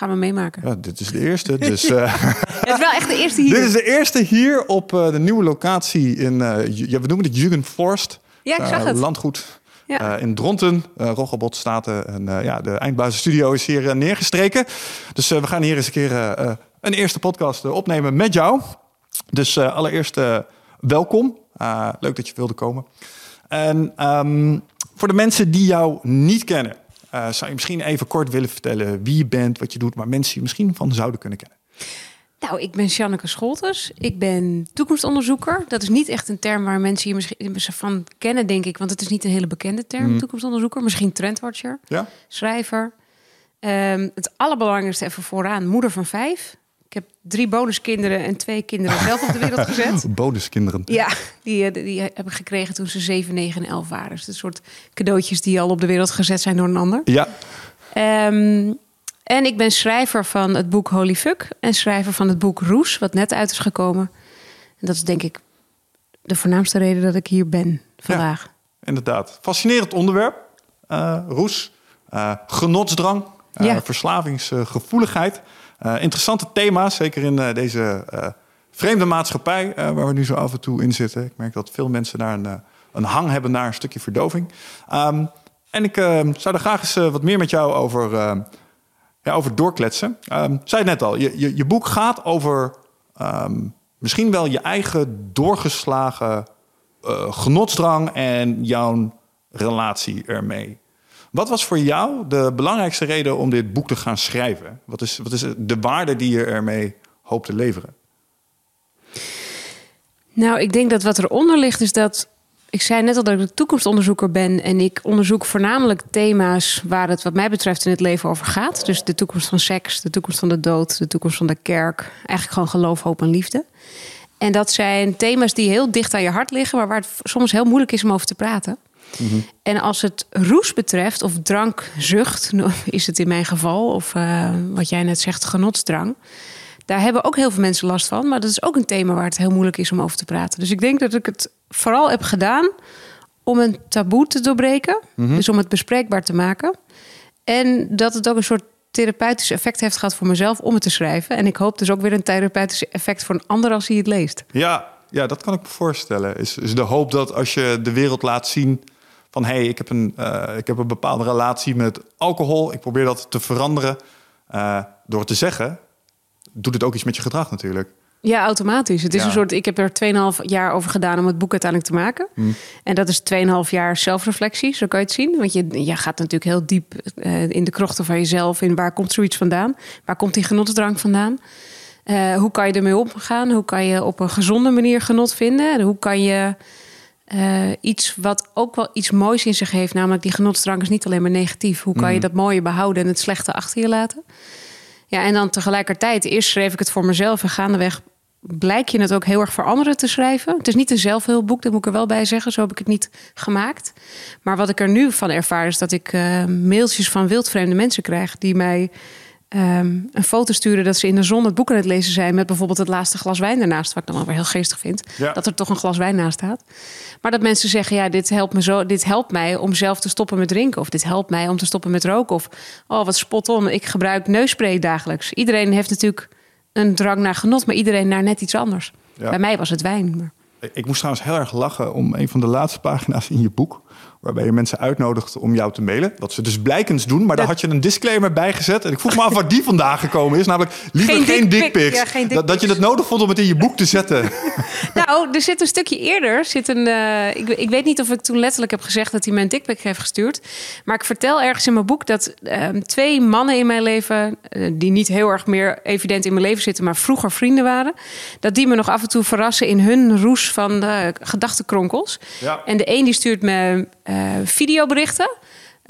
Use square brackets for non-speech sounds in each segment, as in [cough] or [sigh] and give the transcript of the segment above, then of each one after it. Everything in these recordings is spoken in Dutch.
gaan we meemaken. Ja, dit is de eerste. Dus, uh, [laughs] het is wel echt de eerste hier. Dit is de eerste hier op uh, de nieuwe locatie in, uh, ja, we noemen het Jugendforst. Ja, ik zag het. Landgoed ja. in Dronten. Uh, Roggebot staat en ja, de eindbazenstudio is hier neergestreken. Dus we gaan hier eens een keer een eerste podcast opnemen met jou. Dus allereerst welkom. leuk dat je wilde komen. En um, voor de mensen die jou niet kennen, uh, zou je misschien even kort willen vertellen wie je bent, wat je doet, maar mensen je misschien van zouden kunnen kennen? Nou, ik ben Janneke Scholters. Ik ben toekomstonderzoeker. Dat is niet echt een term waar mensen hier misschien van kennen, denk ik. Want het is niet een hele bekende term, mm. toekomstonderzoeker. Misschien trendwatcher, ja? schrijver. Um, het allerbelangrijkste even vooraan, moeder van vijf. Ik heb drie bonuskinderen en twee kinderen zelf op de wereld gezet. [laughs] bonuskinderen? Ja, die, eh, die heb ik gekregen toen ze 7, 9 en 11 waren. Dus een soort cadeautjes die al op de wereld gezet zijn door een ander. Ja. Um, en ik ben schrijver van het boek Holy Fuck en schrijver van het boek Roes, wat net uit is gekomen. En dat is denk ik de voornaamste reden dat ik hier ben vandaag. Ja, inderdaad. Fascinerend onderwerp. Uh, roes, uh, genotsdrang, uh, ja. verslavingsgevoeligheid. Uh, interessante thema's, zeker in uh, deze uh, vreemde maatschappij waar we nu zo af en toe in zitten. Ik merk dat veel mensen daar een, een hang hebben naar een stukje verdoving. Um, en ik zou er graag eens wat meer met jou over, ja, over doorkletsen. Um, zei het net al, je, je, boek gaat over misschien wel je eigen doorgeslagen genotsdrang en jouw relatie ermee. Wat was voor jou de belangrijkste reden om dit boek te gaan schrijven? Wat is, wat is de waarde die je ermee hoopt te leveren? Nou, ik denk dat wat eronder ligt is dat. Ik zei net al dat ik toekomstonderzoeker ben en ik onderzoek voornamelijk thema's waar het, wat mij betreft, in het leven over gaat. Dus de toekomst van seks, de toekomst van de dood, de toekomst van de kerk. Eigenlijk gewoon geloof, hoop en liefde. En dat zijn thema's die heel dicht aan je hart liggen, maar waar het soms heel moeilijk is om over te praten. En als het roes betreft, of drankzucht, [laughs] is het in mijn geval, of uh, wat jij net zegt, genotsdrang. Daar hebben ook heel veel mensen last van. Maar dat is ook een thema waar het heel moeilijk is om over te praten. Dus ik denk dat ik het vooral heb gedaan om een taboe te doorbreken. Mhm. Dus om het bespreekbaar te maken. En dat het ook een soort therapeutisch effect heeft gehad voor mezelf om het te schrijven. En ik hoop dus ook weer een therapeutisch effect voor een ander als hij het leest. Ja, ja dat kan ik me voorstellen. Is, is de hoop dat als je de wereld laat zien van hé, hey, ik, heb een, uh, ik heb een bepaalde relatie met alcohol. Ik probeer dat te veranderen. Uh, door te zeggen, doet het ook iets met je gedrag natuurlijk. Ja, automatisch. Het is een soort. Ik heb er 2,5 jaar over gedaan om het boek uiteindelijk te maken. Mm. En dat is 2,5 jaar zelfreflectie, zo kan je het zien. Want je, je gaat natuurlijk heel diep uh, in de krochten van jezelf. In waar komt zoiets vandaan? Waar komt die genotsdrank vandaan? Uh, hoe kan je ermee omgaan? Hoe kan je op een gezonde manier genot vinden? En hoe kan je uh, iets wat ook wel iets moois in zich heeft, namelijk die genotsdrang is niet alleen maar negatief. Hoe kan je mhm. dat mooie behouden en het slechte achter je laten? Ja, en dan tegelijkertijd, eerst schreef ik het voor mezelf en gaandeweg blijk je het ook heel erg voor anderen te schrijven. Het is niet een zelfhulpboek, dat moet ik er wel bij zeggen. Zo heb ik het niet gemaakt. Maar wat ik er nu van ervaar is dat ik uh, mailtjes van wildvreemde mensen krijg die mij um, een foto sturen dat ze in de zon het boek aan het lezen zijn met bijvoorbeeld het laatste glas wijn ernaast, wat ik dan wel weer heel geestig vind, dat er toch een glas wijn naast staat. Maar dat mensen zeggen, ja, dit helpt me zo, dit helpt mij om zelf te stoppen met drinken, of dit helpt mij om te stoppen met roken, of oh wat spot on, ik gebruik neusspray dagelijks. Iedereen heeft natuurlijk een drang naar genot, maar iedereen naar net iets anders. Bij mij was het wijn. Maar... Ik moest trouwens heel erg lachen om een van de laatste pagina's in je boek waarbij je mensen uitnodigt om jou te mailen. Dat ze dus blijkens doen, maar daar had je een disclaimer bij gezet. En ik vroeg me af waar die vandaag gekomen is. Namelijk liever geen, geen dickpics. Ja, dat, dat, je het nodig vond om het in je boek te zetten. [laughs] nou, er zit een stukje eerder. Zit een, uh, ik, ik, weet niet of ik toen letterlijk heb gezegd dat hij mij een dickpic heeft gestuurd. Maar ik vertel ergens in mijn boek dat uh, twee mannen in mijn leven... Uh, die niet heel erg meer evident in mijn leven zitten... maar vroeger vrienden waren... dat die me nog af en toe verrassen in hun roes van gedachtenkronkels. Ja. En de een die stuurt me uh, videoberichten.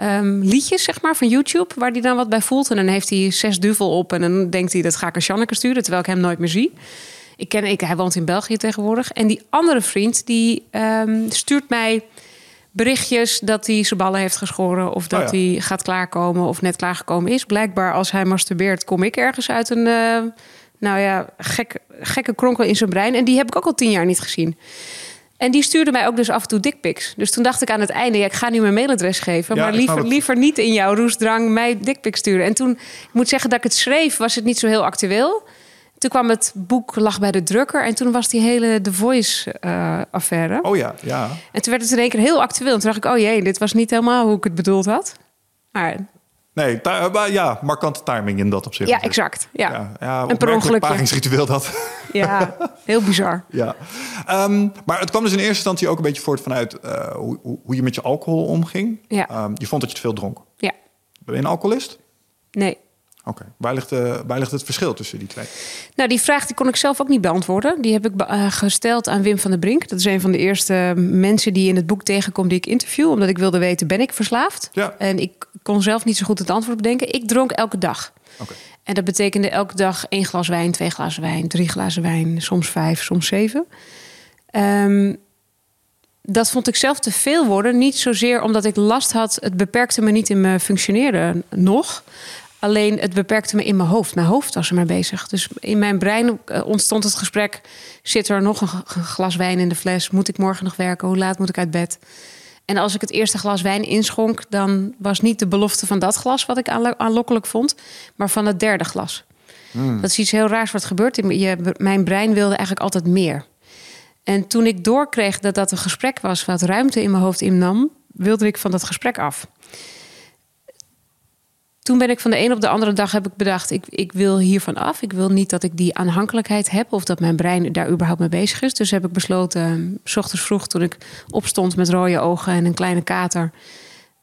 Um, liedjes, zeg maar, van YouTube, waar hij dan wat bij voelt. En dan heeft hij zes duvel op en dan denkt hij, dat ga ik aan Janneke sturen, terwijl ik hem nooit meer zie. Ik ken, ik, hij woont in België tegenwoordig. En die andere vriend, die um, stuurt mij berichtjes dat hij zijn ballen heeft geschoren... of dat oh hij gaat klaarkomen of net klaargekomen is. Blijkbaar als hij masturbeert, kom ik ergens uit een... Uh, nou ja, gek, gekke kronkel in zijn brein. En die heb ik ook al tien jaar niet gezien. En die stuurde mij ook dus af en toe dickpics. Dus toen dacht ik aan het einde, ja, ik ga nu mijn mailadres geven. Ja, maar liever, het. liever niet in jouw roesdrang mij dickpics sturen. En toen, ik moet zeggen dat ik het schreef, was het niet zo heel actueel. Toen kwam het boek, lag bij de drukker. En toen was die hele The Voice-affaire. Oh ja, ja. En toen werd het in één keer heel actueel. En toen dacht ik, oh jee, dit was niet helemaal hoe ik het bedoeld had. Maar Nee, eh, maar ja, markante timing in dat opzicht. ja, exact. Ja, Ja, ja Een per pagingsritueel dat. ja heel bizar. [laughs] ja. Ehm, maar het kwam dus in eerste instantie ook een beetje voort vanuit eh, hoe, hoe, hoe je met je alcohol omging. Ja. Ehm, je vond dat je te veel dronk. Ja, Ben je een alcoholist? nee. Oké. Waar, ligt, eh, waar ligt het verschil tussen die twee? Nou, die vraag die kon ik zelf ook niet beantwoorden. Die heb ik eh, gesteld aan Wim van der Brink. Dat is een van de eerste mensen die in het boek tegenkomt die ik interview. Omdat ik wilde weten, ben ik verslaafd? Ja. En ik kon zelf niet zo goed het antwoord bedenken. Ik dronk elke dag. Oké. En dat betekende elke dag één glas wijn, twee glazen wijn, drie glazen wijn, soms vijf, soms zeven. Ehm, dat vond ik zelf te veel worden. Niet zozeer omdat ik last had, het beperkte me niet in mijn functioneren nog. Alleen het beperkte me in mijn hoofd. Mijn hoofd was er maar bezig. Dus in mijn brein eh, ontstond het gesprek: zit er nog een glas wijn in de fles? Moet ik morgen nog werken? Hoe laat moet ik uit bed? En als ik het eerste glas wijn inschonk, dan was niet de belofte van dat glas wat ik aanlo- aanlokkelijk vond, maar van het derde glas. Dat is iets heel raars wat gebeurt. Je, mijn brein wilde eigenlijk altijd meer. En toen ik doorkreeg dat dat een gesprek was wat ruimte in mijn hoofd innam, wilde ik van dat gesprek af. Toen ben ik van de een op de andere dag heb ik bedacht, ik, ik wil hiervan af. Ik wil niet dat ik die aanhankelijkheid heb of dat mijn brein daar überhaupt mee bezig is. Dus heb ik besloten, eh, s ochtends vroeg toen ik opstond met rode ogen en een kleine kater,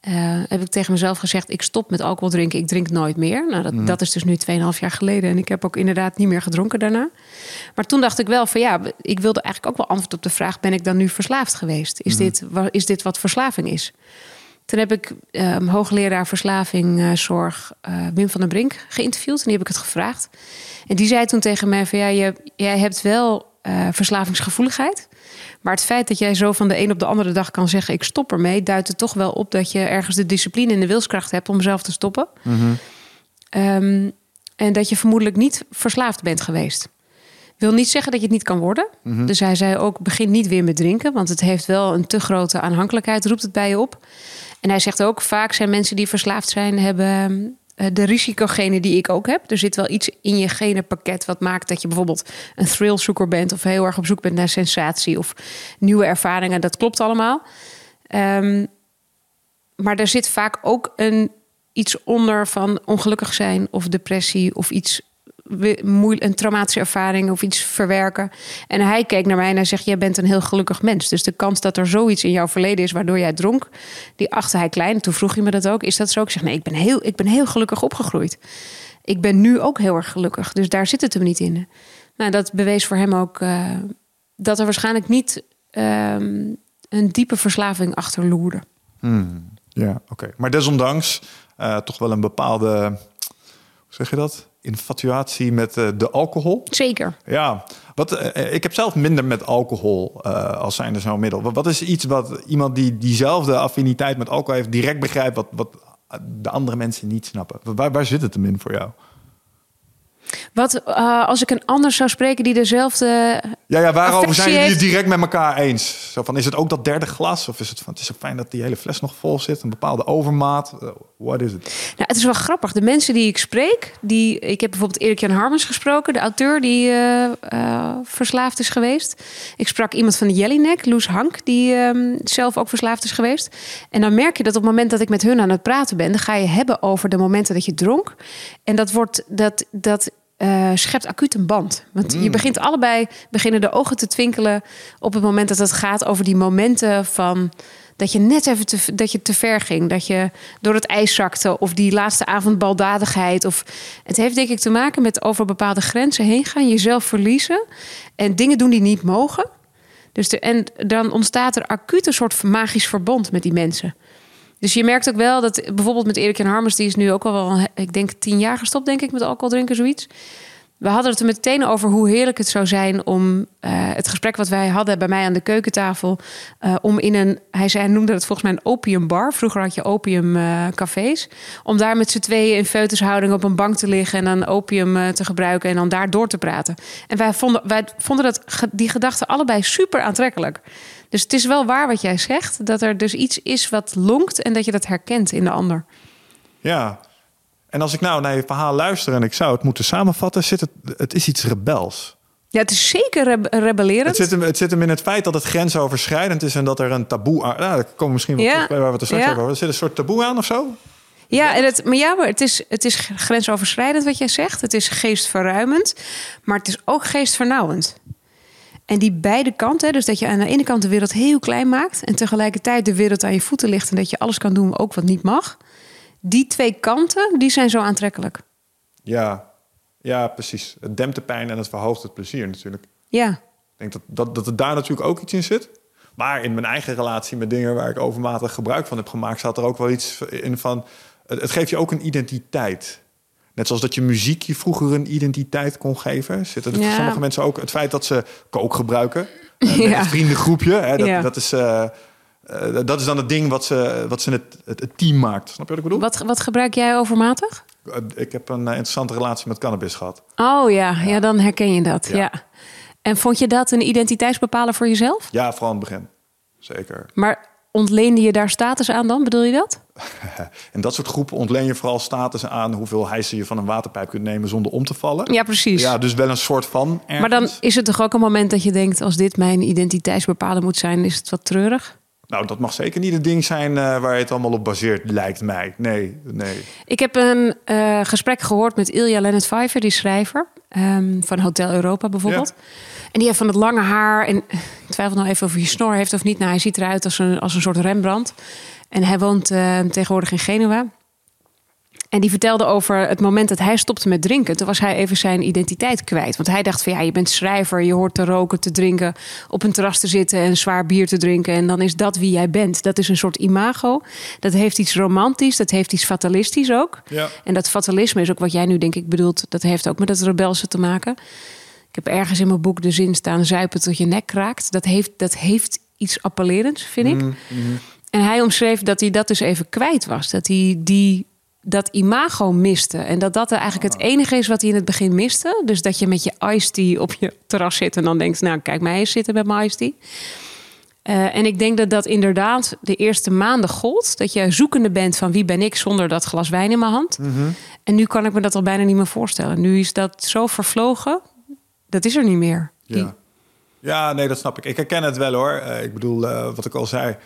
eh, heb ik tegen mezelf gezegd, ik stop met alcohol drinken, ik drink nooit meer. Nou, dat, dat is dus nu 2,5 jaar geleden en ik heb ook inderdaad niet meer gedronken daarna. Maar toen dacht ik wel van ja, ik wilde eigenlijk ook wel antwoord op de vraag, ben ik dan nu verslaafd geweest? Is, dit, wa- is dit wat verslaving is? Toen heb ik ehm, hoogleraar verslaving eh, eh, Wim van der Brink geïnterviewd. En die heb ik het gevraagd. En die zei toen tegen mij van ja, je, jij hebt wel eh, verslavingsgevoeligheid. Maar het feit dat jij zo van de een op de andere dag kan zeggen ik stop ermee, duidt er toch wel op dat je ergens de discipline en de wilskracht hebt om zelf te stoppen. Ehm, en dat je vermoedelijk niet verslaafd bent geweest. Wil niet zeggen dat je het niet kan worden. Dus hij zei ook: begin niet weer met drinken, want het heeft wel een te grote aanhankelijkheid, roept het bij je op. En hij zegt ook: vaak zijn mensen die verslaafd zijn, hebben eh, de risicogenen die ik ook heb. Er zit wel iets in je genenpakket wat maakt dat je bijvoorbeeld een thrillzoeker bent of heel erg op zoek bent naar sensatie of nieuwe ervaringen. Dat klopt allemaal. Ehm, maar er zit vaak ook een, iets onder van ongelukkig zijn of depressie of iets een traumatische ervaring of iets verwerken. En hij keek naar mij en hij zegt: Jij bent een heel gelukkig mens. Dus de kans dat er zoiets in jouw verleden is waardoor jij dronk, die achtte hij klein. Toen vroeg hij me dat ook: Is dat zo? Ik zeg: Nee, ik ben heel, ik ben heel gelukkig opgegroeid. Ik ben nu ook heel erg gelukkig. Dus daar zit het hem niet in. Nou, dat bewees voor hem ook eh, dat er waarschijnlijk niet ehm, een diepe verslaving achter loerde. Ja, oké. Maar desondanks eh, toch wel een bepaalde, hoe zeg je dat? Infatuatie met eh, de alcohol. Zeker. Ja, wat, eh, ik heb zelf minder met alcohol eh, als zijnde zo'n middel. Wat, wat is iets wat iemand die diezelfde affiniteit met alcohol heeft direct begrijpt... wat, wat de andere mensen niet snappen? Waar, waar zit het hem in voor jou? Wat eh, als ik een ander zou spreken die dezelfde. Ja, ja waarover zijn jullie het direct met elkaar eens? Zo van, is het ook dat derde glas? Of is het van, het is zo fijn dat die hele fles nog vol zit? Een bepaalde overmaat? Eh, Wat is het? Nou, het is wel grappig. De mensen die ik spreek, die, ik heb bijvoorbeeld Erik Jan Harmens gesproken, de auteur die eh, verslaafd is geweest. Ik sprak iemand van de Jellinek, Loes Hank, die ehm, zelf ook verslaafd is geweest. En dan merk je dat op het moment dat ik met hun aan het praten ben, dan ga je hebben over de momenten dat je dronk. En dat wordt dat dat eh, schept acuut een band. Want je begint allebei, beginnen de ogen te twinkelen op het moment dat het gaat over die momenten van dat je net even te, dat je te ver ging, dat je door het ijs zakte of die laatste avond baldadigheid. Of het heeft denk ik te maken met over bepaalde grenzen heen gaan, jezelf verliezen en dingen doen die niet mogen. Dus de, en dan ontstaat er acuut een soort magisch verbond met die mensen. Dus je merkt ook wel dat bijvoorbeeld met Erik Jan Harmers, die is nu ook al wel, ik denk tien jaar gestopt, denk ik, met alcohol drinken, zoiets. we hadden het er meteen over hoe heerlijk het zou zijn om uh, het gesprek wat wij hadden bij mij aan de keukentafel. Uh, om in een, hij, zei, noemde het volgens mij een opiumbar. Vroeger had je opiumcafés. om daar met z'n tweeën in feutushouding op een bank te liggen en dan opium te gebruiken en dan daar door te praten. En wij vonden, wij vonden dat, die gedachten allebei super aantrekkelijk. Dus het is wel waar wat jij zegt, dat er dus iets is wat lonkt en dat je dat herkent in de ander. Ja, en als ik nou naar je verhaal luister en ik zou het moeten samenvatten, zit het, het is iets rebels. Ja, het is zeker rebellerend. Het zit, hem, het zit hem in het feit dat het grensoverschrijdend is en dat er een taboe aan. Nou, daar komen misschien wel ja. bij waar we het straks ja. over Er zit een soort taboe aan of zo? Ja, en het, maar ja, maar het is, het is grensoverschrijdend wat jij zegt. Het is geestverruimend, maar het is ook geestvernauwend. En die beide kanten, dus dat je aan de ene kant de wereld heel klein maakt en tegelijkertijd de wereld aan je voeten ligt en dat je alles kan doen, ook wat niet mag die twee kanten, die zijn zo aantrekkelijk. Ja, ja precies. Het dempt de pijn en het verhoogt het plezier natuurlijk. Ja. Ik denk dat, dat, dat er daar natuurlijk ook iets in zit. Maar in mijn eigen relatie met dingen waar ik overmatig gebruik van heb gemaakt, zat er ook wel iets in van. Het, geeft je ook een identiteit. Net zoals dat je muziek je vroeger een identiteit kon geven. Zitten er voor sommige mensen ook het feit dat ze kook gebruiken. Uh, met [laughs] ja. het vriendengroepje. Hè, dat, dat is. Uh, uh, dat is dan het ding wat ze, wat ze het, het, team maakt. Snap je wat ik bedoel? Wat, wat gebruik jij overmatig? Ik heb een interessante relatie met cannabis gehad. Oh ja, ja. ja dan herken je dat. Ja. ja. En vond je dat een identiteitsbepaler voor jezelf? Ja, vooral in het begin. Zeker. Maar ontleende je daar status aan dan? Bedoel je dat? [laughs] en dat soort groepen ontleen je vooral status aan hoeveel hijsen je van een waterpijp kunt nemen zonder om te vallen. Ja, precies. Ja, dus wel een soort van. Ergens. Maar dan is het toch ook een moment dat je denkt: als dit mijn identiteitsbepaler moet zijn, is het wat treurig? Nou, dat mag zeker niet het ding zijn uh, waar het allemaal op baseert, lijkt mij. Nee, nee. Ik heb een uh, gesprek gehoord met Ilja Leonard Pfeiffer, die schrijver um, van Hotel Europa bijvoorbeeld. Ja. En die heeft van het lange haar, en ik twijfel nog even of hij snor heeft of niet. Nou, hij ziet eruit als een, als een soort Rembrandt. En hij woont uh, tegenwoordig in Genua. En die vertelde over het moment dat hij stopte met drinken. Toen was hij even zijn identiteit kwijt. Want hij dacht van ja, je bent schrijver, je hoort te roken, te drinken, op een terras te zitten en zwaar bier te drinken. En dan is dat wie jij bent. Dat is een soort imago. Dat heeft iets romantisch, dat heeft iets fatalistisch ook. Ja. En dat fatalisme is ook wat jij nu denk ik bedoelt. Dat heeft ook met dat rebelse te maken. Ik heb ergens in mijn boek de zin staan: zuipen tot je nek kraakt. Dat heeft, dat heeft iets appellerends, vind ik. Mm -hmm. En hij omschreef dat hij dat dus even kwijt was. Dat hij die dat imago miste. En dat dat eigenlijk het enige is wat hij in het begin miste. Dus dat je met je iced tea op je terras zit en dan denkt... nou, kijk mij eens zitten met mijn iced tea. Uh, en ik denk dat dat inderdaad de eerste maanden gold. Dat je zoekende bent van wie ben ik zonder dat glas wijn in mijn hand. Mm -hmm. En nu kan ik me dat al bijna niet meer voorstellen. Nu is dat zo vervlogen. Dat is er niet meer. Ja, ja nee, dat snap ik. Ik herken het wel hoor. Uh, ik bedoel, uh, wat ik al zei...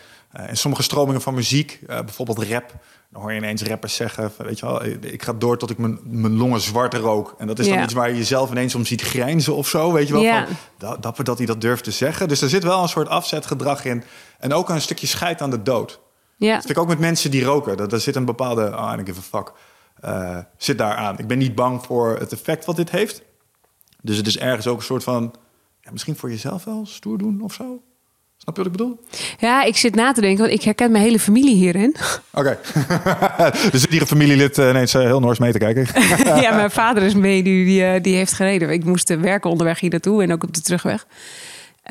in sommige stromingen van muziek, bijvoorbeeld rap dan hoor je ineens rappers zeggen, weet je wel, ik ga door tot ik mijn, mijn longen zwart rook. En dat is dan iets waar je jezelf ineens om ziet grijnzen of zo, weet je wel. Ja. Van, dapper dat hij dat durft te zeggen. Dus er zit wel een soort afzetgedrag in. En ook een stukje scheid aan de dood. Ja. Dat vind ik ook met mensen die roken. Dat, daar zit een bepaalde, oh, I don't give a fuck, uh, zit daar aan. Ik ben niet bang voor het effect wat dit heeft. Dus het is ergens ook een soort van, ja, misschien voor jezelf wel stoer doen of zo. Snap je wat ik bedoel? Ja, ik zit na te denken, want ik herken mijn hele familie hierin. Oké. [laughs] dus die familielid uh, ineens uh, heel Noors mee te kijken. [laughs] ja, mijn vader is mee, die, die, die heeft gereden. Ik moest werken onderweg hier naartoe en ook op de terugweg.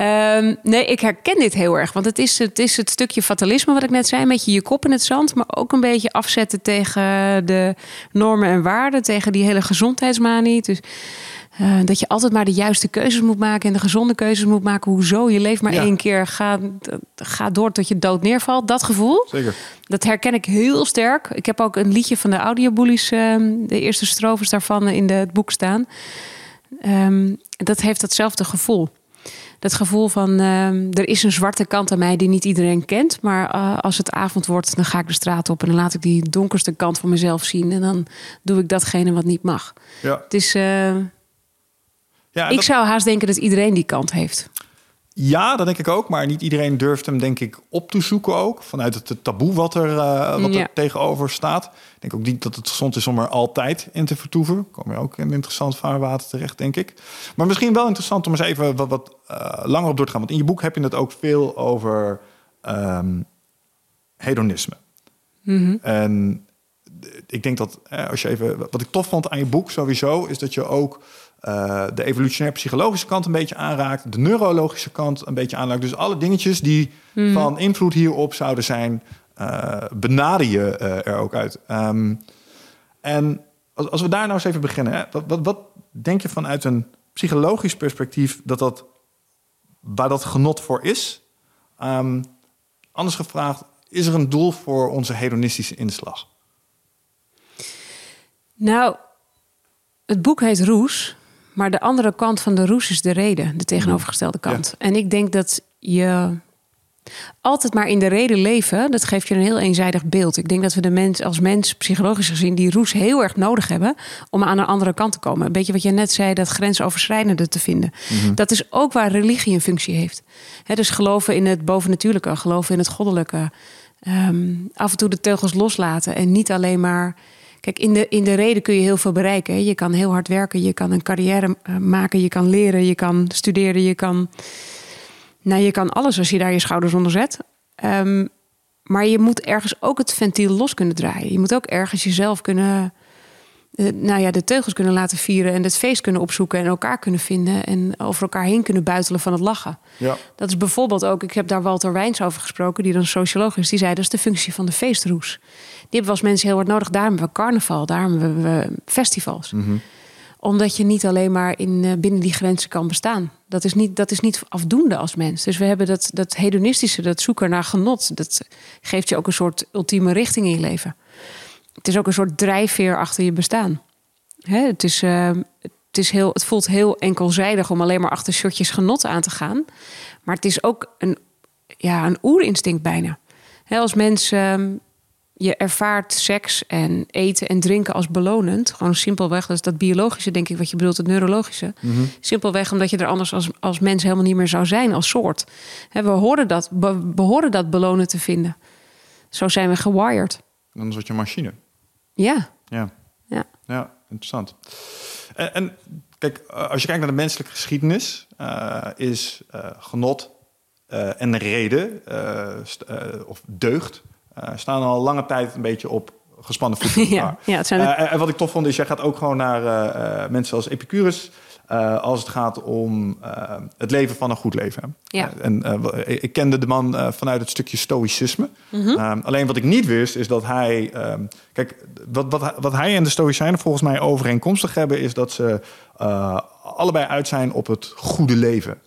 Um, nee, ik herken dit heel erg. Want het is, het is het stukje fatalisme wat ik net zei. Een beetje je kop in het zand. Maar ook een beetje afzetten tegen de normen en waarden. Tegen die hele gezondheidsmanie. Dus uh, dat je altijd maar de juiste keuzes moet maken en de gezonde keuzes moet maken. Hoezo? Je leeft maar één keer. Ga, ga door tot je dood neervalt. Dat gevoel. Zeker. Dat herken ik heel sterk. Ik heb ook een liedje van de audiobullies, uh, de eerste strofes daarvan in de, het boek staan. Um, dat heeft datzelfde gevoel. Dat gevoel van um, er is een zwarte kant aan mij die niet iedereen kent. Maar uh, als het avond wordt, dan ga ik de straat op en dan laat ik die donkerste kant van mezelf zien. En dan doe ik datgene wat niet mag. Ja. Het is. Uh, ja, ik zou haast denken dat iedereen die kant heeft. Ja, dat denk ik ook. Maar niet iedereen durft hem, denk ik, op te zoeken ook. Vanuit het taboe wat er, uh, wat er tegenover staat. Ik denk ook niet dat het gezond is om er altijd in te vertoeven. Kom je ook in een interessant vaarwater terecht, denk ik. Maar misschien wel interessant om eens even wat, wat uh, langer op door te gaan. Want in je boek heb je het ook veel over um, hedonisme. Mm -hmm. En ik denk dat als je even. Wat ik tof vond aan je boek sowieso, is dat je ook de evolutionair psychologische kant een beetje aanraakt, de neurologische kant een beetje aanraakt. Dus alle dingetjes die mhm. van invloed hierop zouden zijn, uh, benader je er ook uit. Um, en als we daar nou eens even beginnen, hè, wat, wat, wat denk je vanuit een psychologisch perspectief dat dat waar dat genot voor is? Um, anders gevraagd, is er een doel voor onze hedonistische inslag? Nou, het boek heet Roes, maar de andere kant van de roes is de reden, de tegenovergestelde kant. En ik denk dat je altijd maar in de reden leven, dat geeft je een heel eenzijdig beeld. Ik denk dat we de mens als mens, psychologisch gezien, die roes heel erg nodig hebben om aan de andere kant te komen. Een beetje wat je net zei, dat grensoverschrijdende te vinden. Mhm. Dat is ook waar religie een functie heeft. dus geloven in het bovennatuurlijke, geloven in het goddelijke. Ehm, af en toe de teugels loslaten en niet alleen maar. Kijk, in de, in de reden kun je heel veel bereiken. Je kan heel hard werken, je kan een carrière eh, maken, je kan leren, je kan studeren, je kan nou, je kan alles als je daar je schouders onder zet. Ehm, maar je moet ergens ook het ventiel los kunnen draaien. Je moet ook ergens jezelf kunnen, uh, nou ja, de teugels kunnen laten vieren en het feest kunnen opzoeken en elkaar kunnen vinden en over elkaar heen kunnen buitelen van het lachen. Ja. Dat is bijvoorbeeld ook, ik heb daar Walter Wijns over gesproken, die dan socioloog is, die zei dat is de functie van de feestroes. Die hebben als mensen heel hard nodig. Daarom hebben we carnaval, daarom hebben we festivals. Mm omdat je niet alleen maar in, uh, binnen die grenzen kan bestaan. Dat is, niet, dat is niet afdoende als mens. Dus we hebben dat, dat hedonistische, dat zoeken naar genot. Dat geeft je ook een soort ultieme richting in je leven. Het is ook een soort drijfveer achter je bestaan. Hè, het, is, uh, het, is heel, het voelt heel enkelzijdig om alleen maar achter shotjes genot aan te gaan. Maar het is ook een, ja, een oerinstinct bijna. Hè, als mens uh, je ervaart seks en eten en drinken als belonend. Gewoon simpelweg, dat is dat biologische, denk ik, wat je bedoelt, het neurologische. Mhm. Simpelweg omdat je er anders als, als mens helemaal niet meer zou zijn, als soort. we horen dat, behoren dat belonen te vinden. Zo zijn we gewired. Dan word je een machine. Ja. Ja. Ja, ja interessant. En, en kijk, als je kijkt naar de menselijke geschiedenis, uh, is uh, genot uh, en reden of deugd staan al lange tijd een beetje op gespannen voeten. [laughs] ja, ja, het zijn en wat ik tof vond is, jij gaat ook gewoon naar mensen als Epicurus. Als het gaat om het leven van een goed leven. Ja. en ik kende de man vanuit het stukje stoïcisme. Mm alleen wat ik niet wist, is dat hij. Ehm, kijk, wat, wat, wat hij en de Stoïcijnen volgens mij overeenkomstig hebben, is dat ze allebei uit zijn op het goede leven.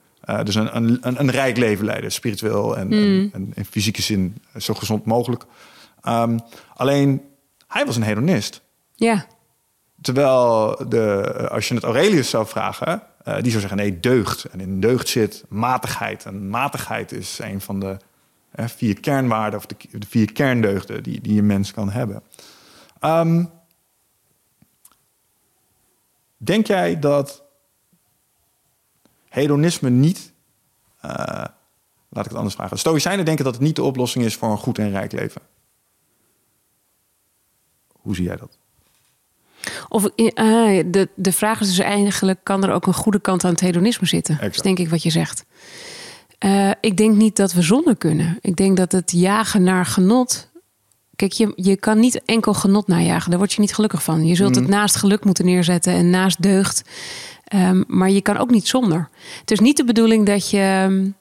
Dus een, een, een, rijk leven leiden, spiritueel en, mm. en, in fysieke zin zo gezond mogelijk. Um, alleen, hij was een hedonist. Ja. Terwijl, de, als je het Aurelius zou vragen, uh, die zou zeggen: nee, deugd. En in deugd zit matigheid. En matigheid is een van de vier kernwaarden, of de, vier kerndeugden die, die een mens kan hebben. Um, denk jij dat hedonisme niet. Uh, laat ik het anders vragen. Stoïcijnen denken dat het niet de oplossing is voor een goed en rijk leven. Hoe zie jij dat? Of uh, de, de vraag is dus eigenlijk: kan er ook een goede kant aan het hedonisme zitten? Exact. Dat is denk ik wat je zegt. Uh, ik denk niet dat we zonder kunnen. Ik denk dat het jagen naar genot. Kijk, je, je kan niet enkel genot najagen. Daar word je niet gelukkig van. Je zult mm. het naast geluk moeten neerzetten en naast deugd. Um, maar je kan ook niet zonder. Het is niet de bedoeling dat je.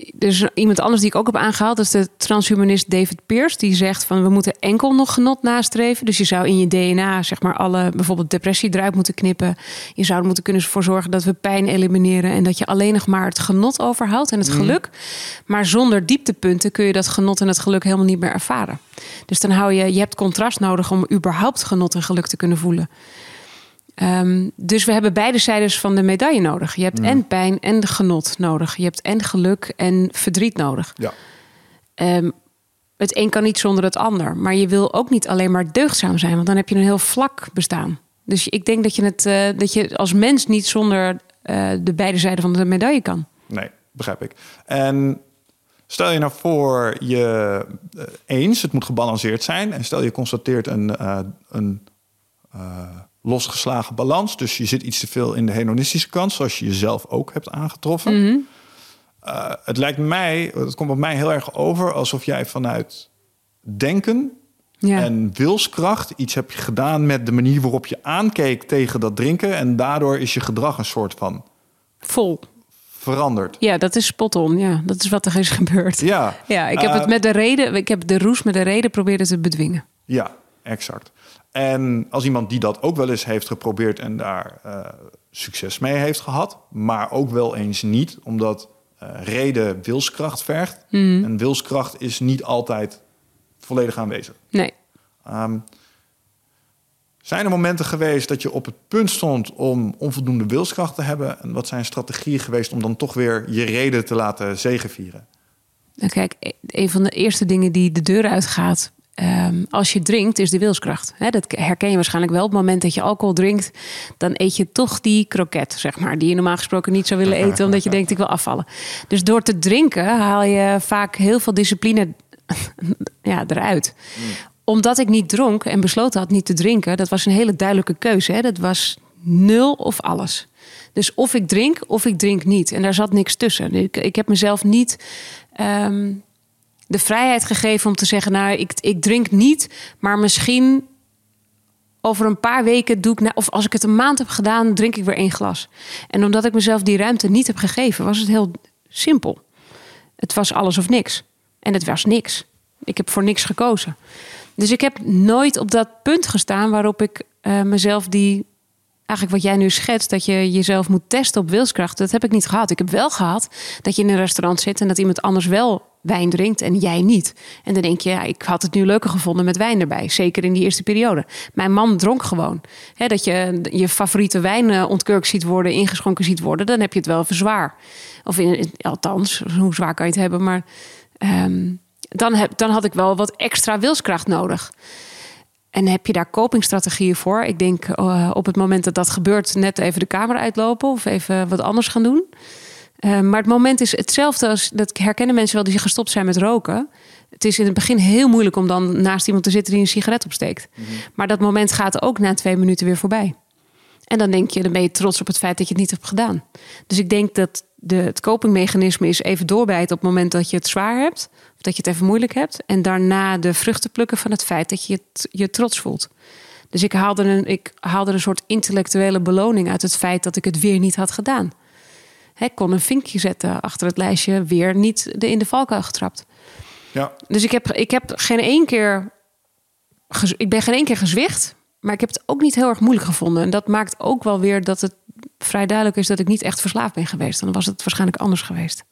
Ehm, dus iemand anders die ik ook heb aangehaald, dat is de transhumanist David Pierce. Die zegt van we moeten enkel nog genot nastreven. Dus je zou in je DNA zeg maar alle bijvoorbeeld depressie eruit moeten knippen. Je zou er moeten kunnen voor zorgen dat we pijn elimineren. En dat je alleen nog maar het genot overhoudt en het mhm. geluk. Maar zonder dieptepunten kun je dat genot en het geluk helemaal niet meer ervaren. Dus dan hou je, je hebt contrast nodig om überhaupt genot en geluk te kunnen voelen. Ehm, dus we hebben beide zijdes van de medaille nodig. Je hebt mm. en pijn en genot nodig. Je hebt en geluk en verdriet nodig. Ja. Um, het een kan niet zonder het ander. Maar je wil ook niet alleen maar deugdzaam zijn, want dan heb je een heel vlak bestaan. Dus ik denk dat je, het, uh, dat je als mens niet zonder uh, de beide zijden van de medaille kan. Nee, begrijp ik. En stel je nou voor je uh, eens, het moet gebalanceerd zijn. En stel je constateert een, een losgeslagen balans. Dus je zit iets te veel in de hedonistische kant, zoals je jezelf ook hebt aangetroffen. Eh, het lijkt mij, het komt op mij heel erg over alsof jij vanuit denken Ja. En wilskracht, iets heb je gedaan met de manier waarop je aankeek tegen dat drinken. En daardoor is je gedrag een soort van Vol. veranderd. Ja, dat is spot on. Ja, dat is wat er is gebeurd. Ja, Ja, ik heb Eh, het met de reden, ik heb de roes met de reden proberen te bedwingen. Ja, exact. En als iemand die dat ook wel eens heeft geprobeerd en daar eh, succes mee heeft gehad, maar ook wel eens niet, omdat eh, reden wilskracht vergt. En wilskracht is niet altijd volledig aanwezig. Nee. Ehm, zijn er momenten geweest dat je op het punt stond om onvoldoende wilskracht te hebben? En wat zijn strategieën geweest om dan toch weer je reden te laten zegevieren? Nou, kijk, e- een van de eerste dingen die de deur uitgaat. Ehm, als je drinkt, is de wilskracht. Dat herken je waarschijnlijk wel. Op het moment dat je alcohol drinkt, dan eet je toch die kroket, zeg maar. Die je normaal gesproken niet zou willen eten, omdat je denkt ik wil afvallen. Dus door te drinken haal je vaak heel veel discipline [laughs] ja, eruit. Omdat ik niet dronk en besloten had niet te drinken, dat was een hele duidelijke keuze. Dat was nul of alles. Dus of ik drink of ik drink niet. En daar zat niks tussen. Ik, ik heb mezelf niet ehm, de vrijheid gegeven om te zeggen: Nou, ik, ik drink niet, maar misschien over een paar weken doe ik, of als ik het een maand heb gedaan, drink ik weer één glas. En omdat ik mezelf die ruimte niet heb gegeven, was het heel simpel. Het was alles of niks. En het was niks. Ik heb voor niks gekozen. Dus ik heb nooit op dat punt gestaan waarop ik eh, mezelf die. Eigenlijk wat jij nu schetst, dat je jezelf moet testen op wilskracht. Dat heb ik niet gehad. Ik heb wel gehad dat je in een restaurant zit en dat iemand anders wel wijn drinkt en jij niet. En dan denk je, ja, ik had het nu leuker gevonden met wijn erbij. Zeker in die eerste periode. Mijn man dronk gewoon. Dat je je favoriete wijn eh, ontkurkt ziet worden, ingeschonken ziet worden, dan heb je het wel even zwaar. Of in, in- althans, hoe zwaar kan je het hebben, maar ehm, dan, heb, dan had ik wel wat extra wilskracht nodig. En heb je daar copingstrategieën voor? Ik denk eh, op het moment dat dat gebeurt, net even de kamer uitlopen of even wat anders gaan doen. Eh, maar het moment is hetzelfde als dat herkennen mensen wel die gestopt zijn met roken. Het is in het begin heel moeilijk om dan naast iemand te zitten die een sigaret opsteekt. Maar dat moment gaat ook na twee minuten weer voorbij. En dan denk je, dan ben je trots op het feit dat je het niet hebt gedaan. Dus ik denk dat de, het copingmechanisme is even doorbijten op het moment dat je het zwaar hebt. Of dat je het even moeilijk hebt. En daarna de vruchten plukken van het feit dat je het, je trots voelt. Dus ik haalde, een, ik haalde een soort intellectuele beloning uit het feit dat ik het weer niet had gedaan. Ik kon een vinkje zetten achter het lijstje, weer niet de in de valkuil getrapt. Ja, Dus ik heb, ik heb geen één keer. Ik ben geen één keer gezwicht. Maar ik heb het ook niet heel erg moeilijk gevonden. En dat maakt ook wel weer dat het vrij duidelijk is dat ik niet echt verslaafd ben geweest. Dan was het waarschijnlijk anders geweest.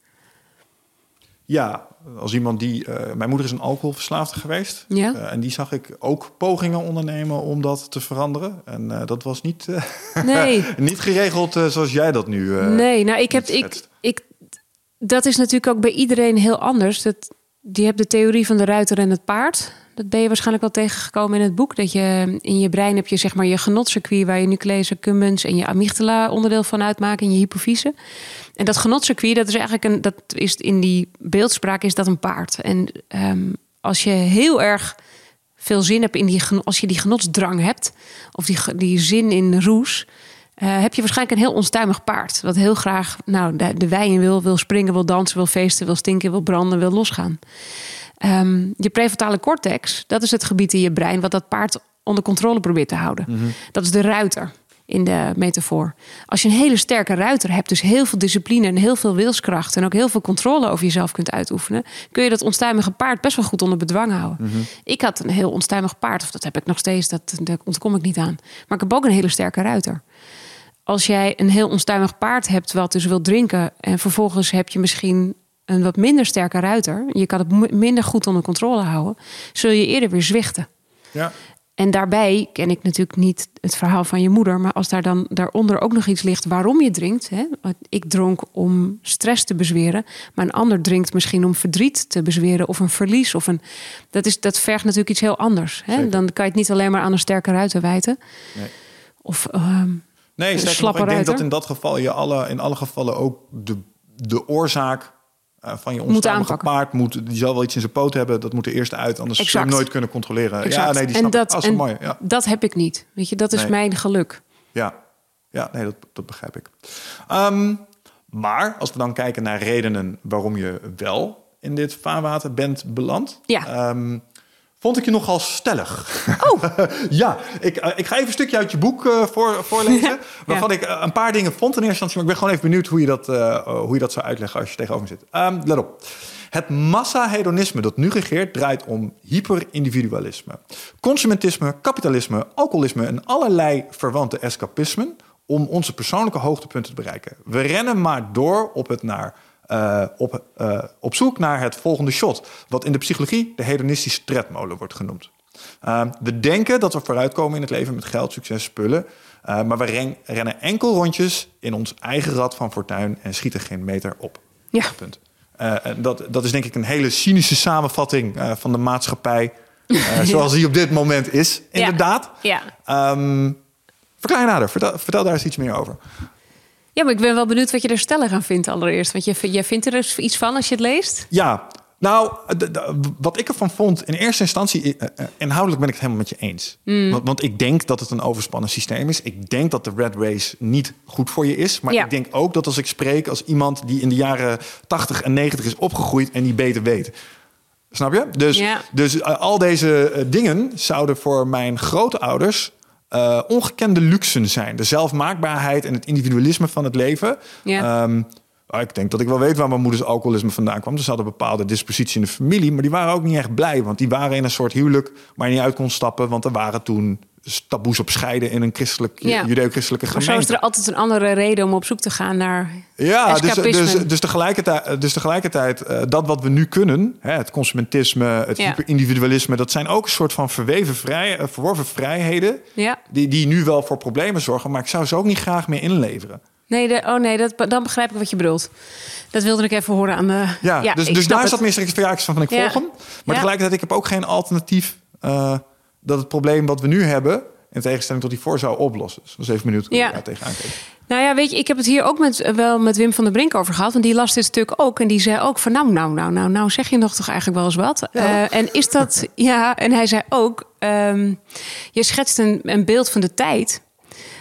ja als iemand die... eh, mijn moeder is een alcoholverslaafde geweest. Ja. Eh, en die zag ik ook pogingen ondernemen om dat te veranderen. En eh, dat was niet, Nee. [laughs] niet geregeld zoals jij dat nu nee, nou ik heb. Ik, ik, dat is natuurlijk ook bij iedereen heel anders. Dat, je hebt de theorie van de ruiter en het paard. Dat ben je waarschijnlijk wel tegengekomen in het boek. Dat je in je brein heb je zeg maar je genotcircuit... waar je nucleus accumbens en je amygdala onderdeel van uitmaken... en je hypofyse. En dat genotcircuit, dat is eigenlijk een... dat is in die beeldspraak is dat een paard. En ehm, als je heel erg veel zin hebt in die... als je die genotsdrang hebt... of die, die zin in roes... eh, heb je waarschijnlijk een heel onstuimig paard. Wat heel graag nou, de, de wei in wil, wil springen, wil dansen, wil feesten, wil stinken, wil branden, wil losgaan. Ehm, je prefrontale cortex, dat is het gebied in je brein wat dat paard onder controle probeert te houden. Dat is de ruiter in de metafoor. Als je een hele sterke ruiter hebt, dus heel veel discipline en heel veel wilskracht en ook heel veel controle over jezelf kunt uitoefenen, kun je dat onstuimige paard best wel goed onder bedwang houden. Ik had een heel onstuimig paard, of dat heb ik nog steeds, dat, daar ontkom ik niet aan. Maar ik heb ook een hele sterke ruiter als jij een heel onstuimig paard hebt wat dus wil drinken en vervolgens heb je misschien een wat minder sterke ruiter, je kan het minder goed onder controle houden, zul je eerder weer zwichten. Ja, En daarbij ken ik natuurlijk niet het verhaal van je moeder, maar als daar dan daaronder ook nog iets ligt waarom je drinkt. Hè? Ik dronk om stress te bezweren, maar een ander drinkt misschien om verdriet te bezweren of een verlies. Of een, dat, is, dat vergt natuurlijk iets heel anders. Hè? Dan kan je het niet alleen maar aan een sterke ruiter wijten. Nee. Of ehm, Nee, Een nog, ik denk dat in dat geval je alle, in alle gevallen ook de, de oorzaak eh, van je onstuimige paard moet. Die zal wel iets in zijn poot hebben. Dat moet er eerst uit, anders zul je nooit kunnen controleren. Exact. Ja, nee, die snap dat, Ah, en mooi. Ja, dat heb ik niet. Weet je, dat is Nee. mijn geluk. ja. ja nee, dat, dat begrijp ik. Ehm, maar als we dan kijken naar redenen waarom je wel in dit vaarwater bent beland. Ja. Ehm, vond ik je nogal stellig. Oh. [laughs] ja, ik, uh, ik ga even een stukje uit je boek uh, voor, voorlezen. [laughs] waarvan ik uh, een paar dingen vond in eerste instantie. Maar ik ben gewoon even benieuwd hoe je dat, hoe je dat zou uitleggen als je tegenover me zit. Um, let op. Het massa-hedonisme dat nu regeert draait om hyperindividualisme. Consumentisme, kapitalisme, alcoholisme en allerlei verwante escapismen om onze persoonlijke hoogtepunten te bereiken. We rennen maar door op, het naar, uh, op, uh, op zoek naar het volgende shot, wat in de psychologie de hedonistische tredmolen wordt genoemd. Uh, we denken dat we vooruitkomen in het leven met geld, succes, spullen, maar we ren, rennen enkel rondjes in ons eigen rad van fortuin en schieten geen meter op. Ja. Punt. dat, dat is denk ik een hele cynische samenvatting van de maatschappij [laughs] zoals die op dit moment is, inderdaad. Ja. ja. Um, Verklaar nader, vertel, vertel daar eens iets meer over. Ja, maar ik ben wel benieuwd wat je er stellig aan vindt allereerst. Want je, jij vindt er dus iets van als je het leest? Ja, nou, wat ik ervan vond, in eerste instantie, eh, eh, inhoudelijk ben ik het helemaal met je eens. Mm. Want, want, ik denk dat het een overspannen systeem is. Ik denk dat de red race niet goed voor je is. Maar Ja. ik denk ook dat als ik spreek als iemand die in de jaren 80 en 90 is opgegroeid en die beter weet. Snap je? Dus, Ja. dus eh, al deze dingen zouden voor mijn grootouders eh ongekende luxen zijn. De zelfmaakbaarheid en het individualisme van het leven. Ja. Ehm, ik denk dat ik wel weet waar mijn moeders alcoholisme vandaan kwam. Dus ze hadden een bepaalde dispositie in de familie. Maar die waren ook niet echt blij. Want die waren in een soort huwelijk waar je niet uit kon stappen. Want er waren toen taboes op scheiden in een christelijk, Ja. judeo-christelijke Maar zo gemeente. is er altijd een andere reden om op zoek te gaan naar Ja, dus, escapisme. dus, dus tegelijkertijd, dus tegelijkertijd eh, dat wat we nu kunnen, hè, het consumentisme, het Ja. hyperindividualisme, dat zijn ook een soort van verweven vrij, eh, verworven vrijheden Ja. die, die nu wel voor problemen zorgen, maar ik zou ze ook niet graag meer inleveren. Nee, de, oh nee, dat, dan begrijp ik wat je bedoelt. Dat wilde ik even horen aan de... Ja, dus, ik dus snap daar zat meer van, van ik Ja. volg hem. Maar Ja. tegelijkertijd, ik heb ook geen alternatief eh, dat het probleem wat we nu hebben, in tegenstelling tot die voor zou oplossen. Dus ik was even benieuwd hoe Ja. je daar tegenaan kijkt. Nou ja, weet je, ik heb het hier ook met, wel met Wim van der Brink over gehad. Want die las dit stuk ook. En die zei ook van nou, nou, nou, nou, nou zeg je nog toch eigenlijk wel eens wat. Ja. Eh, en is dat, [laughs] ja, en hij zei ook, ehm, je schetst een, een beeld van de tijd.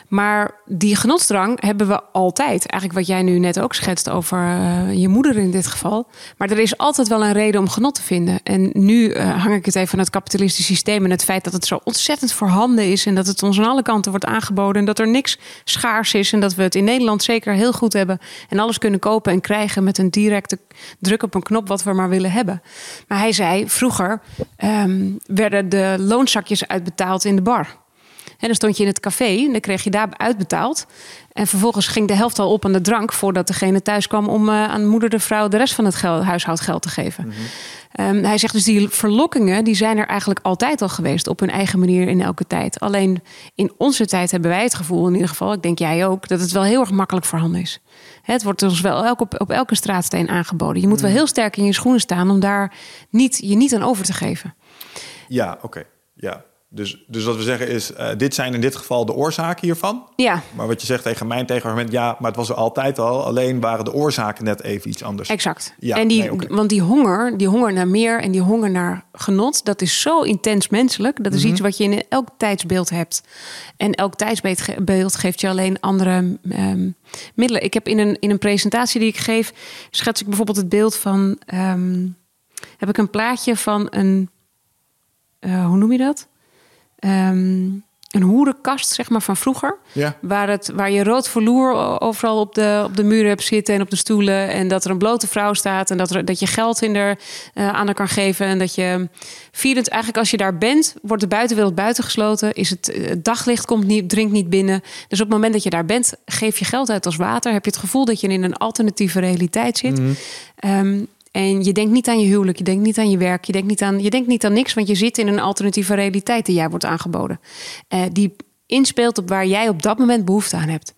Maar die genotsdrang hebben we altijd. Eigenlijk wat jij nu net ook schetst over eh, je moeder in dit geval. Maar er is altijd wel een reden om genot te vinden. En nu eh, hang ik het even aan het kapitalistische systeem... en het feit dat het zo ontzettend voorhanden is... en dat het ons aan alle kanten wordt aangeboden... en dat er niks schaars is... en dat we het in Nederland zeker heel goed hebben... en alles kunnen kopen en krijgen met een directe druk op een knop... wat we maar willen hebben. Maar hij zei, vroeger ehm, werden de loonzakjes uitbetaald in de bar... En dan stond je in het café en dan kreeg je daar uitbetaald. En vervolgens ging de helft al op aan de drank voordat degene thuis kwam om eh, aan moeder de vrouw de rest van het geld, huishoudgeld te geven. Ehm, hij zegt dus die verlokkingen die zijn er eigenlijk altijd al geweest op hun eigen manier in elke tijd. Alleen in onze tijd hebben wij het gevoel, in ieder geval, ik denk jij ook, dat het wel heel erg makkelijk voorhanden is. Het wordt ons wel elk op, op elke straatsteen aangeboden. Je moet wel heel sterk in je schoenen staan om daar niet, je niet aan over te geven. Ja, oké. Ja. Dus, dus wat we zeggen is, eh, dit zijn in dit geval de oorzaken hiervan. Ja, Maar wat je zegt tegen mijn tegenargument, ja, maar het was er altijd al. Alleen waren de oorzaken net even iets anders. Exact. Ja, en die, nee. Want die honger, die honger naar meer en die honger naar genot, dat is zo intens menselijk. Dat is Mhm. iets wat je in elk tijdsbeeld hebt. En elk tijdsbeeld ge- beeld geeft je alleen andere ehm, middelen. Ik heb in een, in een presentatie die ik geef, schets ik bijvoorbeeld het beeld van. ehm, heb ik een plaatje van een. eh, hoe noem je dat? Ehm, een hoerenkast, zeg maar, van vroeger. Ja. Waar, het, waar je rood verloer overal op de, op de muren hebt zitten en op de stoelen. En dat er een blote vrouw staat. En dat, er, dat je geld in er, eh, aan haar kan geven. En dat je vierend, eigenlijk als je daar bent, wordt de buitenwereld buitengesloten. Is het, eh, het daglicht komt niet, dringt niet binnen. Dus op het moment dat je daar bent, geef je geld uit als water. Heb je het gevoel dat je in een alternatieve realiteit zit. Ehm, en je denkt niet aan je huwelijk, je denkt niet aan je werk, je denkt niet aan, je denkt niet aan niks, want je zit in een alternatieve realiteit die jij wordt aangeboden. Eh, die inspeelt op waar jij op dat moment behoefte aan hebt.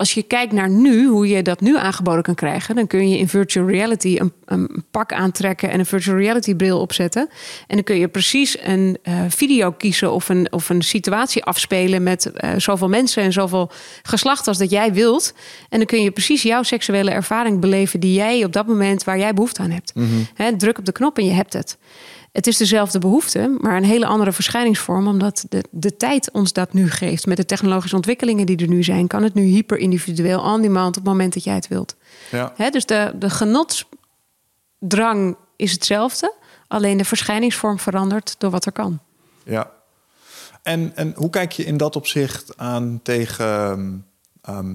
Als je kijkt naar nu, hoe je dat nu aangeboden kan krijgen, dan kun je in virtual reality een, een pak aantrekken en een virtual reality bril opzetten. En dan kun je precies een eh, video kiezen of een, of een situatie afspelen met eh, zoveel mensen en zoveel geslacht als dat jij wilt. En dan kun je precies jouw seksuele ervaring beleven die jij op dat moment waar jij behoefte aan hebt. Hè, druk op de knop en je hebt het. Het is dezelfde behoefte, maar een hele andere verschijningsvorm, omdat de, de tijd ons dat nu geeft. Met de technologische ontwikkelingen die er nu zijn, kan het nu hyper individueel, on demand, op het moment dat jij het wilt. Ja. Hè, dus de, de genotsdrang is hetzelfde. Alleen de verschijningsvorm verandert door wat er kan. Ja. En, en hoe kijk je in dat opzicht aan tegen Ehm,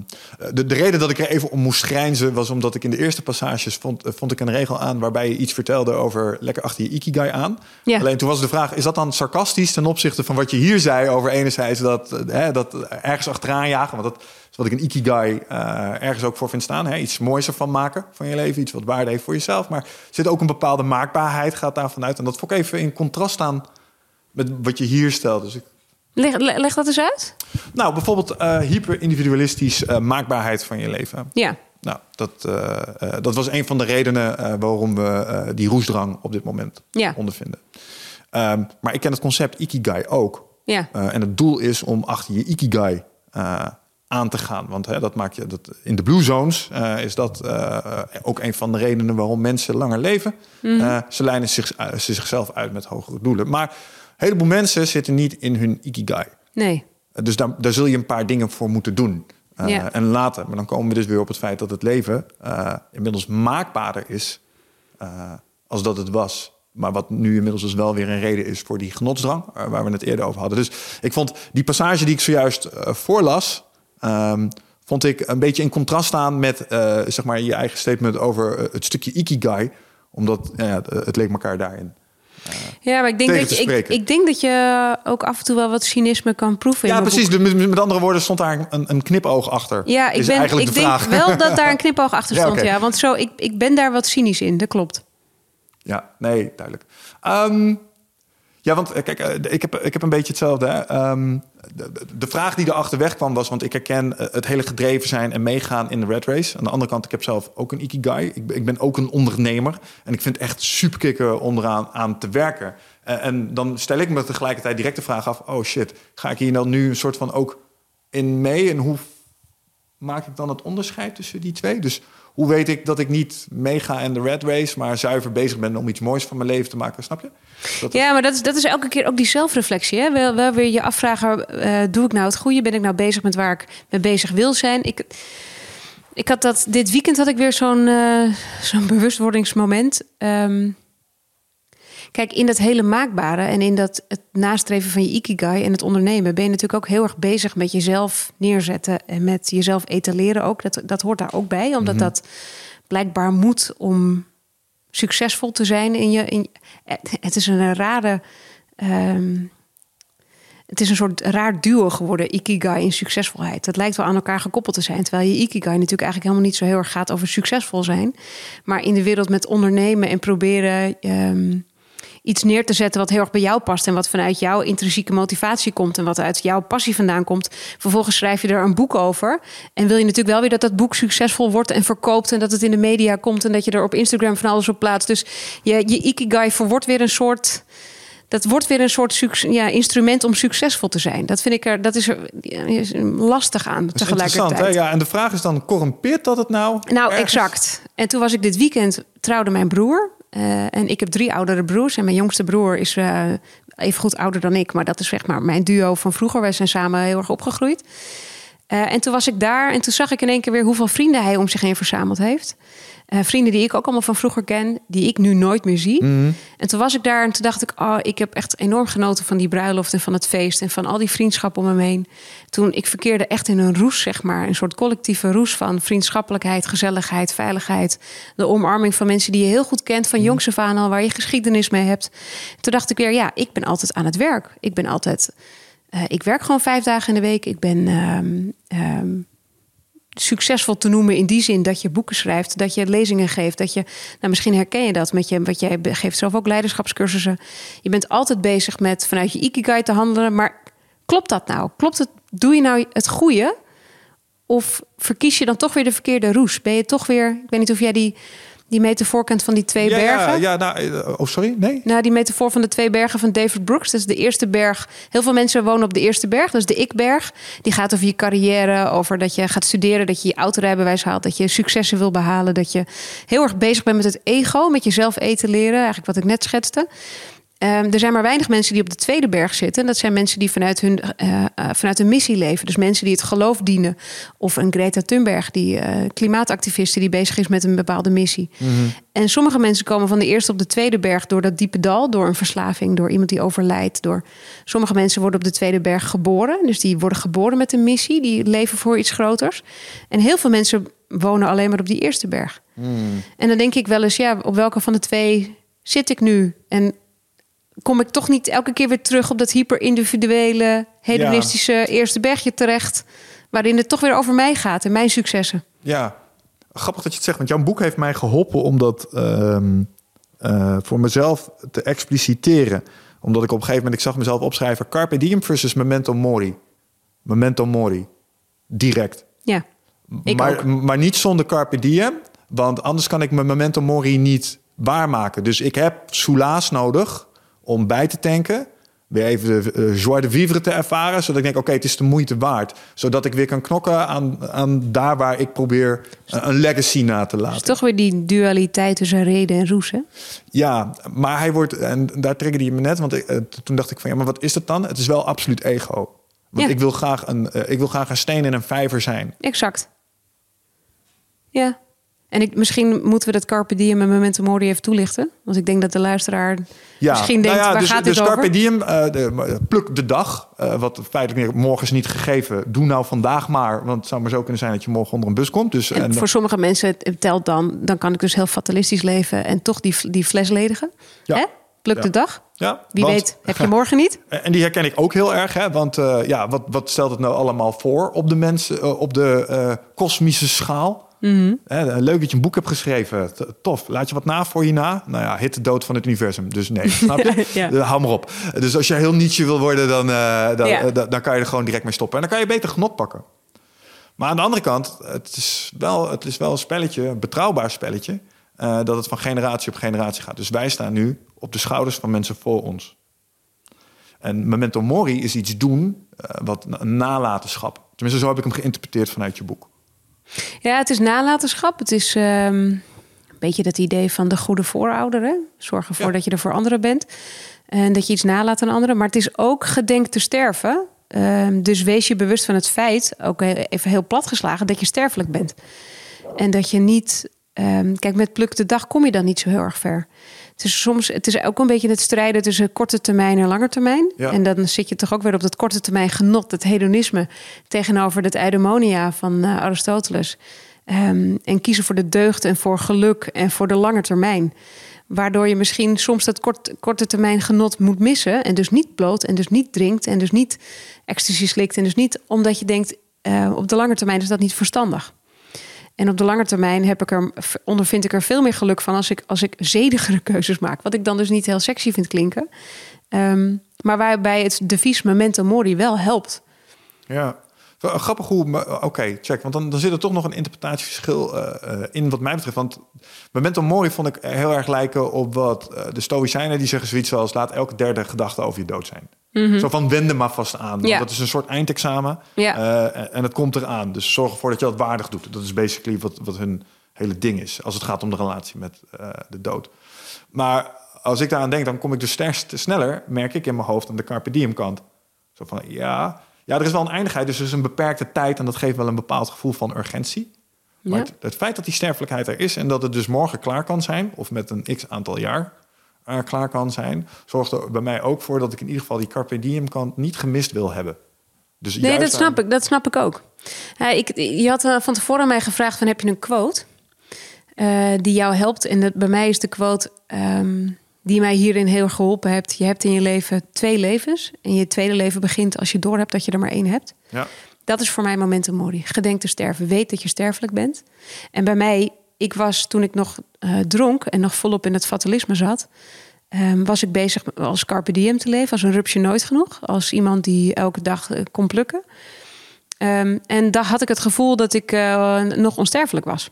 de, de, reden dat ik er even om moest grijnzen was omdat ik in de eerste passages vond, eh, vond ik een regel aan waarbij je iets vertelde over lekker achter je ikigai aan. Ja. Alleen toen was de vraag: is dat dan sarcastisch ten opzichte van wat je hier zei over enerzijds dat, eh, hè, dat ergens achteraan jagen? Want dat is wat ik een ikigai uh, ergens ook voor vind staan. Hè? Iets moois ervan maken van je leven, iets wat waarde heeft voor jezelf. Maar zit ook een bepaalde maakbaarheid, gaat daarvan uit. En dat vond ik even in contrast staan met wat je hier stelt. Dus ik Leg, leg dat eens uit. Nou, bijvoorbeeld uh, hyper-individualistisch uh, maakbaarheid van je leven. Ja. Nou, dat, uh, dat was een van de redenen waarom we die roesdrang op dit moment ja. ondervinden. Um, maar ik ken het concept Ikigai ook. Ja. en het doel is om achter je Ikigai aan te gaan. Want hè, dat maak je dat in de Blue Zones is dat ook een van de redenen waarom mensen langer leven. Mm ze lijnen zich, zichzelf uit met hogere doelen. Maar heleboel mensen zitten niet in hun ikigai. Nee. Dus daar, daar zul je een paar dingen voor moeten doen. Uh, En later. Maar dan komen we dus weer op het feit dat het leven uh, inmiddels maakbaarder is uh, als dat het was. Maar wat nu inmiddels dus wel weer een reden is voor die genotsdrang, waar we het eerder over hadden. Dus ik vond die passage die ik zojuist voorlas, um, vond ik een beetje in contrast staan met zeg maar je eigen statement over het stukje ikigai. Omdat het leek elkaar daarin ja, maar ik denk, dat je, ik, ik, denk dat je ook af en toe wel wat cynisme kan proeven. Ja, precies. Met, met, andere woorden stond daar een, een knipoog achter. Ja, ik, ben, ik denk wel dat daar [laughs] een knipoog achter stond. ja, Want zo, ik, ik ben daar wat cynisch in, dat klopt. Ja, nee, duidelijk. Um, ja, want eh, kijk, eh, ik heb, ik heb een beetje hetzelfde. Hè. Ehm, de, vraag die erachter weg kwam was... want ik herken eh, het hele gedreven zijn en meegaan in de red race. Aan de andere kant, ik heb zelf ook een ikigai. Ik, ik ben ook een ondernemer. En ik vind het echt super kicken onderaan aan te werken. en dan stel ik me tegelijkertijd direct de vraag af... oh shit, ga ik hier dan nu een soort van ook in mee? En hoe maak ik dan het onderscheid tussen die twee? Dus hoe weet ik dat ik niet meega in de red race, maar zuiver bezig ben om iets moois van mijn leven te maken? Snap je? Dat ja, maar dat is, dat is elke keer ook die zelfreflectie. Hè? Wel, wel weer je afvragen: uh, doe ik nou het goede? Ben ik nou bezig met waar ik mee bezig wil zijn? Ik, ik had dat dit weekend had ik weer zo'n uh, zo'n bewustwordingsmoment. Um, Kijk, in dat hele maakbare en in dat het nastreven van je ikigai en het ondernemen ben je natuurlijk ook heel erg bezig met jezelf neerzetten en met jezelf etaleren ook. Dat, dat hoort daar ook bij, omdat mhm. dat blijkbaar moet om succesvol te zijn in je. In, het is een rare. Ehm, het is een soort raar duo geworden, ikigai en succesvolheid. Dat lijkt wel aan elkaar gekoppeld te zijn. Terwijl je ikigai natuurlijk eigenlijk helemaal niet zo heel erg gaat over succesvol zijn. Maar in de wereld met ondernemen en proberen ehm, iets neer te zetten wat heel erg bij jou past en wat vanuit jouw intrinsieke motivatie komt en wat uit jouw passie vandaan komt. Vervolgens schrijf je er een boek over en wil je natuurlijk wel weer dat dat boek succesvol wordt en verkoopt en dat het in de media komt en dat je er op Instagram van alles op plaatst. Dus je, je ikigai wordt weer een soort dat wordt weer een soort ja, instrument om succesvol te zijn. Dat vind ik er, dat is er is lastig aan dat tegelijkertijd. Hè? Ja, en de vraag is dan, corrumpeert dat het nou? Nou, exact. En toen was ik dit weekend, trouwde mijn broer. Uh, en ik heb drie oudere broers. En mijn jongste broer is uh, even goed ouder dan ik. Maar dat is zeg maar mijn duo van vroeger. Wij zijn samen heel erg opgegroeid. Uh, en toen was ik daar en toen zag ik in één keer weer hoeveel vrienden hij om zich heen verzameld heeft. Uh, vrienden die ik ook allemaal van vroeger ken, die ik nu nooit meer zie. Mhm. En toen was ik daar en toen dacht ik, oh, ik heb echt enorm genoten van die bruiloft en van het feest en van al die vriendschappen om me heen. Toen ik verkeerde echt in een roes, zeg maar, een soort collectieve roes van vriendschappelijkheid, gezelligheid, veiligheid, de omarming van mensen die je heel goed kent van mm. jongs af aan al, waar je geschiedenis mee hebt. Toen dacht ik weer, ja, ik ben altijd aan het werk. Ik ben altijd, uh, ik werk gewoon vijf dagen in de week. Ik ben um, um, succesvol te noemen in die zin dat je boeken schrijft, dat je lezingen geeft, dat je, nou misschien herken je dat met je, wat jij geeft zelf ook leiderschapscursussen. Je bent altijd bezig met vanuit je ikigai te handelen, maar klopt dat nou? Klopt het? Doe je nou het goede? Of verkies je dan toch weer de verkeerde roes? Ben je toch weer, ik weet niet of jij die die metafoor kent van die twee bergen. Ja, ja nou, eh, oh sorry, nee. Nou, die metafoor van de twee bergen van David Brooks. Dat is de eerste berg. Heel veel mensen wonen op de eerste berg. Dat is de ikberg. Die gaat over je carrière, over dat je gaat studeren, dat je je autorijbewijs haalt, dat je successen wil behalen, dat je heel erg bezig bent met het ego, met jezelf eten leren. Eigenlijk wat ik net schetste. Ehm, er zijn maar weinig mensen die op de tweede berg zitten. En dat zijn mensen die vanuit hun, uh, vanuit hun missie leven. Dus mensen die het geloof dienen. Of een Greta Thunberg, die uh, klimaatactiviste die bezig is met een bepaalde missie. Mhm. En sommige mensen komen van de eerste op de tweede berg door dat diepe dal, door een verslaving, door iemand die overlijdt. Door... Sommige mensen worden op de tweede berg geboren. Dus die worden geboren met een missie, die leven voor iets groters. En heel veel mensen wonen alleen maar op die eerste berg. Mhm. En dan denk ik wel eens, ja, op welke van de twee zit ik nu? En kom ik toch niet elke keer weer terug op dat hyper-individuele, hedonistische eerste bergje terecht. Waarin het toch weer over mij gaat en mijn successen. Ja, grappig dat je het zegt, want jouw boek heeft mij geholpen om dat ehm, eh, voor mezelf te expliciteren. Omdat ik op een gegeven moment, ik zag mezelf opschrijven: Carpe diem versus memento mori. Memento mori. Direct. Ja. Ik maar, ook. maar niet zonder carpe diem, want anders kan ik mijn memento mori niet waarmaken. Dus ik heb soelaas nodig om bij te tanken. Weer even de uh, joie de vivre te ervaren. Zodat ik denk, oké, het is de moeite waard. Zodat ik weer kan knokken aan, aan daar waar ik probeer een legacy na te laten. is toch weer die dualiteit tussen reden en roes, hè? Ja, maar hij wordt... En daar triggerde je me net. Want ik, uh, toen dacht ik van, ja, maar wat is dat dan? Het is wel absoluut ego. Want ja. ik, wil graag een, ik wil graag een steen in een vijver zijn. Exact. Ja. En ik, misschien moeten we dat Carpe Diem en Memento Mori even toelichten. Want ik denk dat de luisteraar ja, misschien denkt, nou ja, waar dus, gaat dus dit over? Carpe Diem, uh, de, pluk de dag. Uh, wat feitelijk morgen is niet gegeven. Doe nou vandaag maar. Want het zou maar zo kunnen zijn dat je morgen onder een bus komt. Dus, en, en voor sommige mensen het telt dan. Dan kan ik dus heel fatalistisch leven. En toch die, die fles ledigen. Ja. Hè? Pluk de dag. Ja, Wie want, weet, heb je morgen niet? [laughs] En die herken ik ook heel erg. Hè? Want uh, ja, wat, wat stelt het nou allemaal voor op de mensen, op de kosmische schaal? Mm -hmm. leuk dat je een boek hebt geschreven. Tof. Laat je wat na voor je na? Nou ja, hit de dood van het universum. Dus nee, [laughs] snap je? ja. uh, hou maar op. Dus als je heel nietje wil worden, dan, uh, dan, dan, kan je er gewoon direct mee stoppen. En dan kan je beter genot pakken. Maar aan de andere kant, het is wel, het is wel een spelletje, een betrouwbaar spelletje, uh, dat het van generatie op generatie gaat. Dus wij staan nu op de schouders van mensen voor ons. En memento mori is iets doen, wat een nalatenschap. Tenminste, zo heb ik hem geïnterpreteerd vanuit je boek. Ja, het is nalatenschap. Het is um, een beetje dat idee van de goede voorouder. Hè? Zorg ervoor ja. dat je er voor anderen bent. En dat je iets nalaat aan anderen. Maar het is ook gedenk te sterven. Um, dus wees je bewust van het feit, ook even heel plat geslagen, dat je sterfelijk bent. En dat je niet. Um, kijk, met pluk de dag kom je dan niet zo heel erg ver. Het is soms, het is ook een beetje het strijden tussen korte termijn en lange termijn. Ja. En dan zit je toch ook weer op dat korte termijn genot, het hedonisme, tegenover het eudaimonia van uh, Aristoteles. Um, en kiezen voor de deugd en voor geluk en voor de lange termijn. Waardoor je misschien soms dat kort, korte termijn genot moet missen. En dus niet bloot en dus niet drinkt en dus niet ecstasy slikt. En dus niet omdat je denkt, uh, op de lange termijn is dat niet verstandig. En op de lange termijn heb ik er, ondervind ik er veel meer geluk van als ik, als ik zedigere [laughs] keuzes maak. Wat ik dan dus niet heel sexy vind klinken. Um, maar waarbij het devies memento mori wel helpt. Ja, grappig hoe... Oké, okay, check. Want dan, dan zit er toch nog een interpretatieverschil uh, in wat mij betreft. Want memento mori vond ik heel erg lijken op wat uh, de stoïcijnen... die zeggen zoiets zoals... laat elke derde gedachte over je dood zijn. Mm -hmm. Zo van wende maar vast aan. Ja. Dat is een soort eindexamen. Ja. En het komt eraan. Dus zorg ervoor dat je dat waardig doet. Dat is basically wat, wat hun hele ding is. Als het gaat om de relatie met de dood. Maar als ik daaraan denk, dan kom ik dus sterst, sneller, merk ik in mijn hoofd, aan de carpe diem kant. Zo van, ja, ja, er is wel een eindigheid. Dus er is een beperkte tijd en dat geeft wel een bepaald gevoel van urgentie. Maar Ja. het, het feit dat die sterfelijkheid er is en dat het dus morgen klaar kan zijn, of met een x aantal jaar uh, klaar kan zijn, zorgt er bij mij ook voor dat ik in ieder geval die carpe diem kant niet gemist wil hebben. Dus Nee, dat snap aan- ik. Dat snap ik ook. Ik, je had uh, van tevoren mij gevraagd: van, heb je een quote uh, die jou helpt? En dat, bij mij is de quote um, die mij hierin heel erg geholpen hebt. Je hebt in je leven twee levens. En je tweede leven begint als je doorhebt dat je er maar één hebt. Ja. Dat is voor mij momentum mori. Gedenk te sterven. Weet dat je sterfelijk bent. En bij mij, ik was toen ik nog uh, dronk en nog volop in het fatalisme zat. Um, was ik bezig als carpe diem te leven, als een rupsje nooit genoeg, als iemand die elke dag uh, kon plukken. Um, en daar had ik het gevoel dat ik uh, nog onsterfelijk was.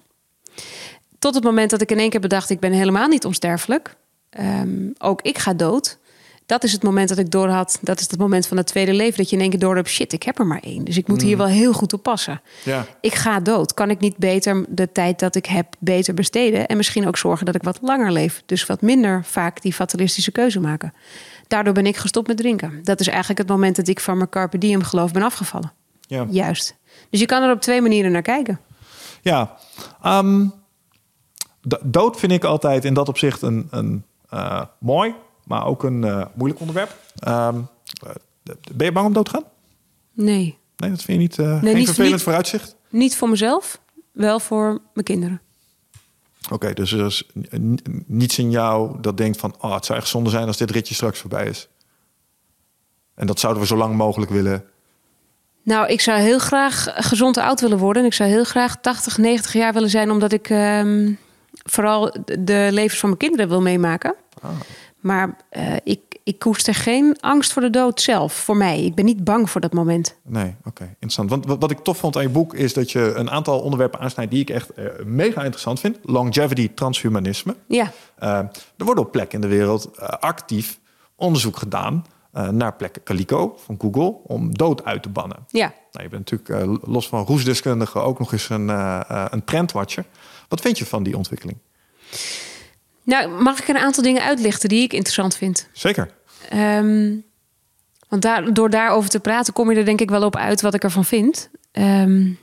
Tot het moment dat ik in één keer bedacht, ik ben helemaal niet onsterfelijk. Um, ook ik ga dood. Dat is het moment dat ik door had. Dat is het moment van het tweede leven. Dat je in één keer door hebt: shit, ik heb er maar één. Dus ik moet hier wel heel goed op passen. Ja. Ik ga dood. Kan ik niet beter de tijd dat ik heb beter besteden? En misschien ook zorgen dat ik wat langer leef. Dus wat minder vaak die fatalistische keuze maken. Daardoor ben ik gestopt met drinken. Dat is eigenlijk het moment dat ik van mijn carpe diem geloof ben afgevallen. Ja. Juist. Dus je kan er op twee manieren naar kijken. Ja, ehm, dood vind ik altijd in dat opzicht een, een eh, mooi, maar ook een eh, moeilijk onderwerp. Ehm, eh, ben je bang om dood te gaan? Nee. Nee, dat vind je niet, eh geen niet- vervelend niet- vooruitzicht? Niet voor mezelf, wel voor mijn kinderen. Oké, dus er is niets in jou dat denkt van... Oh, het zou echt zonde zijn als dit ritje straks voorbij is. En dat zouden we zo lang mogelijk willen. Nou, ik zou heel graag gezond oud willen worden. En ik zou heel graag 80, 90 jaar willen zijn, omdat ik ehm, vooral de levens van mijn kinderen wil meemaken. Maar eh, ik, ik koester geen angst voor de dood zelf, voor mij. Ik ben niet bang voor dat moment. Nee, oké, interessant. Want wat, wat ik tof vond aan je boek... is dat je een aantal onderwerpen aansnijdt... die ik echt eh, mega interessant vind. Longevity, transhumanisme. Ja, Uh, er wordt op plekken in de wereld actief onderzoek gedaan naar plekken Calico van Google om dood uit te bannen. ja. Nou, je bent natuurlijk los van roesdeskundige ook nog eens een, een trendwatcher. Wat vind je van die ontwikkeling? Nou, mag ik een aantal dingen uitlichten die ik interessant vind? Zeker. Um, want daar, door daarover te praten kom je er denk ik wel op uit wat ik ervan vind. Um,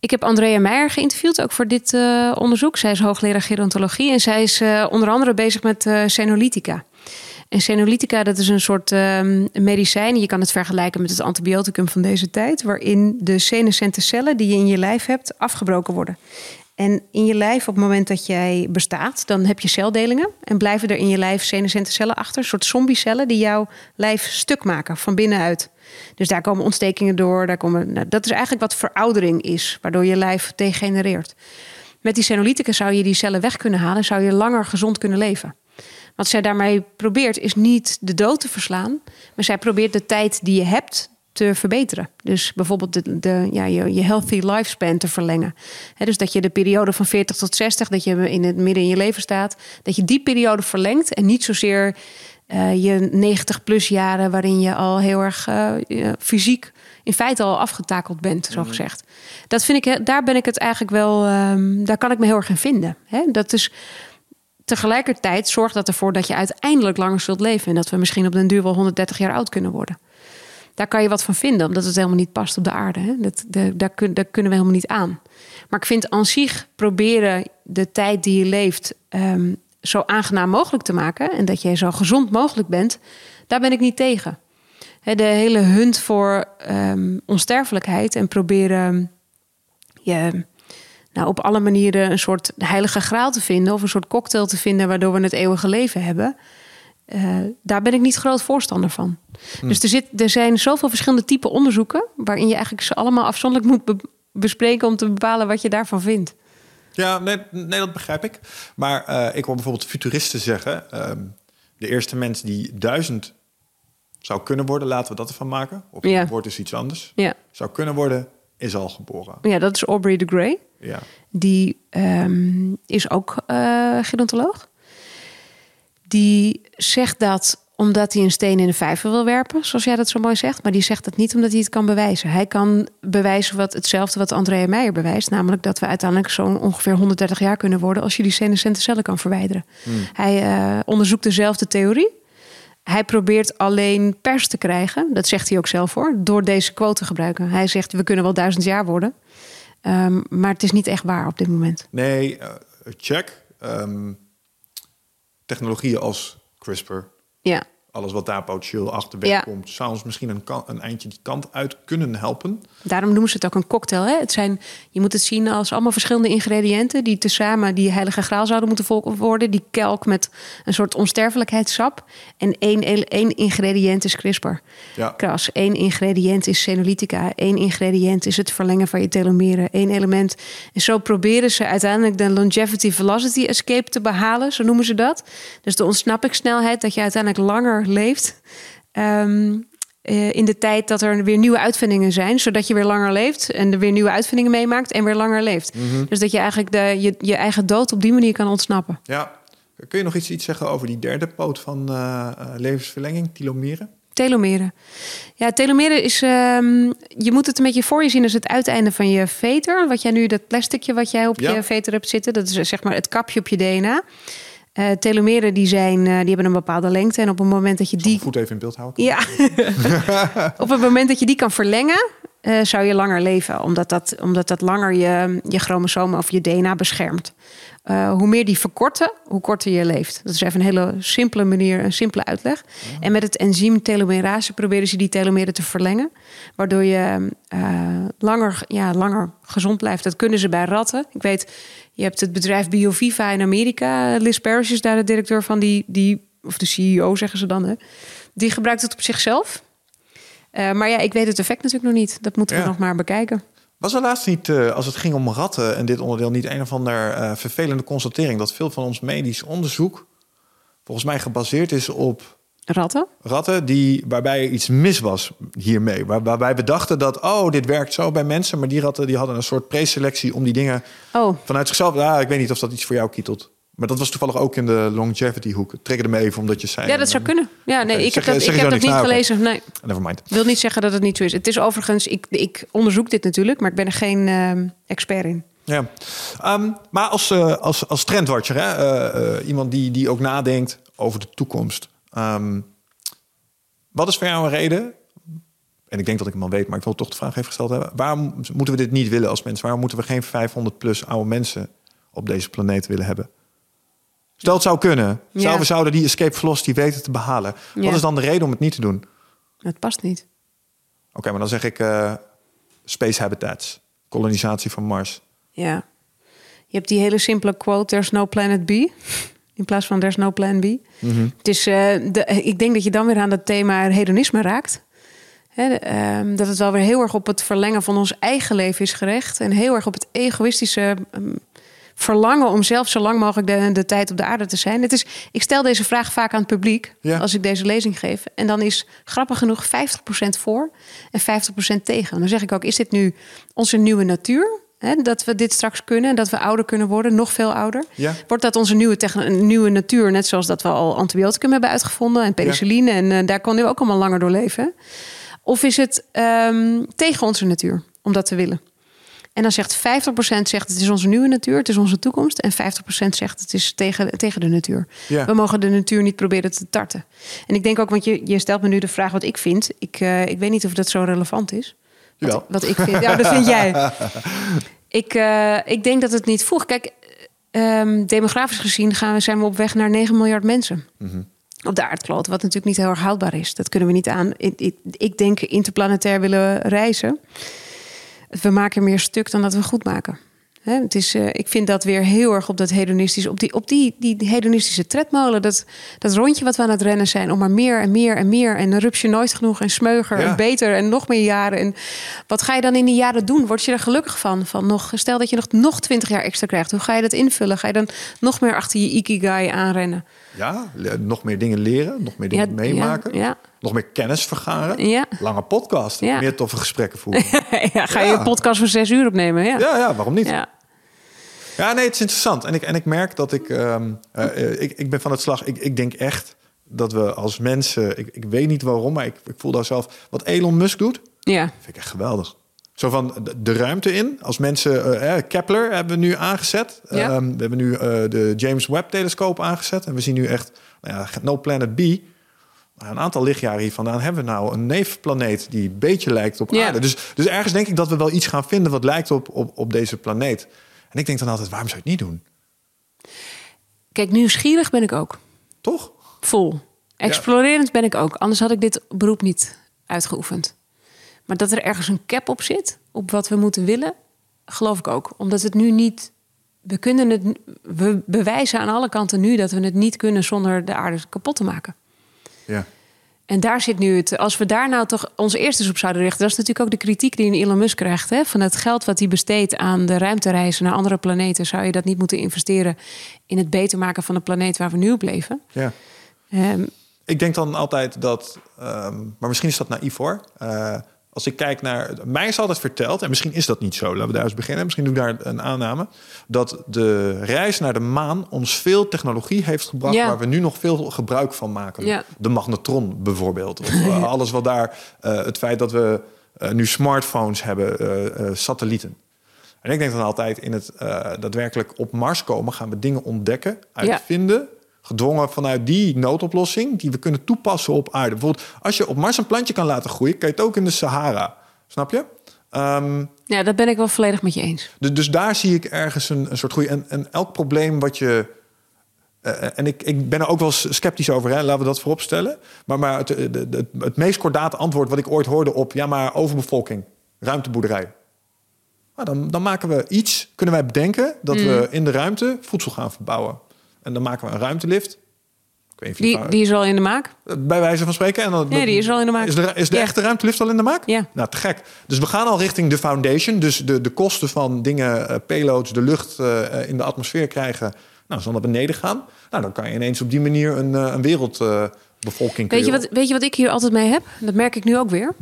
ik heb Andrea Meijer geïnterviewd, ook voor dit uh, onderzoek. Zij is hoogleraar gerontologie en zij is uh, onder andere bezig met uh, senolytica. En senolytica, dat is een soort um, medicijn. Je kan het vergelijken met het antibioticum van deze tijd... waarin de senescente cellen die je in je lijf hebt afgebroken worden. En in je lijf, op het moment dat jij bestaat, dan heb je celdelingen. En blijven er in je lijf senescente cellen achter. Een soort zombiecellen die jouw lijf stuk maken van binnenuit. Dus daar komen ontstekingen door. Daar komen, nou, dat is eigenlijk wat veroudering is, waardoor je lijf degenereert. Met die senolytica zou je die cellen weg kunnen halen. Zou je langer gezond kunnen leven. Wat zij daarmee probeert is niet de dood te verslaan. Maar zij probeert de tijd die je hebt te verbeteren. Dus bijvoorbeeld de, de, ja, je, je healthy lifespan te verlengen. He, dus dat je de periode van 40 tot 60, dat je in het midden in je leven staat, dat je die periode verlengt en niet zozeer uh, je 90 plus jaren waarin je al heel erg uh, fysiek in feite al afgetakeld bent, zo gezegd. Dat vind ik, daar ben ik het eigenlijk wel, um, daar kan ik me heel erg in vinden. He, dat is tegelijkertijd zorgt dat ervoor dat je uiteindelijk langer zult leven en dat we misschien op den duur wel 130 jaar oud kunnen worden daar kan je wat van vinden, omdat het helemaal niet past op de aarde. Hè? Dat, de, daar, kun, daar, kunnen we helemaal niet aan. Maar ik vind aan zich proberen de tijd die je leeft um, zo aangenaam mogelijk te maken en dat je zo gezond mogelijk bent, daar ben ik niet tegen. De hele hunt voor um, onsterfelijkheid en proberen je nou, op alle manieren een soort heilige graal te vinden of een soort cocktail te vinden waardoor we het eeuwige leven hebben. Uh, daar ben ik niet groot voorstander van. Hm. Dus er, zit, er zijn zoveel verschillende typen onderzoeken... waarin je eigenlijk ze allemaal afzonderlijk moet be bespreken... om te bepalen wat je daarvan vindt. Ja, nee, nee dat begrijp ik. Maar uh, ik hoor bijvoorbeeld futuristen zeggen... Uh, de eerste mens die duizend zou kunnen worden... laten we dat ervan maken. Of ja. het woord is iets anders. Ja. Zou kunnen worden, is al geboren. Ja, dat is Aubrey de Grey. Ja. Die um, is ook uh, gerontoloog die zegt dat omdat hij een steen in de vijver wil werpen, zoals jij dat zo mooi zegt. Maar die zegt dat niet omdat hij het kan bewijzen. Hij kan bewijzen wat hetzelfde wat Andrea Meijer bewijst. Namelijk dat we uiteindelijk zo'n ongeveer 130 jaar kunnen worden als je die senescente cellen kan verwijderen. Hmm. Hij uh, onderzoekt dezelfde theorie. Hij probeert alleen pers te krijgen, dat zegt hij ook zelf voor, door deze quote te gebruiken. Hij zegt we kunnen wel duizend jaar worden. Um, maar het is niet echt waar op dit moment. Nee, uh, check. Um technologieën als CRISPR, ja. Alles wat daar potentieel achterweg Ja. komt, zou ons misschien een, kan, een eindje die kant uit kunnen helpen. Daarom noemen ze het ook een cocktail. Hè? Het zijn, je moet het zien als allemaal verschillende ingrediënten die tezamen die heilige graal zouden moeten worden. Die kelk met een soort onsterfelijkheidssap. En één, één ingrediënt is CRISPR. Ja. Kras. Eén ingrediënt is senolytica. Eén ingrediënt is het verlengen van je telomeren. Eén element. En zo proberen ze uiteindelijk de longevity velocity escape te behalen. Zo noemen ze dat. Dus de ontsnappingssnelheid dat je uiteindelijk langer leeft. Um, uh, in de tijd dat er weer nieuwe uitvindingen zijn, zodat je weer langer leeft en er weer nieuwe uitvindingen meemaakt en weer langer leeft. Mhm. Dus dat je eigenlijk de, je, je eigen dood op die manier kan ontsnappen. Ja, Kun je nog iets, iets zeggen over die derde poot van uh, levensverlenging, telomeren? Telomeren. Ja, telomeren is. Um, je moet het een beetje voor je zien als het uiteinde van je veter. Wat jij nu, dat plasticje wat jij op je veter hebt zitten, dat is zeg maar het kapje op je DNA. Uh, telomeren die zijn, uh, die hebben een bepaalde lengte. En op het moment dat je die. Goed even in beeld houden. Ja. [laughs] op het moment dat je die kan verlengen, uh, zou je langer leven. Omdat dat, omdat dat langer je, je chromosomen of je DNA beschermt. Hoe meer die verkorten, hoe korter je leeft. Dat is even een hele simpele manier, een simpele uitleg. En met het enzym telomerase proberen ze die telomeren te verlengen. Waardoor je langer, ja, langer gezond blijft. Dat kunnen ze bij ratten. Ik weet, je hebt het bedrijf BioViva in Amerika. Liz Parrish is daar de directeur van. Die, die, of de CEO zeggen ze dan. Hè. Die gebruikt het op zichzelf. Uh, maar ja, ik weet het effect natuurlijk nog niet. Dat moeten we nog maar bekijken. Was er laatst niet, uh, als het ging om ratten en dit onderdeel, niet een of ander uh, vervelende constatering dat veel van ons medisch onderzoek volgens mij gebaseerd is op ratten? Ratten die, waarbij iets mis was hiermee. Waar, waarbij we dachten dat, oh, dit werkt zo bij mensen, maar die ratten die hadden een soort preselectie om die dingen oh. vanuit zichzelf. Ja, ik weet niet of dat iets voor jou kietelt. Maar dat was toevallig ook in de longevity hoek. Trek me even omdat je zei. Ja, dat zou kunnen. Ja, nee, ik heb dat, ik heb dat niet gelezen. Nee. Nevermind. Ik wil niet zeggen dat het niet zo is. Het is overigens, ik, ik onderzoek dit natuurlijk, maar ik ben er geen uh, expert in. Ja, um, maar als, uh, als, als trendwatcher, hè? Uh, iemand die, die ook nadenkt over de toekomst. Um, wat is voor jou een reden? En ik denk dat ik hem al weet, maar ik wil toch de vraag even gesteld hebben. Waarom moeten we dit niet willen als mensen? Waarom moeten we geen 500 plus oude mensen op deze planeet willen hebben? Stel het zou kunnen. Stel ja. we zouden die escape velocity weten te behalen. Wat is dan de reden om het niet te doen? Het past niet. Oké, okay, maar dan zeg ik uh, space habitats. Kolonisatie van Mars. Ja. Je hebt die hele simpele quote, there's no planet B. In plaats van there's no plan B. Mm -hmm. Het is, uh, de, ik denk dat je dan weer aan het thema hedonisme raakt. He, um, dat het wel weer heel erg op het verlengen van ons eigen leven is gericht. En heel erg op het egoïstische um, verlangen om zelf zo lang mogelijk de, de, tijd op de aarde te zijn. Het is, ik stel deze vraag vaak aan het publiek ja. als ik deze lezing geef. En dan is grappig genoeg 50% voor en 50% tegen. dan zeg ik ook, is dit nu onze nieuwe natuur? Hè, dat we dit straks kunnen, dat we ouder kunnen worden, nog veel ouder. Ja. Wordt dat onze nieuwe, nieuwe natuur, net zoals dat we al antibioticum hebben uitgevonden en penicilline. Ja. En uh, daar kon nu ook allemaal langer door leven. Of is het um, tegen onze natuur om dat te willen? En dan zegt 50% zegt het is onze nieuwe natuur, het is onze toekomst. En 50% zegt het is tegen, tegen de natuur. Ja. We mogen de natuur niet proberen te tarten. En ik denk ook, want je, je stelt me nu de vraag wat ik vind. Ik, uh, ik weet niet of dat zo relevant is. Wat, ja. wat ik vind. Ja, dat vind jij. [laughs] ik, uh, ik denk dat het niet vroeg. Kijk, um, demografisch gezien gaan we, zijn we op weg naar 9 miljard mensen. Mm -hmm. Op de aardkloot, wat natuurlijk niet heel erg houdbaar is. Dat kunnen we niet aan. Ik, ik, ik denk interplanetair willen reizen we maken meer stuk dan dat we goed maken. He, het is, uh, ik vind dat weer heel erg op dat hedonistisch, op die, op die, die hedonistische tredmolen. Dat, dat rondje wat we aan het rennen zijn. Om maar meer en meer en meer. En dan rups je nooit genoeg en smeuger Ja. en beter en nog meer jaren. En wat ga je dan in die jaren doen? Word je er gelukkig van? van nog, stel dat je nog, nog 20 jaar extra krijgt. Hoe ga je dat invullen? Ga je dan nog meer achter je ikigai aanrennen? Ja, nog meer dingen leren, nog meer dingen Ja, meemaken. ja. Nog meer kennis vergaren. Ja. Lange podcast, Ja. meer toffe gesprekken voeren. [laughs] ja, ga je een podcast van zes uur opnemen? Ja. ja, ja, waarom niet? Ja. Nee, het is interessant. En ik, en ik merk dat ik, ehm, eh, eh, ik... Ik ben van het slag... Ik, ik denk echt dat we als mensen... Ik, ik weet niet waarom, maar ik, ik voel daar zelf... Wat Elon Musk doet, ja. vind ik echt geweldig. Zo van de, ruimte in. Als mensen... eh, Kepler hebben we nu aangezet. Ja. Ehm, we hebben nu de James Webb-telescoop aangezet. En we zien nu echt... Nou ja, No Planet B... Een aantal lichtjaren hier vandaan hebben we nou een neefplaneet die een beetje lijkt op Ja. aarde. Dus, dus ergens denk ik dat we wel iets gaan vinden wat lijkt op, op, op deze planeet. En ik denk dan altijd, waarom zou je het niet doen? Kijk, nieuwsgierig ben ik ook. Toch? Vol. Explorerend ben ik ook. Anders had ik dit beroep niet uitgeoefend. Maar dat er ergens een cap op zit, op wat we moeten willen, geloof ik ook. Omdat het nu niet. We kunnen het. We bewijzen aan alle kanten nu dat we het niet kunnen zonder de aarde kapot te maken. Ja. En daar zit nu het. Als we daar nou toch onze eerste eens op zouden richten. Dat is natuurlijk ook de kritiek die Elon Musk krijgt. Hè? Van het geld wat hij besteedt aan de ruimtereizen naar andere planeten. Zou je dat niet moeten investeren in het beter maken van de planeet waar we nu op leven? ja. Ehm, Ik denk dan altijd dat, ehm, maar misschien is dat naïef hoor. Eh, als ik kijk naar. Mij is altijd verteld, en misschien is dat niet zo, laten we daar eens beginnen. Misschien doe ik daar een aanname. Dat de reis naar de maan ons veel technologie heeft gebracht. Ja. waar we nu nog veel gebruik van maken. Ja. De magnetron bijvoorbeeld. Of eh, [laughs] alles wat daar. eh, het feit dat we eh, nu smartphones hebben, satellieten. En ik denk dan altijd in het daadwerkelijk op Mars komen, gaan we dingen ontdekken, uitvinden. Gedwongen vanuit die noodoplossing die we kunnen toepassen op aarde. Bijvoorbeeld, als je op Mars een plantje kan laten groeien, kan je het ook in de Sahara. Snap je? Ehm, Ja, dat ben ik wel volledig met je eens. dus, dus daar zie ik ergens een, een soort groei. En, en elk probleem wat je. eh, en ik, ik ben er ook wel sceptisch over, hè? laten we dat voorop stellen. Maar, maar het, het, het, het meest kordate antwoord wat ik ooit hoorde op... ja, maar overbevolking, ruimteboerderij. Nou, dan, dan maken we iets, kunnen wij bedenken... dat we in de ruimte voedsel gaan verbouwen. En dan maken we een ruimtelift. Ik weet Die, die is al in de maak. bij wijze van spreken. En dan, Nee, die is al in de maak. Is de, is de Ja. echte ruimtelift al in de maak? Ja. Nou, te gek. Dus we gaan al richting de foundation. Dus de, de kosten van dingen, eh, payloads, de lucht eh, in de atmosfeer krijgen... Nou, zal naar beneden gaan. Nou, dan kan je ineens op die manier een, eh, een wereldbevolking... Weet je, wat, weet je wat ik hier altijd mee heb? Dat merk ik nu ook weer.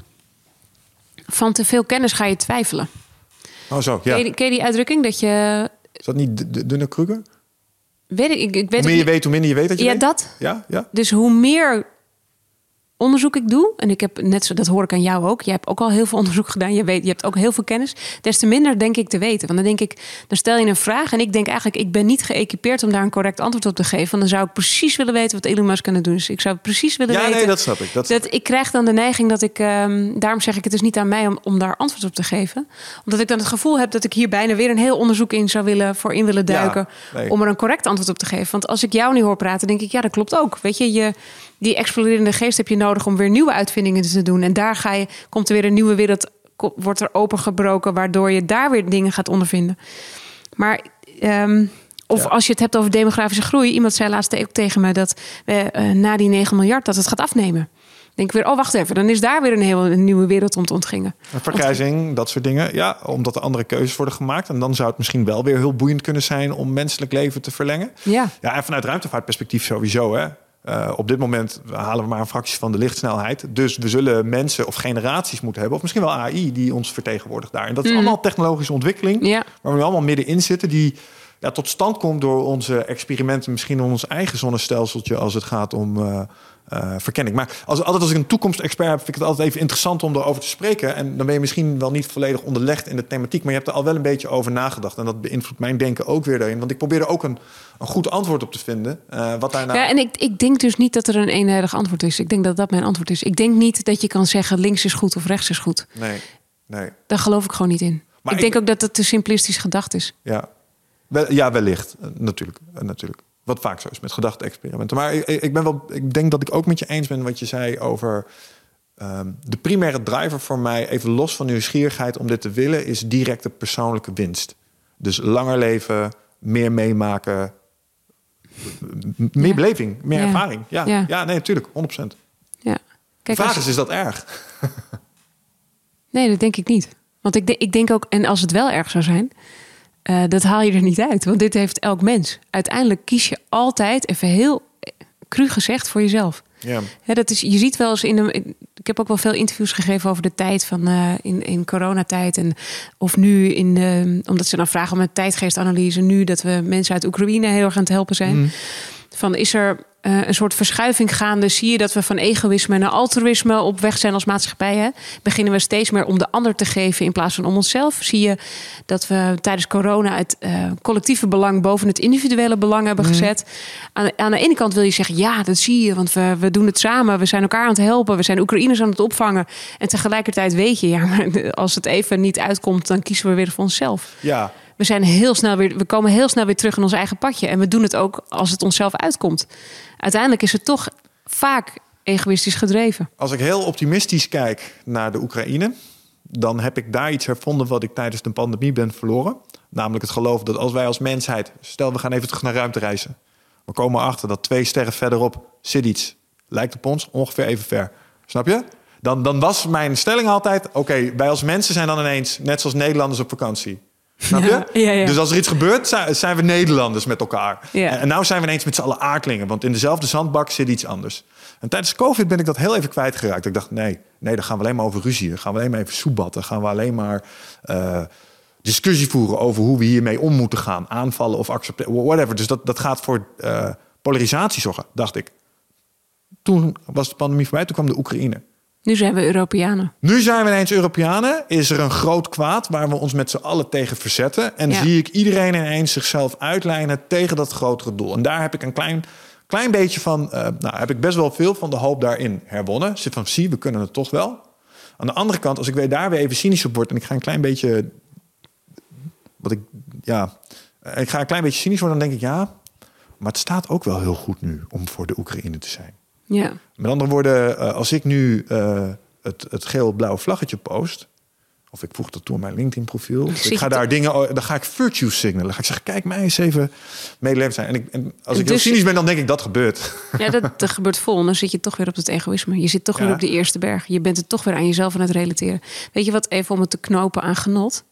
Van te veel kennis ga je twijfelen. Oh zo, Ken, je, ja. die- ken je die uitdrukking dat je... Is dat niet dunne Kruger? Weet ik, ik, ik weet Hoe meer je weet, hoe minder je weet dat je Ja, weet? dat. Ja, ja. Dus hoe meer onderzoek ik doe, en ik heb net zo, dat hoor ik aan jou ook. Jij hebt ook al heel veel [laughs] onderzoek gedaan. Je, weet, je hebt ook heel veel kennis. Des te minder denk ik te weten. Want dan denk ik, dan stel je een vraag en ik denk eigenlijk, ik ben niet geëquipeerd om daar een correct antwoord op te geven. Want dan zou ik precies willen weten wat Elon Musk doen. Dus ik zou precies willen Ja, weten. nee, dat snap ik. Dat, Dat ik krijg dan de neiging dat ik, ehm, daarom zeg ik het is niet aan mij om, om daar antwoord op te geven. Omdat ik dan het gevoel heb dat ik hier bijna weer een heel onderzoek in zou willen, voor in willen duiken. nee. Om er een correct antwoord op te geven. Want als ik jou nu hoor praten, denk ik, ja, dat klopt ook. Weet je, je die exploderende geest heb je nodig om weer nieuwe uitvindingen te doen. En daar ga je, komt er weer een nieuwe wereld, wordt er opengebroken, waardoor je daar weer dingen gaat ondervinden. Maar. ehm, of Ja. als je het hebt over demografische groei. Iemand zei laatst ook tegen me dat we eh, na die 9 miljard dat het gaat afnemen. Denk ik weer, oh wacht even, dan is daar weer een hele een nieuwe wereld om te ontgingen. Een vergrijzing, dat soort dingen. Ja, omdat er andere keuzes worden gemaakt. En dan zou het misschien wel weer heel boeiend kunnen zijn om menselijk leven te verlengen. Ja, Ja, en vanuit ruimtevaartperspectief sowieso. Hè. Eh, op dit moment halen we maar een fractie van de lichtsnelheid. Dus we zullen mensen of generaties moeten hebben, of misschien wel AI, die ons vertegenwoordigt daar. En dat is allemaal technologische ontwikkeling, ja. waar we nu allemaal middenin zitten, die ja, tot stand komt door onze experimenten, misschien in ons eigen zonnestelseltje als het gaat om eh, eh, verkenning. Maar als, altijd als ik een toekomstexpert heb, vind ik het altijd even interessant om erover te spreken. En dan ben je misschien wel niet volledig onderlegd in de thematiek, maar je hebt er al wel een beetje over nagedacht. En dat beïnvloedt mijn denken ook weer daarin. Want ik probeer er ook een, een goed antwoord op te vinden. eh, wat daarna. ja en ik, ik denk dus niet dat er een eenduidig antwoord is. Ik denk dat dat mijn antwoord is. Ik denk niet dat je kan zeggen links is goed of rechts is goed. Nee, nee. Daar geloof ik gewoon niet in. Maar ik ik- denk ook dat het te simplistisch gedacht is. Ja, Wel- ja wellicht. Eh, Natuurlijk, natuurlijk. Wat vaak zo is met gedachte-experimenten. Maar ik, ik, ben wel, ik denk dat ik ook met je eens ben wat je zei over... ehm, de primaire driver voor mij, even los van nieuwsgierigheid om dit te willen... is directe persoonlijke winst. Dus langer leven, meer meemaken, meer Ja. beleving, meer Ja. ervaring. Ja, Ja. ja. nee, natuurlijk, 100%. Ja. Kijk, vraag als- is, is dat erg? Nee, dat denk ik niet. Want ik, ik denk ook, en als het wel erg zou zijn, eh, dat haal je er niet uit. Want dit heeft elk mens. Uiteindelijk kies je altijd, even heel cru gezegd, voor jezelf. Ja. Ja, dat is, je ziet wel eens in de. Ik heb ook wel veel interviews gegeven over de tijd van eh, in, in coronatijd. En of nu in de, omdat ze dan vragen om een tijdgeestanalyse. Nu dat we mensen uit Oekraïne heel erg aan het helpen zijn. Van is er eh, een soort verschuiving gaande? Zie je dat we van egoïsme naar altruïsme op weg zijn als maatschappij? Hè? Beginnen we steeds meer om de ander te geven in plaats van om onszelf? Zie je dat we tijdens corona het eh, collectieve belang boven het individuele belang hebben gezet? Aan, aan de ene kant wil je zeggen, ja, dat zie je, want we, we doen het samen. We zijn elkaar aan het helpen. We zijn Oekraïners aan het opvangen. En tegelijkertijd weet je, ja, [laughs] maar als het even niet uitkomt, dan kiezen we weer voor onszelf. ja, We, zijn heel snel weer, we komen heel snel weer terug in ons eigen padje. En we doen het ook als het onszelf uitkomt. Uiteindelijk is het toch vaak egoïstisch gedreven. Als ik heel optimistisch kijk naar de Oekraïne, dan heb ik daar iets hervonden wat ik tijdens de pandemie ben verloren. Namelijk het geloof dat als wij als mensheid, stel we gaan even terug naar ruimtereizen. We komen erachter dat twee sterren verderop zit iets. Lijkt op ons ongeveer even ver. Snap je? Dan, dan was mijn stelling altijd, oké, wij als mensen zijn dan ineens net zoals Nederlanders op vakantie. Snap je? Ja, ja. Dus als er iets gebeurt, zijn, we Nederlanders met elkaar. En, nou zijn we ineens met z'n allen aardlingen. Want in dezelfde zandbak zit iets anders. En tijdens COVID ben ik dat heel even kwijtgeraakt. Ik dacht, nee, nee, dan gaan we alleen maar over ruzie. Dan gaan we alleen maar even soebatten. Gaan we alleen maar eh, discussie voeren over hoe we hiermee om moeten gaan. Aanvallen of accepteren, whatever. Dus dat, dat gaat voor eh, polarisatie zorgen, dacht ik. Toen was de pandemie voorbij, toen kwam de Oekraïne. Nu zijn we Europeanen. Nu zijn we ineens Europeanen. Is er een groot kwaad waar we ons met z'n allen tegen verzetten. En Ja. zie ik iedereen ineens zichzelf uitlijnen tegen dat grotere doel. En daar heb ik een klein, klein beetje van... eh, nou, heb ik best wel veel van de hoop daarin herwonnen. Zit van, zie, we kunnen het toch wel. Aan de andere kant, als ik weer daar weer even cynisch op word... en ik ga een klein beetje... Wat ik, ja, ik ga een klein beetje cynisch worden... dan denk ik, ja, maar het staat ook wel heel goed nu... om voor de Oekraïne te zijn. Ja. Met andere woorden, eh, als ik nu eh, het, het geel-blauwe vlaggetje post... of ik voeg dat toe aan mijn LinkedIn-profiel... Ik ga daar dingen... Dan ga ik virtue signalen. Dan ga ik zeggen, kijk, mij eens even medelevend zijn. En, ik, en als ik heel Dus- cynisch ben, dan denk ik, dat gebeurt. [laughs] Ja, dat, dat gebeurt vol. En dan zit je toch weer op het egoïsme. Je zit toch Ja. weer op de eerste berg. Je bent het toch weer aan jezelf aan het relateren. Weet je wat, even om het te knopen aan genot.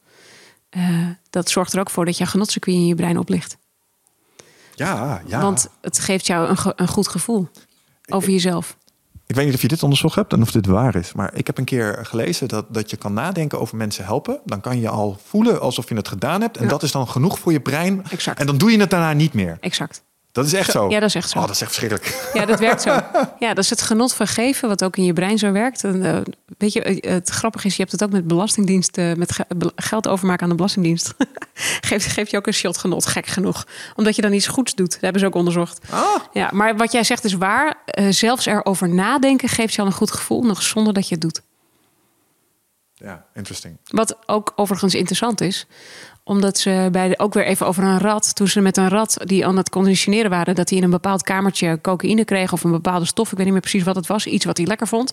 Eh, dat zorgt er ook voor dat je genotcircuit in je brein oplicht. Ja, ja. Want het geeft jou een, ge- een goed gevoel over jezelf. Ik weet niet of je dit onderzocht hebt en of dit waar is. Maar ik heb een keer gelezen dat, dat je kan nadenken over mensen helpen. Dan kan je al voelen alsof je het gedaan hebt. En Ja. dat is dan genoeg voor je brein. Exact. En dan doe je het daarna niet meer. Exact. Dat is echt zo. Ja, dat is echt zo. Oh, dat is echt verschrikkelijk. Ja, dat werkt zo. [laughs] Ja, dat is het genot van geven, wat ook in je brein zo werkt. En, eh, weet je, eh, het grappige is, je hebt het ook met belastingdienst, eh, met ge- geld overmaken aan de belastingdienst. [laughs] geeft, geeft je ook een shot genot, gek genoeg. Omdat je dan iets goeds doet. Dat hebben ze ook onderzocht. Ah. Ja, maar wat jij zegt is waar. Eh, zelfs erover nadenken geeft je al een goed gevoel, nog zonder dat je het doet. Ja, interesting. Wat ook overigens interessant is, omdat ze bij de, ook weer even over een rat, toen ze met een rat die aan het conditioneren waren, dat hij in een bepaald kamertje cocaïne kreeg of een bepaalde stof, ik weet niet meer precies wat het was, iets wat hij lekker vond.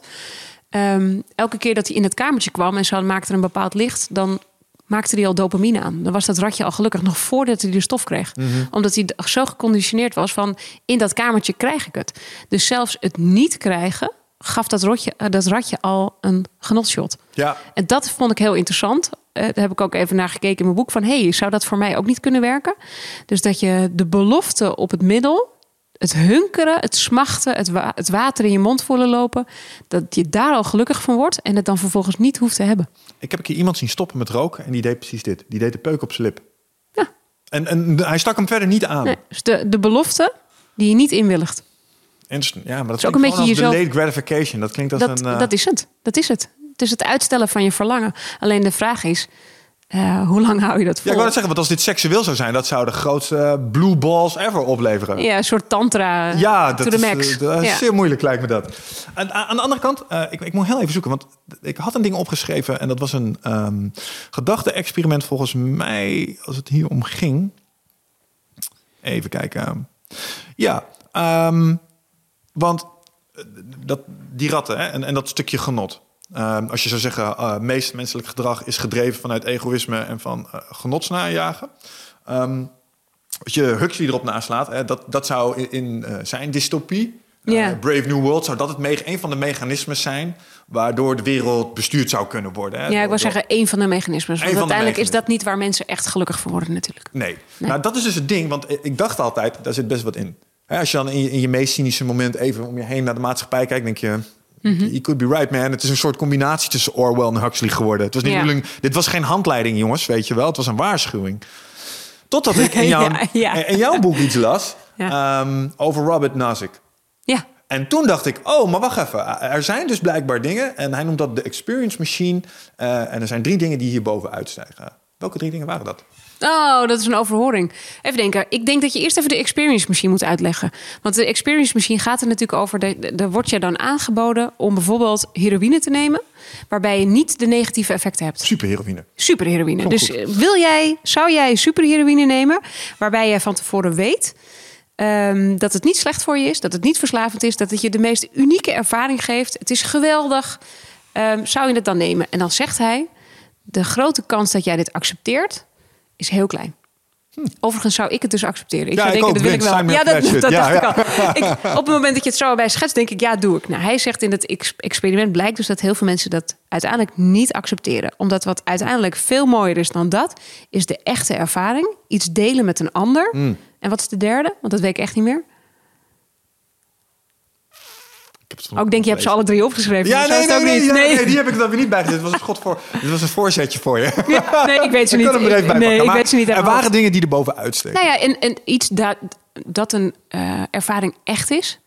Ehm, elke keer dat hij in het kamertje kwam en ze maakte een bepaald licht, dan maakte hij al dopamine aan. Dan was dat ratje al gelukkig nog voordat hij de stof kreeg. Omdat hij zo geconditioneerd was van in dat kamertje krijg ik het. Dus zelfs het niet krijgen gaf dat, rotje, eh, dat ratje al een genotshot. Ja, En dat vond ik heel interessant. Eh, daar heb ik ook even naar gekeken in mijn boek. Van, hey, zou dat voor mij ook niet kunnen werken? Dus dat je de belofte op het middel... het hunkeren, het smachten, het, wa- het water in je mond voelen lopen... dat je daar al gelukkig van wordt... en het dan vervolgens niet hoeft te hebben. Ik heb een keer iemand zien stoppen met roken en die deed precies dit. Die deed de peuk op zijn lip. Ja. En, en hij stak hem verder niet aan. Nee, dus de, de belofte die je niet inwilligt. Instant. Ja, maar dat is ook een beetje jezelf- delayed gratification. Dat klinkt als Dat, een... eh, dat is het. Dat is het. Het is het uitstellen van je verlangen. Alleen de vraag is... eh, hoe lang hou je dat Ja, vol? ik wou net zeggen, want als dit seksueel zou zijn, dat zou de grootste eh, blue balls ever opleveren. Ja, een soort tantra Ja, dat is, max. eh, dat is Ja. zeer moeilijk, lijkt me dat. En, aan aan de andere kant, ik, ik moet heel even zoeken, want ik had een ding opgeschreven en dat was een ehm gedachte-experiment volgens mij, als het hier om ging. Even kijken. Ja, ehm, want dat, die ratten hè, en, en dat stukje genot. Ehm, als je zou zeggen, eh meest menselijk gedrag is gedreven vanuit egoïsme en van eh genotsnajagen. Ehm, als je Huxley erop naslaat, hè, dat, dat zou in, in eh, zijn dystopie. Brave New World, zou dat het me- een van de mechanismes zijn waardoor de wereld bestuurd zou kunnen worden. Hè? Ja, ik wil zeggen één van de mechanismes. Want uiteindelijk is dat niet waar mensen echt gelukkig van worden natuurlijk. Nee. Nou, dat is dus het ding, want ik dacht altijd, daar zit best wat in. Hè, als je dan in je, in je meest cynische moment even om je heen naar de maatschappij kijkt, denk je. Mhm. You could be right, man. Het is een soort combinatie tussen Orwell en Huxley geworden. Het was niet Ja. dit was geen handleiding, jongens, weet je wel. Het was een waarschuwing. Totdat ik in [laughs] jouw, Ja, ja. In jouw boek iets las ehm, over Robert Nozick. Ja, En toen dacht ik, oh, maar wacht even. Er zijn dus blijkbaar dingen. En hij noemt dat de experience machine. Eh, en er zijn drie dingen die hierboven uitstijgen. Welke drie dingen waren dat? Oh, dat is een overhoring. Even denken. Ik denk dat je eerst even de experience machine moet uitleggen. Want de experience machine gaat er natuurlijk over. Er wordt je dan aangeboden om bijvoorbeeld heroïne te nemen. Waarbij je niet de negatieve effecten hebt. Superheroïne. Superheroïne. Dus goed. wil jij, zou jij superheroïne nemen waarbij jij van tevoren weet ehm, dat het niet slecht voor je is, dat het niet verslavend is, dat het je de meest unieke ervaring geeft. Het is geweldig. Ehm, zou je het dan nemen? En dan zegt hij: de grote kans dat jij dit accepteert is heel klein. Overigens zou ik het dus accepteren. Ik Ja, zou denken, dat wil ik wel. Ja, dat, dat Ja, dacht ja. ik al. Ik, op het moment dat je het zo bij schetst, denk ik, ja, doe ik. Nou, hij zegt in het ex- experiment blijkt dus dat heel veel mensen dat uiteindelijk niet accepteren. Omdat wat uiteindelijk veel mooier is dan dat, is de echte ervaring. Iets delen met een ander. Hmm. En wat is de derde? Want dat weet ik echt niet meer. Ik heb het Ook denk je, hebt ze alle drie opgeschreven. Ja, zo nee, nee, nee, niet. ja, nee, die heb ik er dan weer niet bij. Dit was een, voor, [laughs] dit was een voorzetje voor je. Ja, nee, ik weet ze [laughs] Ik niet. kan hem er even bij nee, ik weet ze niet. Er waren dingen die er bovenuit steken. Nou ja, en, en iets dat, dat een eh, ervaring echt is.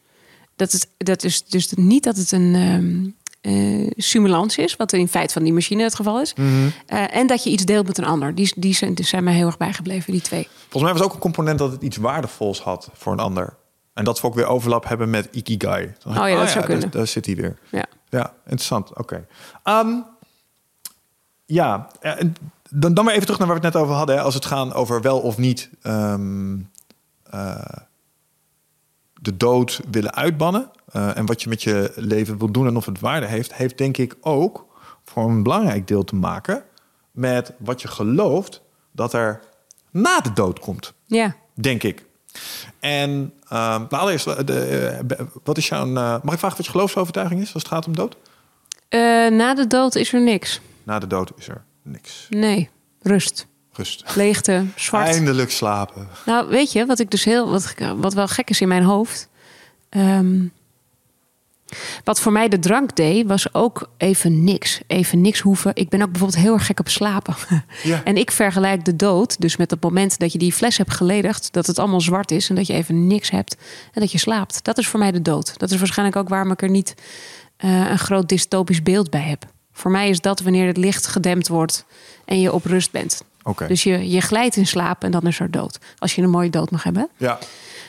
Dat, het, dat is dus niet dat het een eh, simulans is, wat in feite van die machine het geval is. Mhm. Eh, en dat je iets deelt met een ander. Die, die zijn, die zijn mij heel erg bijgebleven, die twee. Volgens mij was ook een component dat het iets waardevols had voor een ander. En dat we ook weer overlap hebben met Ikigai. Dan dacht ik, Oh ja, dat zou daar- kunnen. Daar, zit hij weer. Ja. Ja, interessant. Oké. Ehm, ja, eh, dan, dan weer even terug naar waar we het net over hadden. Hè. Als het gaat over wel of niet ehm, eh, de dood willen uitbannen. eh, en wat je met je leven wil doen en of het waarde heeft, heeft denk ik ook voor een belangrijk deel te maken met wat je gelooft dat er na de dood komt. Ja. Denk ik. En nou, allereerst, eh, de, eh, wat is jouw. eh, mag ik vragen wat je geloofsovertuiging is als het gaat om dood? Na de dood is er niks. Na de dood is er niks. Nee, rust. Rust. Leegte, [laughs] zwart. Eindelijk slapen. Nou, weet je, wat ik dus heel, wat, wat wel gek is in mijn hoofd. Ehm, wat voor mij de drank deed, was ook even niks. Even niks hoeven. Ik ben ook bijvoorbeeld heel erg gek op slapen. [laughs] Ja. En ik vergelijk de dood, dus met het moment dat je die fles hebt geledigd, dat het allemaal zwart is en dat je even niks hebt en dat je slaapt. Dat is voor mij de dood. Dat is waarschijnlijk ook waarom ik er niet eh, een groot dystopisch beeld bij heb. Voor mij is dat wanneer het licht gedempt wordt en je op rust bent. Dus je, je glijdt in slaap en dan is er dood. Als je een mooie dood mag hebben. Ja.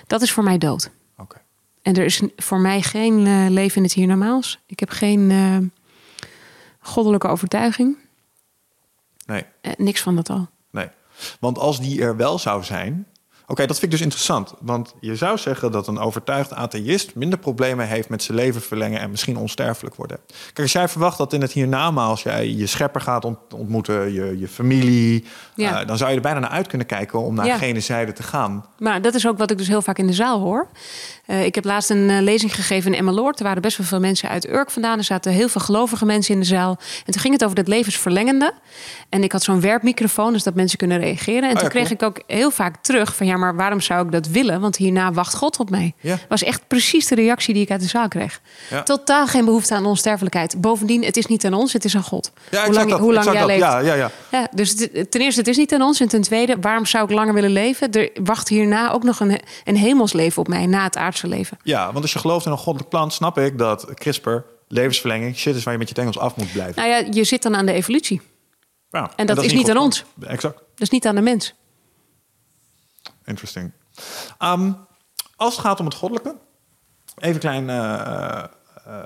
Dat is voor mij dood. En er is voor mij geen eh, leven in het hiernamaals. Ik heb geen eh, goddelijke overtuiging. Nee. Eh, niks van dat al. Nee. Want als die er wel zou zijn. Oké, dat vind ik dus interessant. Want je zou zeggen dat een overtuigd atheïst minder problemen heeft met zijn leven verlengen en misschien onsterfelijk worden. Kijk, als jij verwacht dat in het hiernamaals jij je schepper gaat ont- ontmoeten, je, je familie, Ja. eh, dan zou je er bijna naar uit kunnen kijken om naar Ja. gene zijde te gaan. Maar dat is ook wat ik dus heel vaak in de zaal hoor. Eh, ik heb laatst een eh, lezing gegeven in Emmeloord. Er waren best wel veel mensen uit Urk vandaan. Er zaten heel veel gelovige mensen in de zaal. En toen ging het over het levensverlengende. En ik had zo'n werpmicrofoon, dus dat mensen kunnen reageren. En Oh ja, toen kreeg cool. ik ook heel vaak terug van... ja, maar waarom zou ik dat willen? Want hierna wacht God op mij. Ja. was echt precies de reactie die ik uit de zaal kreeg. Totaal geen behoefte aan onsterfelijkheid. Bovendien, het is niet aan ons, het is aan God. Hoe lang, dat, hoe lang jij dat. leeft. Ja, ja, ja. Ja, dus ten eerste, het is niet aan ons. En ten tweede, waarom zou ik langer willen leven? Er wacht hierna ook nog een, een hemelsleven op mij na het aardse leven. ja, want als je gelooft in een goddelijk plan, snap ik dat CRISPR, levensverlenging, shit is waar je met je tengels af moet blijven. Nou ja, je zit dan aan de evolutie. Ja, En dat is niet aan ons. Exact. Dat is niet aan de mens. Interesting. Ehm, als het gaat om het goddelijke, even een klein eh, eh,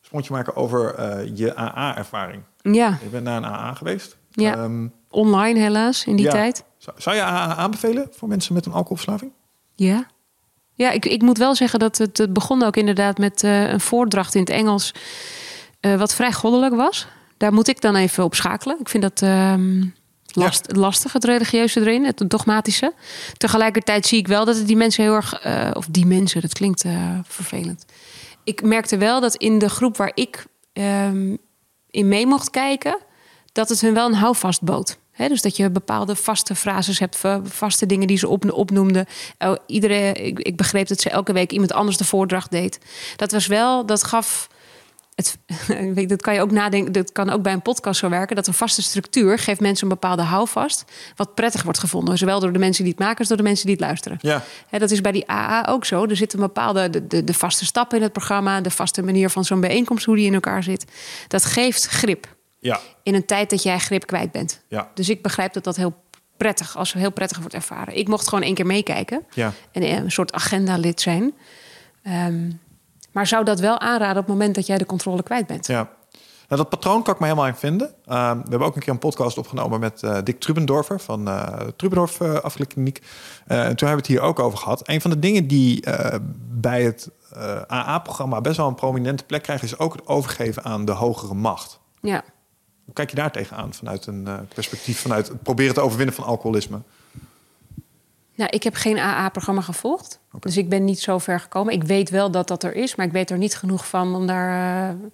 sprongje maken over eh, je AA-ervaring. Ja, Je bent naar een AA geweest. Ja. Ehm, online helaas in die ja. tijd. Zou, je AA aanbevelen voor mensen met een alcoholverslaving? Ja. Ja, ik, ik moet wel zeggen dat het, het begon ook inderdaad met eh, een voordracht in het Engels. eh, wat vrij goddelijk was. Daar moet ik dan even op schakelen. Ik vind dat ehm, last, lastig, het religieuze erin, het dogmatische. Tegelijkertijd zie ik wel dat het die mensen heel erg... eh, of die mensen, dat klinkt vervelend. Ik merkte wel dat in de groep waar ik ehm, in mee mocht kijken... dat het hun wel een houvast bood. Dus dat je bepaalde vaste frases hebt, va- vaste dingen die ze op, opnoemden. Oh, iedere, ik, ik begreep dat ze elke week iemand anders de voordracht deed. Dat was wel, dat gaf. Het, [laughs] dat kan je ook nadenken, dat kan ook bij een podcast zo werken. Dat een vaste structuur geeft mensen een bepaalde houvast. Wat prettig wordt gevonden. Zowel door de mensen die het maken als door de mensen die het luisteren. Ja. Dat is bij die AA ook zo. Er zitten bepaalde de, de, de vaste stappen in het programma, de vaste manier van zo'n bijeenkomst, hoe die in elkaar zit. Dat geeft grip Ja. in een tijd dat jij grip kwijt bent. Ja. Dus ik begrijp dat dat heel prettig, als heel prettig wordt ervaren. Ik mocht gewoon één keer meekijken Ja. en eh, een soort agenda-lid zijn. Ehm, maar zou dat wel aanraden op het moment dat jij de controle kwijt bent? Ja. Nou, dat patroon kan ik me helemaal in vinden. Ehm, we hebben ook een keer een podcast opgenomen met eh, Dick Trubendorfer van eh Trubendorf uh, en toen hebben we het hier ook over gehad. Een van de dingen die bij het AA-programma best wel een prominente plek krijgen, is ook het overgeven aan de hogere macht. Ja. Hoe kijk je daar tegenaan vanuit een eh, perspectief vanuit het proberen te overwinnen van alcoholisme? Nou, ik heb geen AA-programma gevolgd. Dus ik ben niet zo ver gekomen. Ik weet wel dat dat er is, maar ik weet er niet genoeg van om daar. Uh...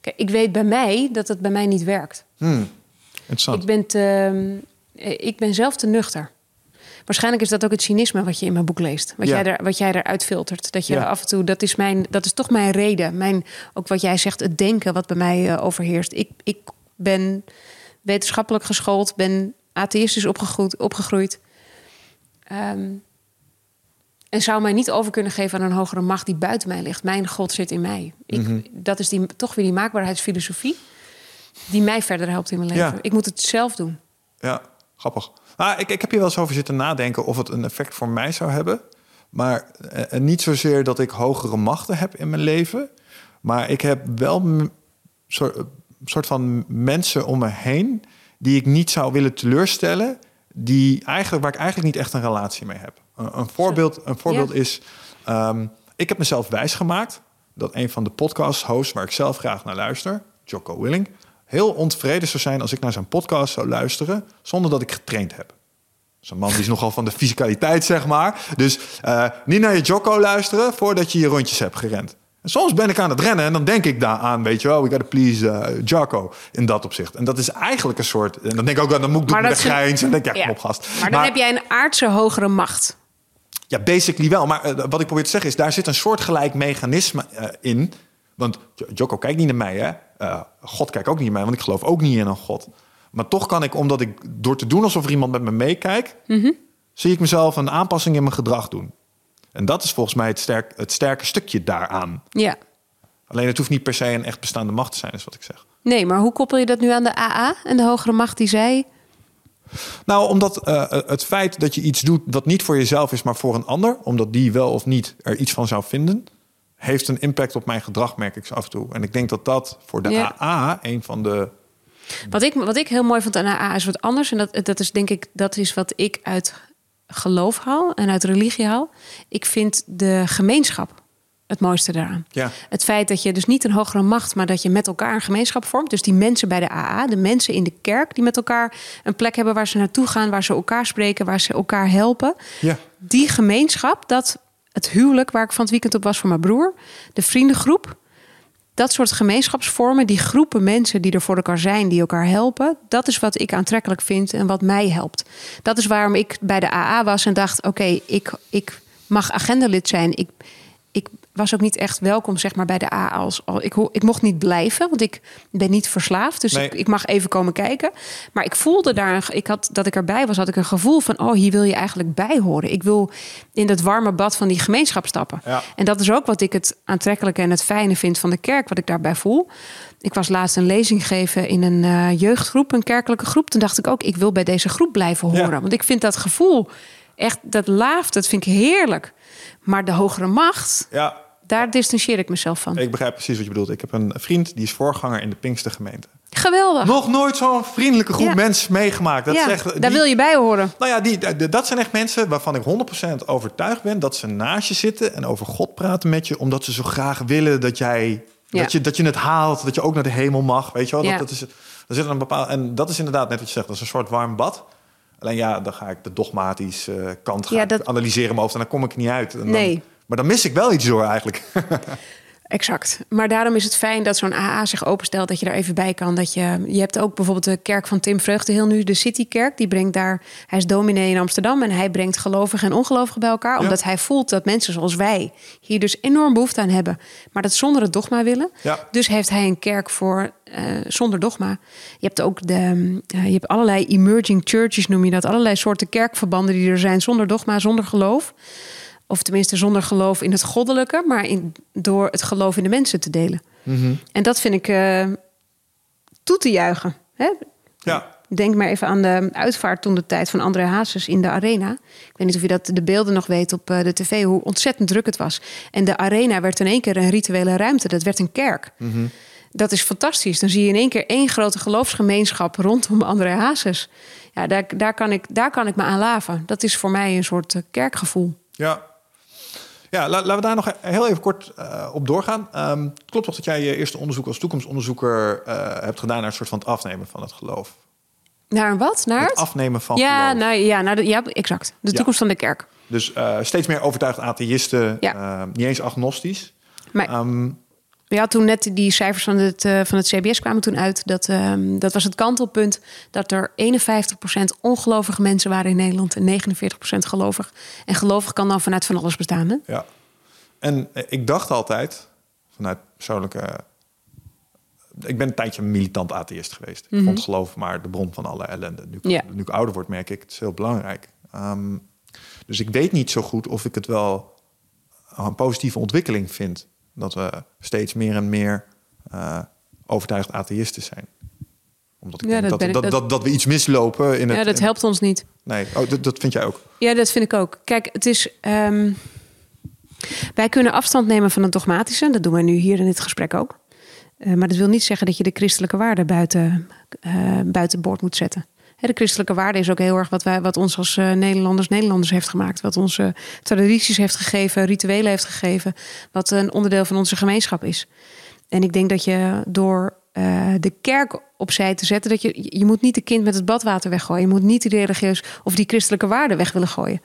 Kijk, ik weet bij mij dat het bij mij niet werkt. Hmm. Interessant. Ik ben, te, ik ben zelf te nuchter. Waarschijnlijk is dat ook het cynisme wat je in mijn boek leest. Wat, jij, er, wat jij eruit filtert. Dat je af en toe, dat is, mijn, dat is toch mijn reden. Mijn, ook wat jij zegt, het denken wat bij mij uh, overheerst. Ik, ik ben wetenschappelijk geschoold, ben atheïstisch opgegroeid. opgegroeid. Um, en zou mij niet over kunnen geven aan een hogere macht die buiten mij ligt. Mijn God zit in mij. Ik, mm -hmm. Dat is die, toch weer die maakbaarheidsfilosofie die mij verder helpt in mijn leven. Ja. Ik moet het zelf doen. Ja, grappig. Nou, ik, ik heb hier wel eens over zitten nadenken of het een effect voor mij zou hebben. Maar eh, niet zozeer dat ik hogere machten heb in mijn leven. Maar ik heb wel soort, soort van mensen om me heen die ik niet zou willen teleurstellen. Die eigenlijk, waar ik eigenlijk niet echt een relatie mee heb. Een, een voorbeeld, een voorbeeld ja. is, um, ik heb mezelf wijsgemaakt dat een van de podcast-hosts waar ik zelf graag naar luister, Jocko Willing, heel ontevreden zou zijn als ik naar zijn podcast zou luisteren zonder dat ik getraind heb. Zo'n man die is nogal van de [laughs] fysicaliteit, zeg maar. Dus uh, niet naar je Jocko luisteren voordat je je rondjes hebt gerend. En soms ben ik aan het rennen en dan denk ik daar aan, weet je wel, we gotta please uh, Jocko in dat opzicht. En dat is eigenlijk een soort, en dan denk ik ook, dan moet ik doen met de grijns. En dan denk ik, ja, kom op gast. Maar dan maar, heb jij een aardse hogere macht. Ja, basically wel. Maar uh, wat ik probeer te zeggen is, daar zit een soortgelijk mechanisme uh, in. Want Jocko kijkt niet naar mij, hè. Uh, God kijkt ook niet naar mij, want ik geloof ook niet in een God. Maar toch kan ik, omdat ik door te doen alsof er iemand met me meekijkt, mm -hmm. zie ik mezelf een aanpassing in mijn gedrag doen. En dat is volgens mij het, sterk, het sterke stukje daaraan. Ja. Alleen het hoeft niet per se een echt bestaande macht te zijn, is wat ik zeg. Nee, maar hoe koppel je dat nu aan de AA en de hogere macht die zij? Nou, omdat uh, het feit dat je iets doet wat niet voor jezelf is, maar voor een ander, omdat die wel of niet er iets van zou vinden, heeft een impact op mijn gedrag, merk ik zo af en toe. En ik denk dat dat voor de ja. AA een van de. Wat ik, wat ik heel mooi vond aan AA is wat anders. En dat, dat is denk ik, dat is wat ik uit geloof haal en uit religie haal. Ik vind de gemeenschap het mooiste daaraan. Ja. Het feit dat je dus niet een hogere macht, maar dat je met elkaar een gemeenschap vormt. Dus die mensen bij de AA, de mensen in de kerk die met elkaar een plek hebben waar ze naartoe gaan, waar ze elkaar spreken, waar ze elkaar helpen. Ja. Die gemeenschap, dat het huwelijk waar ik van het weekend op was voor mijn broer, de vriendengroep. Dat soort gemeenschapsvormen, die groepen mensen die er voor elkaar zijn, die elkaar helpen, dat is wat ik aantrekkelijk vind en wat mij helpt. Dat is waarom ik bij de AA was en dacht: oké, ik, ik mag agendalid zijn. Ik, ik was ook niet echt welkom zeg maar, bij de AA. Als, ik, ik mocht niet blijven, want ik ben niet verslaafd. Dus nee. ik, ik, mag even komen kijken. Maar ik voelde daar, ik had, dat ik erbij was, had ik een gevoel van... oh, hier wil je eigenlijk bij horen. Ik wil in dat warme bad van die gemeenschap stappen. Ja. En dat is ook wat ik het aantrekkelijke en het fijne vind van de kerk... wat ik daarbij voel. Ik was laatst een lezing geven in een uh, jeugdgroep, een kerkelijke groep. Toen dacht ik ook, ik wil bij deze groep blijven horen. Ja. Want ik vind dat gevoel, echt dat laaf, dat vind ik heerlijk. Maar de hogere macht... Ja daar distancieer ik mezelf van. Ik begrijp precies wat je bedoelt. Ik heb een vriend die is voorganger in de Pinkster gemeente. Geweldig. Nog nooit zo'n vriendelijke groep ja. mensen meegemaakt. Dat ja, is echt, die, daar wil je bij horen. Nou ja, die, dat zijn echt mensen waarvan ik 100% overtuigd ben dat ze naast je zitten en over God praten met je, omdat ze zo graag willen dat jij ja. dat, je, dat je het haalt, dat je ook naar de hemel mag. Weet je wel? Dat, dat is, er zit een en dat is inderdaad net wat je zegt, dat is een soort warm bad. Alleen ja, dan ga ik de dogmatische uh, kant gaan dat... analyseren in mijn hoofd en dan kom ik niet uit. En nee. Dan, maar dan mis ik wel iets door eigenlijk. [laughs] Exact. Maar daarom is het fijn dat zo'n AA zich openstelt, dat je daar even bij kan. Dat je, je hebt ook bijvoorbeeld de kerk van Tim Vreugdeheel nu, de Citykerk. Die brengt daar, hij is dominee in Amsterdam en hij brengt gelovigen en ongelovigen bij elkaar. Omdat hij voelt dat mensen zoals wij hier dus enorm behoefte aan hebben. Maar dat zonder het dogma willen. Ja. Dus heeft hij een kerk voor uh, zonder dogma. Je hebt ook de, uh, je hebt allerlei emerging churches noem je dat. Allerlei soorten kerkverbanden die er zijn zonder dogma, zonder geloof. Of tenminste zonder geloof in het goddelijke, maar in, door het geloof in de mensen te delen. Mm -hmm. En dat vind ik uh, toe te juichen. Hè? Ja. Denk maar even aan de uitvaart toen de tijd van André Hazes in de arena. Ik weet niet of je dat de beelden nog weet op de tv, hoe ontzettend druk het was. En de arena werd in één keer een rituele ruimte. Dat werd een kerk. Mm -hmm. Dat is fantastisch. Dan zie je in één keer één grote geloofsgemeenschap rondom André Hazes. Ja, daar, daar, kan ik, daar kan ik me aan laven. Dat is voor mij een soort kerkgevoel. Ja, ja, laten we daar nog heel even kort uh, op doorgaan. Um, klopt toch dat jij je eerste onderzoek als toekomstonderzoeker uh, hebt gedaan naar een soort van het afnemen van het geloof? Naar wat? Naar het afnemen van ja, geloof. nou, ja, naar de, ja, exact. De Ja. toekomst van de kerk. Dus eh, steeds meer overtuigd atheïsten, Ja. eh, niet eens agnostisch. Maar Ja, toen net die cijfers van het, eh, van het CBS kwamen toen uit. Dat, ehm, dat was het kantelpunt dat er 51% ongelovige mensen waren in Nederland en 49% gelovig. En gelovig kan dan vanuit van alles bestaan. Hè? ja. En eh, ik dacht altijd, vanuit persoonlijke... Ik ben een tijdje militant atheïst geweest. Ik vond geloof maar de bron van alle ellende. Nu, Mhm. Ja. nu ik ouder word, merk ik, het is heel belangrijk. Ehm, dus ik weet niet zo goed of ik het wel een positieve ontwikkeling vind. Dat we steeds meer en meer eh, overtuigd atheïsten zijn. Omdat ik Ja, denk dat dat, dat, ik- dat, dat, we iets mislopen in het... Ja, dat helpt ons niet. Nee, oh, dat, dat vind jij ook. Ja, dat vind ik ook. Kijk, het is. ehm, wij kunnen afstand nemen van het dogmatische. Dat doen wij nu hier in dit gesprek ook. Eh, maar dat wil niet zeggen dat je de christelijke waarden buiten, eh, buiten boord moet zetten. De christelijke waarde is ook heel erg wat, wij, wat ons als eh, Nederlanders Nederlanders heeft gemaakt. Wat onze tradities heeft gegeven, rituelen heeft gegeven. Wat een onderdeel van onze gemeenschap is. En ik denk dat je door eh, de kerk opzij te zetten, dat je, je moet niet de kind met het badwater weggooien. Je moet niet die religieus of die christelijke waarden weg willen gooien.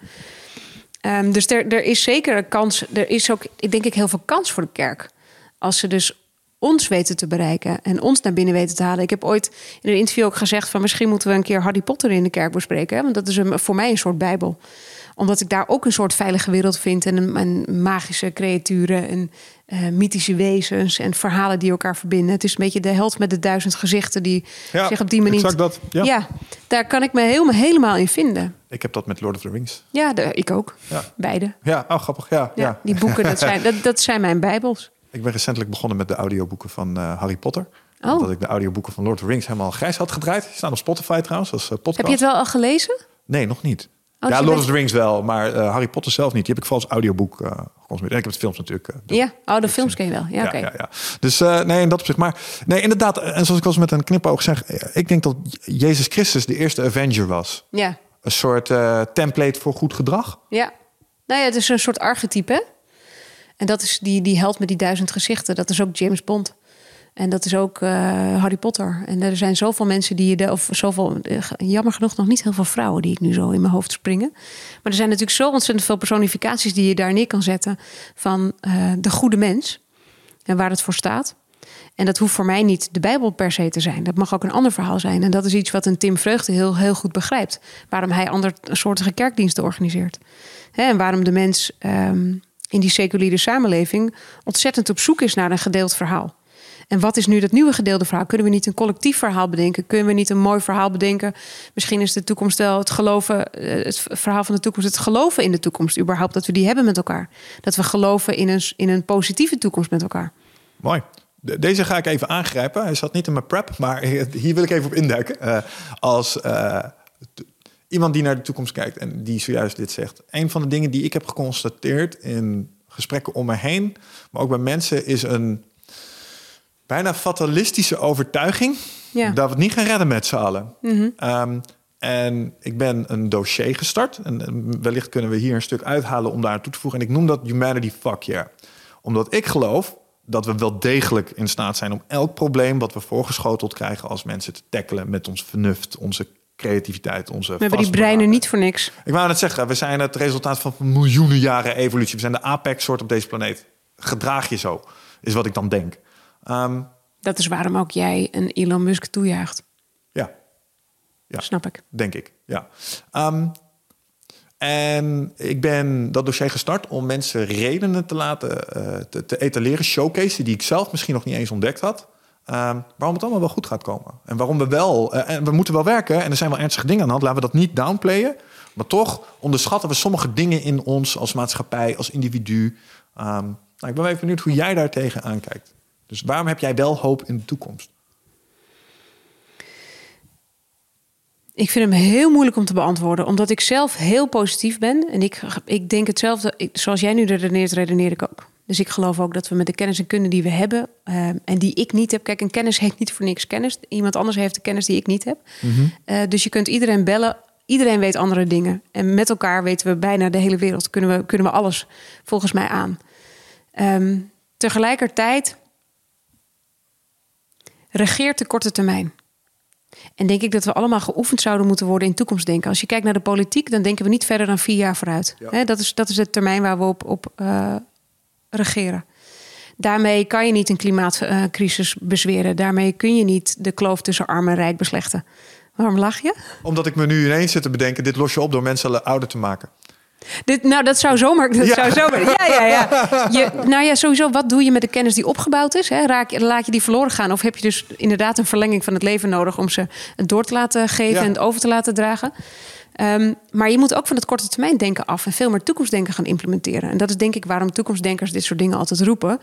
Ehm, dus er, er is zeker een kans. Er is ook, ik denk ik, heel veel kans voor de kerk. Als ze dus ons weten te bereiken en ons naar binnen weten te halen. Ik heb ooit in een interview ook gezegd van misschien moeten we een keer Harry Potter in de kerk bespreken. Hè? Want dat is een, voor mij een soort bijbel. Omdat ik daar ook een soort veilige wereld vind en, een, en magische creaturen en eh, mythische wezens en verhalen die elkaar verbinden. Het is een beetje de held met de duizend gezichten die Ja, zich op die manier. exact dat, ja. daar kan ik me helemaal, helemaal in vinden. Ik heb dat met Lord of the Rings. Ja, de, ik ook. Ja. Beide. Ja, oh, grappig. Ja, Ja, ja. Die boeken, dat zijn, dat, dat zijn mijn bijbels. Ik ben recentelijk begonnen met de audioboeken van eh, Harry Potter. Oh. Omdat ik de audioboeken van Lord of the Rings helemaal grijs had gedraaid. Die staan op Spotify trouwens, als eh, podcast. Heb je het wel al gelezen? Nee, nog niet. dus ja, je Lord bent- of the Rings wel, maar eh, Harry Potter zelf niet. Die heb ik vooral als audioboek geconsumeerd. En ik heb het films natuurlijk. Ja, oh, de films ken je wel. Ja, oké. ja, ja. Dus nee, in dat opzicht. Maar nee, inderdaad. En zoals ik al eens met een knipoog zeg. Ik denk dat Jezus Christus de eerste Avenger was. Ja, Een soort template voor goed gedrag. ja. Nou ja, het is een soort archetype. hè? En dat is die, die held met die duizend gezichten. Dat is ook James Bond. En dat is ook eh, Harry Potter. En er zijn zoveel mensen die je... De, of zoveel, eh, jammer genoeg nog niet heel veel vrouwen... die ik nu zo in mijn hoofd springen. Maar er zijn natuurlijk zo ontzettend veel personificaties... die je daar neer kan zetten van eh, de goede mens. En waar het voor staat. En dat hoeft voor mij niet de Bijbel per se te zijn. Dat mag ook een ander verhaal zijn. En dat is iets wat een Tim Vreugde heel, heel goed begrijpt. Waarom hij andersoortige kerkdiensten organiseert. En waarom de mens ehm, in die seculiere samenleving ontzettend op zoek is naar een gedeeld verhaal. En wat is nu dat nieuwe gedeelde verhaal? Kunnen we niet een collectief verhaal bedenken? Kunnen we niet een mooi verhaal bedenken? Misschien is de toekomst wel het geloven, eh, het verhaal van de toekomst, het geloven in de toekomst überhaupt, dat we die hebben met elkaar. Dat we geloven in een, in een positieve toekomst met elkaar. Mooi. De- Deze ga ik even aangrijpen. Hij zat niet in mijn prep, maar [laughs] hier wil ik even op induiken. Eh, als eh, iemand die naar de toekomst kijkt en die zojuist dit zegt. Een van de dingen die ik heb geconstateerd in gesprekken om me heen, maar ook bij mensen, is een bijna fatalistische overtuiging Ja. Mhm. dat we het niet gaan redden met z'n allen. Ehm, en ik ben een dossier gestart. En wellicht kunnen we hier een stuk uithalen om daar aan toe te voegen. En ik noem dat Humanity Fuck Yeah. Omdat ik geloof dat we wel degelijk in staat zijn om elk probleem wat we voorgeschoteld krijgen als mensen te tackelen met ons vernuft, onze creativiteit, onze We hebben die breinen niet voor niks. Ik wou net zeggen, we zijn het resultaat van miljoenen jaren evolutie. We zijn de apex-soort op deze planeet. Gedraag je zo, is wat ik dan denk. Ehm, Dat is waarom ook jij een Elon Musk toejuicht. ja, Ja. Snap ik. denk ik. Ja. Ehm, en ik ben dat dossier gestart om mensen redenen te laten eh, te, te etaleren, showcasen die ik zelf misschien nog niet eens ontdekt had. Ehm, waarom het allemaal wel goed gaat komen. En waarom we wel, eh, en we moeten wel werken en er zijn wel ernstige dingen aan de hand. Laten we dat niet downplayen. Maar toch onderschatten we sommige dingen in ons als maatschappij, als individu. Ehm, nou, ik ben even benieuwd hoe jij daar tegenaan kijkt. Dus waarom heb jij wel hoop in de toekomst? Ik vind hem heel moeilijk om te beantwoorden, omdat ik zelf heel positief ben. En ik, ik denk hetzelfde, zoals jij nu redeneert, redeneer ik ook. Dus ik geloof ook dat we met de kennis en kunde die we hebben, eh, en die ik niet heb. Kijk, een kennis heeft niet voor niks kennis. Iemand anders heeft de kennis die ik niet heb. Eh, dus je kunt iedereen bellen. Iedereen weet andere dingen. En met elkaar weten we bijna de hele wereld. Kunnen we, kunnen we alles volgens mij aan. Ehm, tegelijkertijd regeert de korte termijn. En denk ik dat we allemaal geoefend zouden moeten worden in toekomstdenken. Als je kijkt naar de politiek, dan denken we niet verder dan vier jaar vooruit. dat, is, dat is het termijn waar we op, op uh, regeren. Daarmee kan je niet een klimaatcrisis bezweren. Daarmee kun je niet de kloof tussen arm en rijk beslechten. Waarom lach je? Omdat ik me nu ineens zit te bedenken: dit los je op door mensen ouder te maken. Dit, nou, dat zou zomaar. Dat ja. Zou zomaar ja, ja, ja. [laughs] Je, nou ja, sowieso, wat doe je met de kennis die opgebouwd is? Hè? Raak, laat je die verloren gaan? Of heb je dus inderdaad een verlenging van het leven nodig om ze door te laten geven en het over te laten dragen? Um, maar je moet ook van het korte termijn denken af en veel meer toekomstdenken gaan implementeren. En dat is denk ik waarom toekomstdenkers dit soort dingen altijd roepen.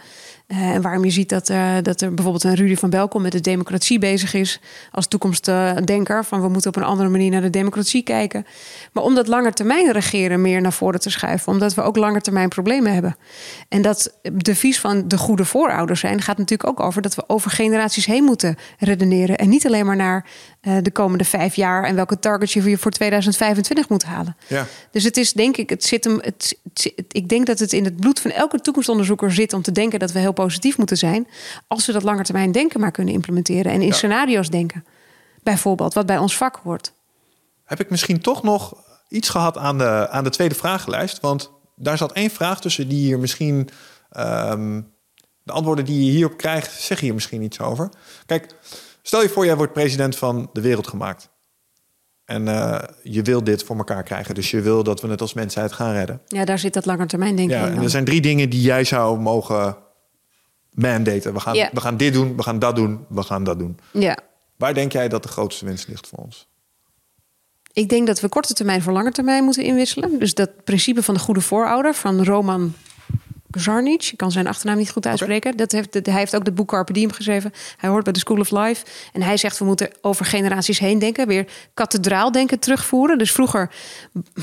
Uh, en waarom je ziet dat, uh, dat er bijvoorbeeld een Rudy van Belkom met de democratie bezig is als toekomstdenker. Van we moeten op een andere manier naar de democratie kijken. Maar om dat langetermijn regeren meer naar voren te schuiven. Omdat we ook langetermijn problemen hebben. En dat de vies van de goede voorouders zijn gaat natuurlijk ook over dat we over generaties heen moeten redeneren. En niet alleen maar naar uh, de komende vijf jaar en welke targets je voor 2025 moet halen. Ja. Dus het is denk ik, het zit hem. Het, ik denk dat het in het bloed van elke toekomstonderzoeker zit om te denken dat we heel positief moeten zijn. Als we dat langetermijn denken maar kunnen implementeren en in scenario's denken. Bijvoorbeeld, wat bij ons vak hoort. Heb ik misschien toch nog iets gehad aan de, aan de tweede vragenlijst? Want daar zat één vraag tussen die hier misschien. Ehm, de antwoorden die je hierop krijgt, zeg hier misschien iets over. Kijk, stel je voor, jij wordt president van de wereld gemaakt. En uh, je wil dit voor elkaar krijgen. Dus je wil dat we het als mensheid gaan redden. Ja, daar zit dat langetermijn denk ik ja, En er zijn drie dingen die jij zou mogen mandaten. We gaan, we gaan dit doen, we gaan dat doen, we gaan dat doen. Ja. Waar denk jij dat de grootste winst ligt voor ons? Ik denk dat we korte termijn voor lange termijn moeten inwisselen. Dus dat principe van de goede voorouder van Roman Zarnic. Ik kan zijn achternaam niet goed uitspreken. Dat heeft, hij heeft ook het boek Carpe Diem geschreven. Hij hoort bij de School of Life. En hij zegt, we moeten over generaties heen denken. Weer kathedraaldenken terugvoeren. Dus vroeger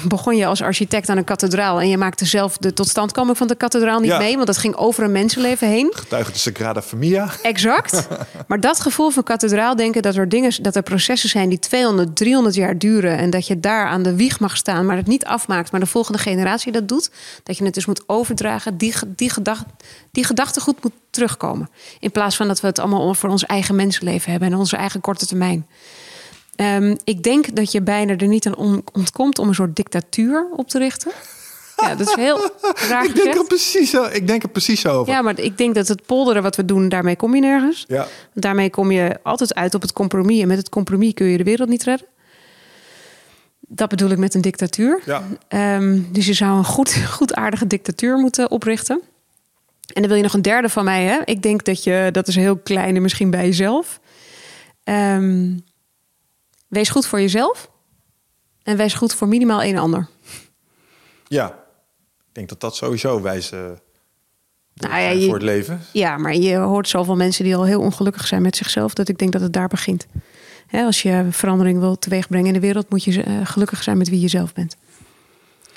begon je als architect aan een kathedraal... en je maakte zelf de totstandkoming van de kathedraal niet mee... want dat ging over een mensenleven heen. Getuige de Sagrada Familia. Exact. [laughs] maar dat gevoel van kathedraaldenken... dat er, dingen, dat er processen zijn die 200, 300 jaar duren... en dat je daar aan de wieg mag staan, maar het niet afmaakt... maar de volgende generatie dat doet. Dat je het dus moet overdragen... die die, gedacht, die gedachtegoed moet terugkomen. In plaats van dat we het allemaal voor ons eigen mensenleven hebben en onze eigen korte termijn. Um, ik denk dat je bijna er niet aan ontkomt om een soort dictatuur op te richten. Ja, dat is heel [laughs] raar. ik, denk er precies zo, ik denk er precies zo over. Ja, maar ik denk dat het polderen wat we doen, daarmee kom je nergens. Ja. Daarmee kom je altijd uit op het compromis. En met het compromis kun je de wereld niet redden. Dat bedoel ik met een dictatuur. Ja. Ehm, dus je zou een goed, [laughs] goed aardige dictatuur moeten oprichten. En dan wil je nog een derde van mij. Hè? Ik denk dat je, dat is heel klein en misschien bij jezelf. Um, wees goed voor jezelf. En wees goed voor minimaal één ander. Ja, ik denk dat dat sowieso wijze nou ja, je, voor het leven. Ja, maar je hoort zoveel mensen die al heel ongelukkig zijn met zichzelf... dat ik denk dat het daar begint als je verandering wilt teweegbrengen in de wereld, moet je uh, gelukkig zijn met wie je zelf bent.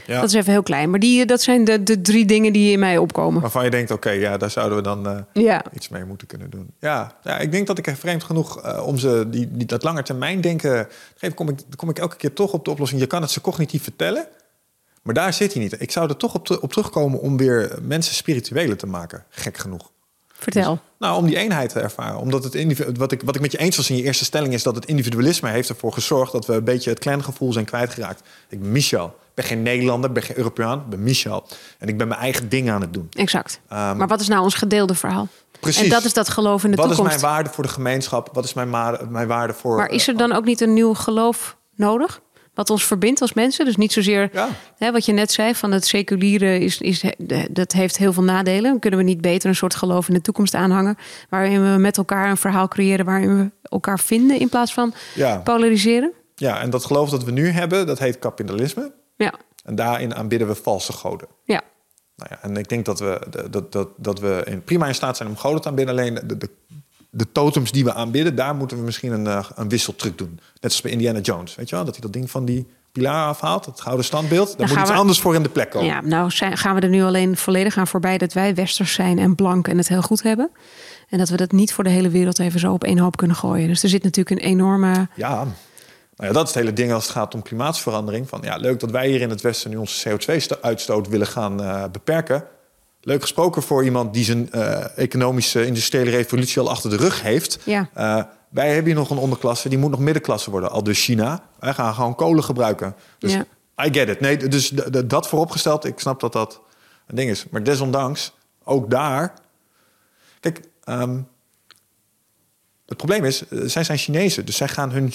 Ja. Dat is even heel klein. Maar die, dat zijn de, de drie dingen die in mij opkomen. Waarvan je denkt, oké, ja, daar zouden we dan uh, ja. iets mee moeten kunnen doen. Ja, ja, ik denk dat ik er vreemd genoeg uh, om ze die, die, dat lange termijn denken... Kom ik, kom ik elke keer toch op de oplossing. Je kan het ze cognitief vertellen, maar daar zit hij niet. Ik zou er toch op, op terugkomen om weer mensen spirituele te maken. Gek genoeg. Vertel. Dus, nou, om die eenheid te ervaren. Omdat het wat ik, wat ik met je eens was in je eerste stelling is dat het individualisme heeft ervoor gezorgd dat we een beetje het clangevoel zijn kwijtgeraakt. Ik ben Michel. Ik ben geen Nederlander, ik ben geen Europeaan, ik ben Michel. En ik ben mijn eigen ding aan het doen. Exact. Ehm, maar wat is nou ons gedeelde verhaal? Precies. En dat is dat geloof in de wat toekomst. Wat is mijn waarde voor de gemeenschap? Wat is mijn, mijn waarde voor... Maar is er dan ook niet een nieuw geloof nodig? Wat ons verbindt als mensen. Dus niet zozeer hè, wat je net zei van het seculiere is, is dat heeft heel veel nadelen. Kunnen we niet beter een soort geloof in de toekomst aanhangen, waarin we met elkaar een verhaal creëren waarin we elkaar vinden in plaats van polariseren? Ja, en dat geloof dat we nu hebben, dat heet kapitalisme. Ja. En daarin aanbidden we valse goden. Ja. Nou ja, en ik denk dat we, dat, dat, dat we in prima in staat zijn om goden te aanbidden. Alleen de, de de totems die we aanbidden, daar moeten we misschien een, uh, een wisseltruc doen. Net als bij Indiana Jones, weet je wel? Dat hij dat ding van die pilaar afhaalt, het gouden standbeeld. Daar moet iets anders voor in de plek komen. Ja, nou zijn, gaan we er nu alleen volledig aan voorbij dat wij westers zijn en blank en het heel goed hebben. En dat we dat niet voor de hele wereld even zo op één hoop kunnen gooien. Dus er zit natuurlijk een enorme... Ja, nou ja, dat is het hele ding als het gaat om klimaatsverandering. Van, ja, leuk dat wij hier in het Westen nu onze CO2-uitstoot willen gaan uh, beperken. Leuk gesproken voor iemand die zijn uh, economische industriële revolutie al achter de rug heeft. Ja. Uh, wij hebben hier nog een onderklasse, die moet nog middenklasse worden. Al dus China. Wij gaan gewoon kolen gebruiken. Dus Ja. I get it. Nee, dus dat vooropgesteld, ik snap dat dat een ding is. Maar desondanks, ook daar... Kijk, ehm, het probleem is, eh, zij zijn Chinezen. Dus zij gaan hun,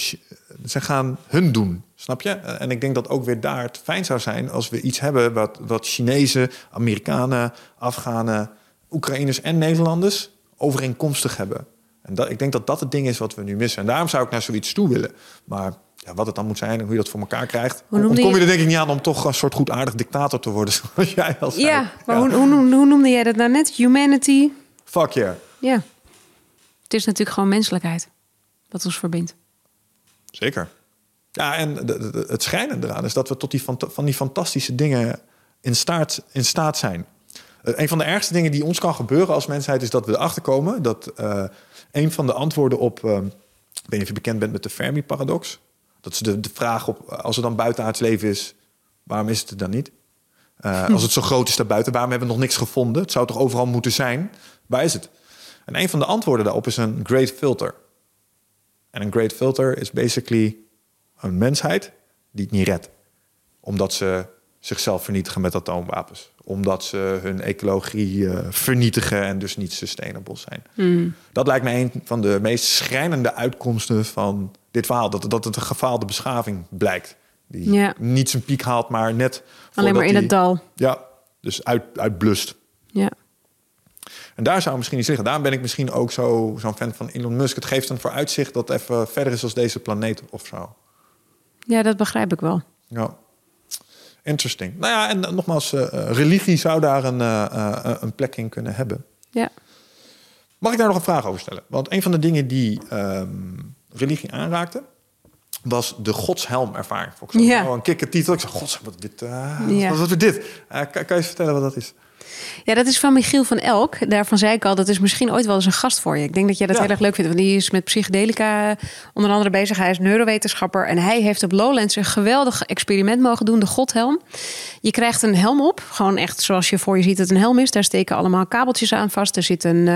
zij gaan hun doen. Snap je? Eh, En ik denk dat ook weer daar het fijn zou zijn... als we iets hebben wat, wat Chinezen, Amerikanen, Afghanen... Oekraïners en Nederlanders overeenkomstig hebben. En dat, ik denk dat dat het ding is wat we nu missen. En daarom zou ik naar zoiets toe willen. Maar ja, wat het dan moet zijn en hoe je dat voor elkaar krijgt... Hoe noemde kom je je- er denk ik niet aan om toch een soort goedaardig dictator te worden... [laughs] zoals jij al zei. Ja, maar Hoe, hoe noemde jij dat nou net? Humanity? Fuck yeah. Ja. Het is natuurlijk gewoon menselijkheid wat ons verbindt. Zeker. Ja, en de- de- de- het schrijnende eraan is dat we tot die van die fantastische dingen in staat, in staat zijn. Eh, een van de ergste dingen die ons kan gebeuren als mensheid is dat we erachter komen dat eh, een van de antwoorden op, eh, ik weet niet of je bekend bent met de Fermi-paradox. Dat is de, de vraag op, als er dan buitenaards leven is, waarom is het er dan niet? [laughs] Als het zo groot is daarbuiten, waarom hebben we nog niks gevonden? Het zou toch overal moeten zijn? Waar is het? En een van de antwoorden daarop is een great filter. En een great filter is basically een mensheid die het niet redt. Omdat ze zichzelf vernietigen met atoomwapens. Omdat ze hun ecologie eh, vernietigen en dus niet sustainable zijn. Dat lijkt me een van de meest schrijnende uitkomsten van dit verhaal. Dat, dat het een gefaalde beschaving blijkt. Die Ja. niet zijn piek haalt, maar net... Alleen maar in het dal. Ja, dus uit, uitblust. Ja. En daar zou misschien iets liggen. Daarom ben ik misschien ook zo- zo'n fan van Elon Musk. Het geeft een vooruitzicht dat even verder is als deze planeet of zo. Ja, dat begrijp ik wel. Ja. Interesting. Nou ja, en eh, nogmaals, eh, eh, religie zou daar een, een plek in kunnen hebben. Ja. Mag ik daar nog een vraag over stellen? Want een van de dingen die ehm, religie aanraakte, was de godshelm-ervaring. Zo Ja. wel een kikkertitel. Ik zei, gods, wat, dit, Ja. wat, wat is dit? Kan, kan je eens vertellen wat dat is? Ja, dat is van Michiel van Elk. Daarvan zei ik al, dat is misschien ooit wel eens een gast voor je. Ik denk dat jij dat Ja. heel erg leuk vindt. Want die is met psychedelica onder andere bezig. Hij is neurowetenschapper. En hij heeft op Lowlands een geweldig experiment mogen doen. De godhelm. Je krijgt een helm op. Gewoon echt zoals je voor je ziet dat het een helm is. Daar steken allemaal kabeltjes aan vast. Er zit een...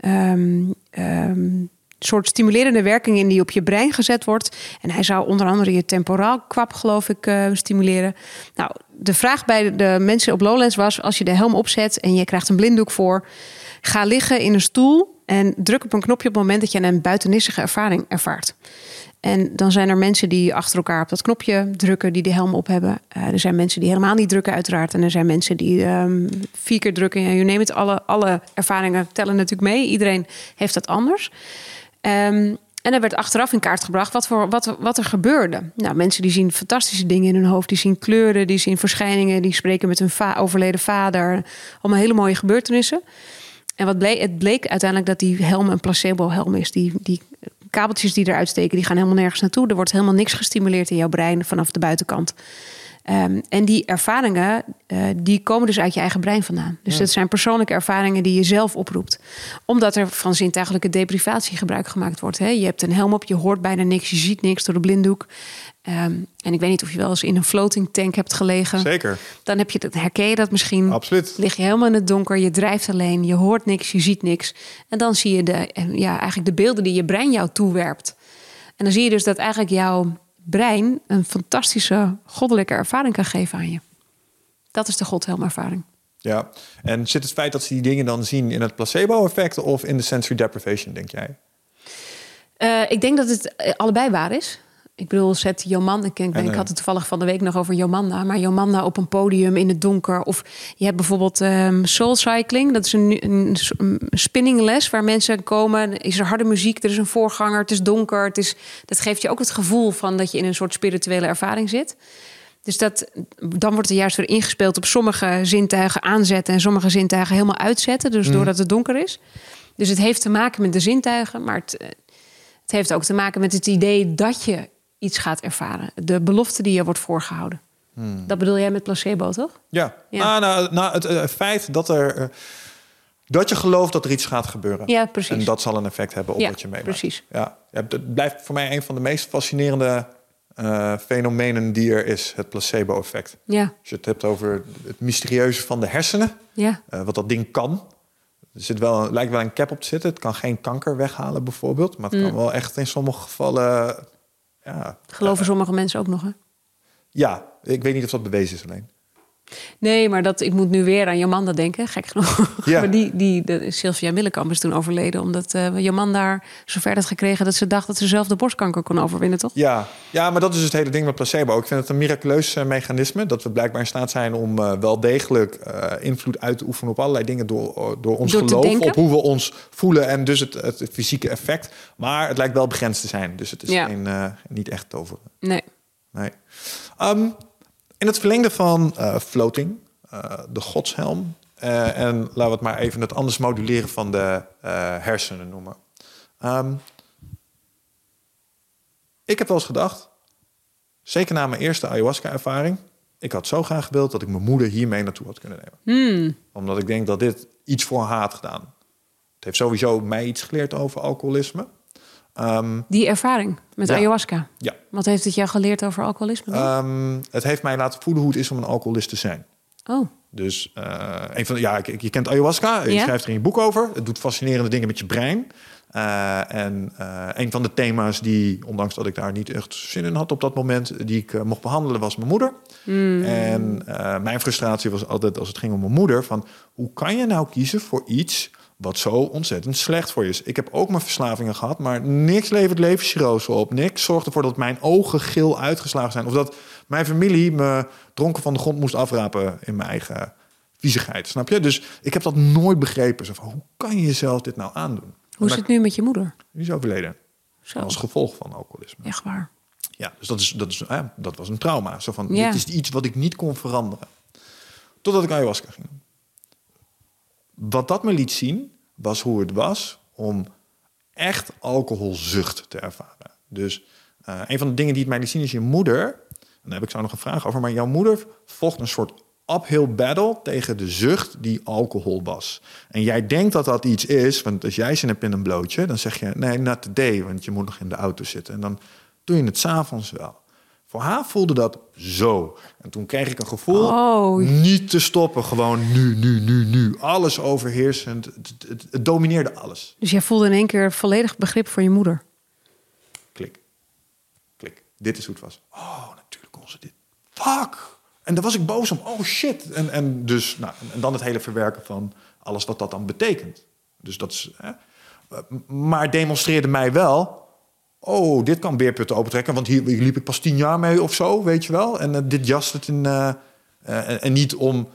ehm, soort stimulerende werking in die op je brein gezet wordt. En hij zou onder andere je temporaal kwap, geloof ik, eh, stimuleren. Nou, de vraag bij de mensen op Lowlands was... als je de helm opzet en je krijgt een blinddoek voor... ga liggen in een stoel en druk op een knopje op het moment... dat je een buitennissige ervaring ervaart. En dan zijn er mensen die achter elkaar op dat knopje drukken... die de helm op hebben. Eh, er zijn mensen die helemaal niet drukken uiteraard. En er zijn mensen die ehm, vier keer drukken. Ja, je neemt alle, alle ervaringen tellen natuurlijk mee. Iedereen heeft dat anders. Ehm, en er werd achteraf in kaart gebracht wat, voor, wat, wat er gebeurde. Nou, mensen die zien fantastische dingen in hun hoofd. Die zien kleuren, die zien verschijningen. Die spreken met hun overleden vader. Allemaal hele mooie gebeurtenissen. En wat bleek, het bleek uiteindelijk dat die helm een placebo-helm is. Die, die kabeltjes die eruit steken, die gaan helemaal nergens naartoe. Er wordt helemaal niks gestimuleerd in jouw brein vanaf de buitenkant. Ehm, en die ervaringen, eh, die komen dus uit je eigen brein vandaan. Dus dat zijn persoonlijke ervaringen die je zelf oproept. Omdat er van zintuigelijke deprivatie gebruik gemaakt wordt. Hè? Je hebt een helm op, je hoort bijna niks, je ziet niks door de blinddoek. Ehm, en ik weet niet of je wel eens in een floating tank hebt gelegen. Zeker, Dan heb je dat, herken je dat misschien. absoluut. Lig je helemaal in het donker, je drijft alleen, je hoort niks, je ziet niks. En dan zie je de, ja, eigenlijk de beelden die je brein jou toewerpt. En dan zie je dus dat eigenlijk jouw brein een fantastische goddelijke ervaring kan geven aan je. Dat is de godhelmervaring. Ja, en zit het feit dat ze die dingen dan zien in het placebo-effect of in de sensory deprivation, denk jij? Eh, ik denk dat het eh, allebei waar is. Ik bedoel, zet Jomanda, ik, ik eh, had het toevallig van de week nog over Jomanda, maar Jomanda op een podium in het donker. Of je hebt bijvoorbeeld ehm, soul cycling, dat is een, een, een spinningles waar mensen komen. Is er harde muziek, er is een voorganger, het is donker. Het is, dat geeft je ook het gevoel van dat je in een soort spirituele ervaring zit. Dus dat, dan wordt er juist weer ingespeeld op sommige zintuigen aanzetten en sommige zintuigen helemaal uitzetten. Dus doordat het donker is. Dus het heeft te maken met de zintuigen, maar het, eh, het heeft ook te maken met het idee dat je iets gaat ervaren. De belofte die je wordt voorgehouden. Dat bedoel jij met placebo, toch? Ja, Ja. Nou, nou, nou, het eh, feit dat, er, eh, dat je gelooft dat er iets gaat gebeuren. Ja, precies. En dat zal een effect hebben op Ja, wat je meemaakt. precies. Ja, het blijft voor mij een van de meest fascinerende eh, fenomenen die er is. Het placebo-effect. Ja, Als je het hebt over het mysterieuze van de hersenen. ja, wat dat ding kan. Er zit wel, lijkt wel een cap op te zitten. Het kan geen kanker weghalen bijvoorbeeld. Maar het kan wel echt in sommige gevallen... Ja, Geloven sommige mensen ook nog, hè? ja, ik weet niet of dat bewezen is alleen. Nee, maar dat, ik moet nu weer aan Jomanda denken, gek genoeg. [laughs] Ja. maar die, die, de, Sylvia Millekamp is toen overleden... omdat eh Jomanda daar zover had gekregen... dat ze dacht dat ze zelf de borstkanker kon overwinnen, toch? Ja, ja, maar dat is het hele ding met placebo. Ik vind het een miraculeus eh, mechanisme. Dat we blijkbaar in staat zijn om eh, wel degelijk eh, invloed uit te oefenen op allerlei dingen door, door ons Door geloof. Op hoe we ons voelen en dus het, het fysieke effect. Maar het lijkt wel begrensd te zijn. Dus het is Ja. geen, eh, niet echt toveren. Nee. Nee. Ehm, in het verlengde van eh, floating, eh, de godshelm. eh, en laten we het maar even het anders moduleren van de hersenen noemen. Ehm, ik heb wel eens gedacht, zeker na mijn eerste ayahuasca-ervaring, ik had zo graag gewild dat ik mijn moeder hiermee naartoe had kunnen nemen. Hmm. Omdat ik denk dat dit iets voor haar had gedaan. Het heeft sowieso mij iets geleerd over alcoholisme. Ehm, Die ervaring met Ja. ayahuasca. ja, Wat heeft het jou geleerd over alcoholisme? Ehm, het heeft mij laten voelen hoe het is om een alcoholist te zijn. oh, Dus eh, een van ja, je kent ayahuasca, je Ja. schrijft er in je boek over. Het doet fascinerende dingen met je brein. Eh, en eh, een van de thema's die, ondanks dat ik daar niet echt zin in had op dat moment, die ik mocht behandelen, was mijn moeder. En eh, mijn frustratie was altijd als het ging om mijn moeder: van hoe kan je nou kiezen voor iets wat zo ontzettend slecht voor je is? Ik heb ook mijn verslavingen gehad, maar niks levert levenschirose op. Niks zorgt ervoor dat mijn ogen geel uitgeslagen zijn. Of dat mijn familie me dronken van de grond moest afrapen in mijn eigen viezigheid. Snap je? Dus ik heb dat nooit begrepen. Zo van, hoe kan je jezelf dit nou aandoen? hoe is het nu met je moeder? Die is overleden. Zo, Als gevolg van alcoholisme. echt waar. Ja, dus dat, is, dat, is, hè, dat was een trauma. Zo van, Ja. dit is iets wat ik niet kon veranderen. Totdat ik ayahuasca ging doen. Wat dat me liet zien, was hoe het was om echt alcoholzucht te ervaren. Dus eh, een van de dingen die het mij liet zien is je moeder... en daar heb ik zo nog een vraag over... maar jouw moeder vocht een soort uphill battle tegen de zucht die alcohol was. En jij denkt dat dat iets is, want als jij zin hebt in een blootje... dan zeg je, nee, not today, want je moet nog in de auto zitten. En dan doe je het s'avonds wel. Voor haar voelde dat zo. En toen kreeg ik een gevoel Oh. niet te stoppen. Gewoon nu, nu, nu, nu. Alles overheersend. Het, het, het domineerde alles. Dus jij voelde in één keer volledig begrip voor je moeder. Klik. Klik. Dit is hoe het was. Oh, natuurlijk kon ze dit. Fuck. En daar was ik boos om. Oh shit. En, en dus, nou, en dan het hele verwerken van alles wat dat dan betekent. Dus dat is. Hè. Maar demonstreerde mij wel. Oh, dit kan beerputten opentrekken. Want hier, hier liep ik pas tien jaar mee of zo, weet je wel. En eh, dit jast het in. eh, eh, en, en niet om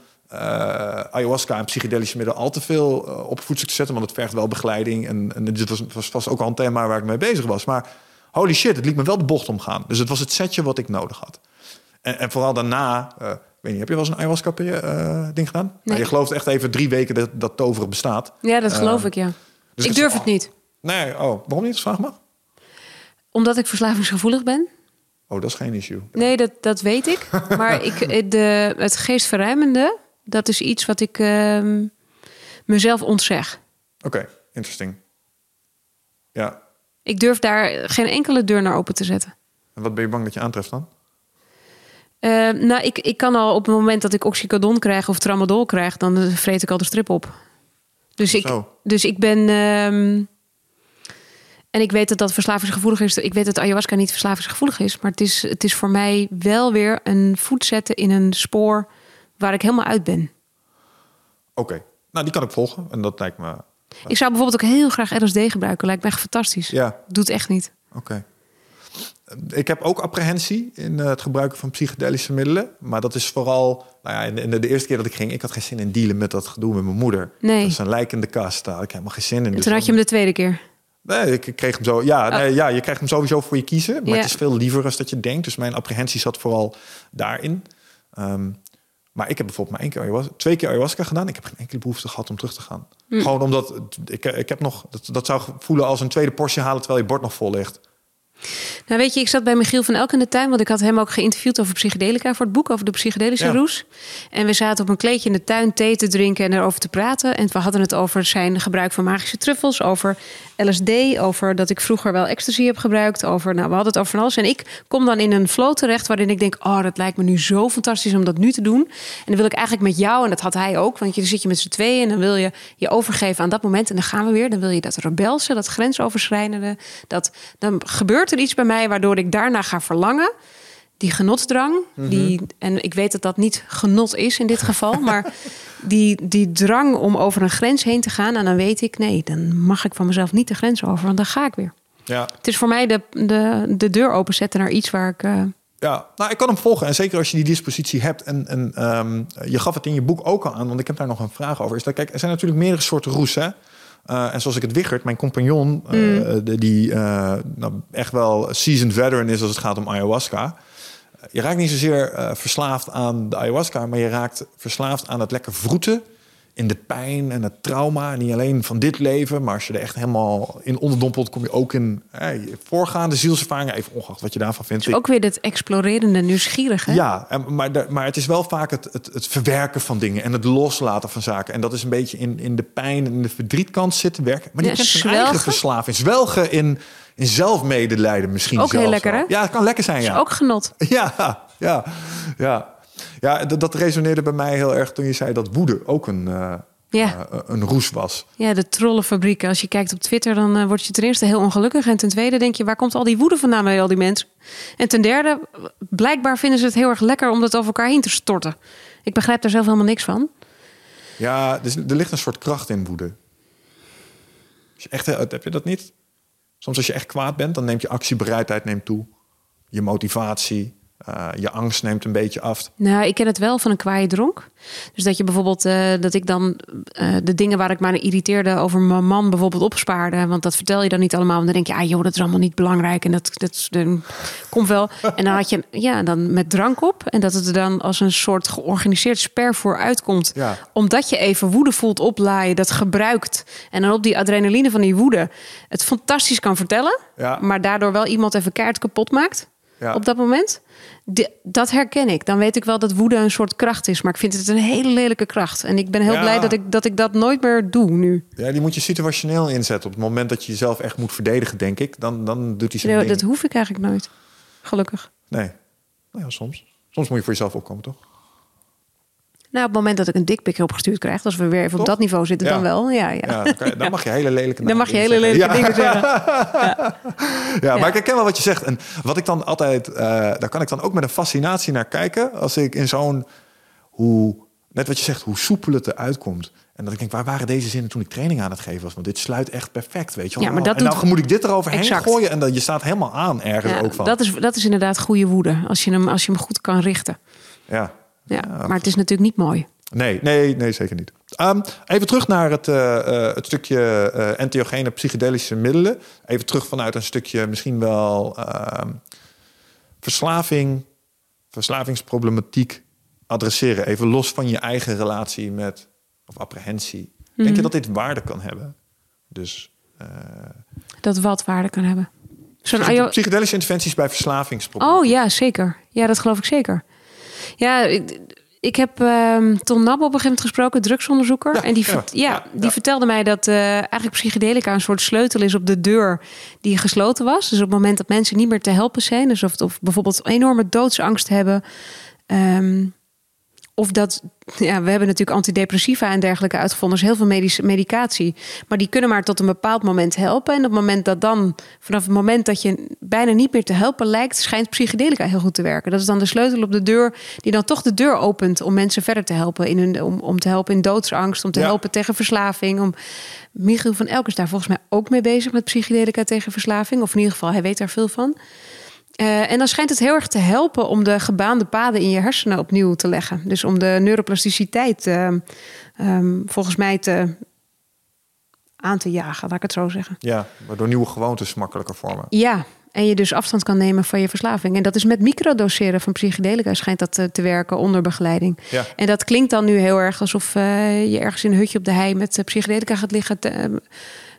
ayahuasca en psychedelische middelen al te veel op voedsel te zetten. Want het vergt wel begeleiding. En, en dit was, was vast ook al een thema waar ik mee bezig was. Maar holy shit, het liet me wel de bocht omgaan. Dus het was het setje wat ik nodig had. En, en vooral daarna, weet niet, heb je wel eens een ayahuasca-ding gedaan? Nou, je gelooft echt even drie weken dat, dat toveren bestaat. Ja, dat geloof Ehm, ik, ja. dus ik het- durf het niet. Nee, oh, waarom niet? Vraag mag. Omdat ik verslavingsgevoelig ben. Oh, dat is geen issue. Nee, dat, dat weet ik. [laughs] Maar ik, eh, de, het geestverruimende, dat is iets wat ik ehm, mezelf ontzeg. Oké, interesting. Ja, Ik durf daar geen enkele deur naar open te zetten. en wat ben je bang dat je aantreft dan? Eh, nou, ik, ik kan al op het moment dat ik oxycodon krijg of tramadol krijg, dan vreet ik al de strip op. Dus ik, dus ik ben. ehm, en ik weet dat dat verslavingsgevoelig is. Ik weet dat ayahuasca niet verslavingsgevoelig is. Maar het is, het is voor mij wel weer een voet zetten in een spoor waar ik helemaal uit ben. Oké, nou die kan ik volgen. En dat lijkt me... Ik zou bijvoorbeeld ook heel graag LSD gebruiken. Lijkt me echt fantastisch. Ja, Doet echt niet. oké. Ik heb ook apprehensie in eh, het gebruiken van psychedelische middelen. Maar dat is vooral... Nou ja, in de, eerste keer dat ik ging... Ik had geen zin in dealen met dat gedoe met mijn moeder. Nee. Dat is een lijk in de kast. Daar had ik helemaal geen zin in. En Dus toen had je hem de tweede keer. Nee, ik kreeg hem zo. Ja, nee, ja, je krijgt hem sowieso voor je kiezen. Maar Ja. het is veel liever als dat je denkt. Dus mijn apprehensie zat vooral daarin. Ehm, maar ik heb bijvoorbeeld maar één keer ayahuasca, twee keer ayahuasca gedaan. Ik heb geen enkele behoefte gehad om terug te gaan. Gewoon omdat ik, ik heb nog dat, dat zou voelen als een tweede portie halen terwijl je bord nog vol ligt. Nou weet je, ik zat bij Michiel van Elk in de tuin, want ik had hem ook geïnterviewd over psychedelica voor het boek, over de psychedelische roes. En we zaten op een kleedje in de tuin thee te drinken en erover te praten. En we hadden het over zijn gebruik van magische truffels, over LSD, over dat ik vroeger wel ecstasy heb gebruikt, over, nou we hadden het over van alles. En ik kom dan in een flow terecht waarin ik denk, oh dat lijkt me nu zo fantastisch om dat nu te doen. En dan wil ik eigenlijk met jou, en dat had hij ook, want je zit je met z'n tweeën en dan wil je je overgeven aan dat moment en dan gaan we weer. Dan wil je dat rebelse, dat grensoverschrijdende, dat dan gebeurt er iets bij mij waardoor ik daarna ga verlangen. Die genotsdrang, mhm. die, en ik weet dat dat niet genot is in dit geval, [laughs] maar die, die drang om over een grens heen te gaan. En dan weet ik, nee, dan mag ik van mezelf niet de grens over, want dan ga ik weer. Ja. Het is voor mij de, de, de deur openzetten naar iets waar ik. Uh... ja, nou, ik kan hem volgen. En zeker als je die dispositie hebt. En, en um, je gaf het in je boek ook al aan, want ik heb daar nog een vraag over. Is dat, kijk, er zijn natuurlijk meerdere soorten roes. Hè? Uh, en zoals ik het Wichert, mijn compagnon, uh, die uh, nou, echt wel seasoned veteran is als het gaat om ayahuasca. Je raakt niet zozeer verslaafd aan de ayahuasca, maar je raakt verslaafd aan het lekker vroeten in de pijn en het trauma. Niet alleen van dit leven, maar als je er echt helemaal in onderdompelt, kom je ook in voorgaande zielservaringen, even ongeacht wat je daarvan vindt. Dus ook weer het explorerende nieuwsgierige. Ja, maar, maar het is wel vaak het, het, het, verwerken van dingen en het loslaten van zaken. En dat is een beetje in, in de pijn en de verdrietkant zitten werken. Maar die ja, zijn eigen verslaving. Zwelgen in, in zelfmedelijden misschien Ook heel lekker, hè? Ja, het kan lekker zijn, ja. ook genot. [laughs] Ja, ja, ja. Ja, dat, resoneerde bij mij heel erg toen je zei dat woede ook een, uh, ja. Uh, een roes was. Ja, de trollenfabriek. Als je kijkt op Twitter, dan uh, word je ten eerste heel ongelukkig. En ten tweede denk je, waar komt al die woede vandaan bij al die mensen? En ten derde, blijkbaar vinden ze het heel erg lekker om dat over elkaar heen te storten. Ik begrijp daar zelf helemaal niks van. Ja, dus er ligt een soort kracht in woede. Als je echt, heb je dat niet? Soms als je echt kwaad bent, dan neemt je actiebereidheid neemt toe. Je motivatie, uh, je angst neemt een beetje af. Nou, ik ken het wel van een kwaaie dronk. Dus dat je bijvoorbeeld, uh, dat ik dan uh, de dingen waar ik me irriteerde over mijn man bijvoorbeeld opspaarde. Want dat vertel je dan niet allemaal. Want dan denk je, ah joh, dat is allemaal niet belangrijk. En dat, dat, komt wel. En dan had je, ja, dan met drank op. En dat het er dan als een soort georganiseerd sper voor uitkomt. Ja. Omdat je even woede voelt oplaaien, dat gebruikt. En dan op die adrenaline van die woede het fantastisch kan vertellen. Ja. Maar daardoor wel iemand even kaart kapot maakt. Ja. Op dat moment dat herken ik. Dan weet ik wel dat woede een soort kracht is. Maar ik vind het een hele lelijke kracht. En ik ben heel blij dat ik, dat ik dat nooit meer doe nu. Ja, die moet je situationeel inzetten. Op het moment dat je jezelf echt moet verdedigen, denk ik. Dan, dan doet hij zijn nee, Dat hoef ik eigenlijk nooit. Gelukkig. Nee. Nou ja, soms. Soms moet je voor jezelf opkomen, toch? Nou, op het moment dat ik een dikpik opgestuurd krijg, als we weer even op dat niveau zitten, dan wel. Ja, ja. ja dan, mag je hele lelijke Dan mag je hele lelijke [laughs] dingen zeggen. [laughs] Ja. maar ik herken wel wat je zegt. En wat ik dan altijd, uh, daar kan ik dan ook met een fascinatie naar kijken. Als ik in zo'n, hoe, net wat je zegt, hoe soepel het eruit komt. En dat ik denk, waar waren deze zinnen toen ik training aan het geven was? Want dit sluit echt perfect, weet je wel. Ja, maar dat en nou moet ik dit eroverheen exact. gooien en dan je staat helemaal aan ergens ook van. Dat is, dat is inderdaad goede woede, als je hem, als je hem goed kan richten. Ja, ja, maar het is natuurlijk niet mooi. Nee, nee, nee zeker niet. Um, even terug naar het, uh, uh, het stukje uh, entheogene psychedelische middelen. Even terug vanuit een stukje misschien wel ehm, verslaving, verslavingsproblematiek adresseren. Even los van je eigen relatie met, of apprehensie. Denk je mhm. dat dit waarde kan hebben? Dus, dat wat waarde kan hebben? Zo'n psychedelische interventies bij verslavingsproblemen. Oh ja, zeker. Ja, dat geloof ik zeker. Ja, ik, ik heb uh, Tom Nab op een gegeven moment gesproken, drugsonderzoeker. en die, ja, die vertelde mij dat uh, eigenlijk psychedelica een soort sleutel is op de deur die gesloten was. Dus op het moment dat mensen niet meer te helpen zijn, dus of, of bijvoorbeeld enorme doodsangst hebben. Um, of dat, ja, we hebben natuurlijk antidepressiva en dergelijke uitgevonden, dus heel veel medische medicatie. Maar die kunnen maar tot een bepaald moment helpen. En op het moment dat dan, vanaf het moment dat je bijna niet meer te helpen lijkt, schijnt psychedelica heel goed te werken. Dat is dan de sleutel op de deur, die dan toch de deur opent om mensen verder te helpen. In hun, om, om te helpen in doodsangst, om te helpen tegen verslaving. Om... Michiel van Elk is daar volgens mij ook mee bezig met psychedelica tegen verslaving. Of in ieder geval, hij weet daar veel van. Uh, en dan schijnt het heel erg te helpen om de gebaande paden in je hersenen opnieuw te leggen. Dus om de neuroplasticiteit uh, um, volgens mij te, aan te jagen, laat ik het zo zeggen. Ja, waardoor nieuwe gewoontes makkelijker vormen. Ja, en je dus afstand kan nemen van je verslaving. En dat is met microdoseren van psychedelica schijnt dat te, eh, te werken onder begeleiding. Ja. En dat klinkt dan nu heel erg alsof uh, je ergens in een hutje op de hei met psychedelica gaat liggen. Te,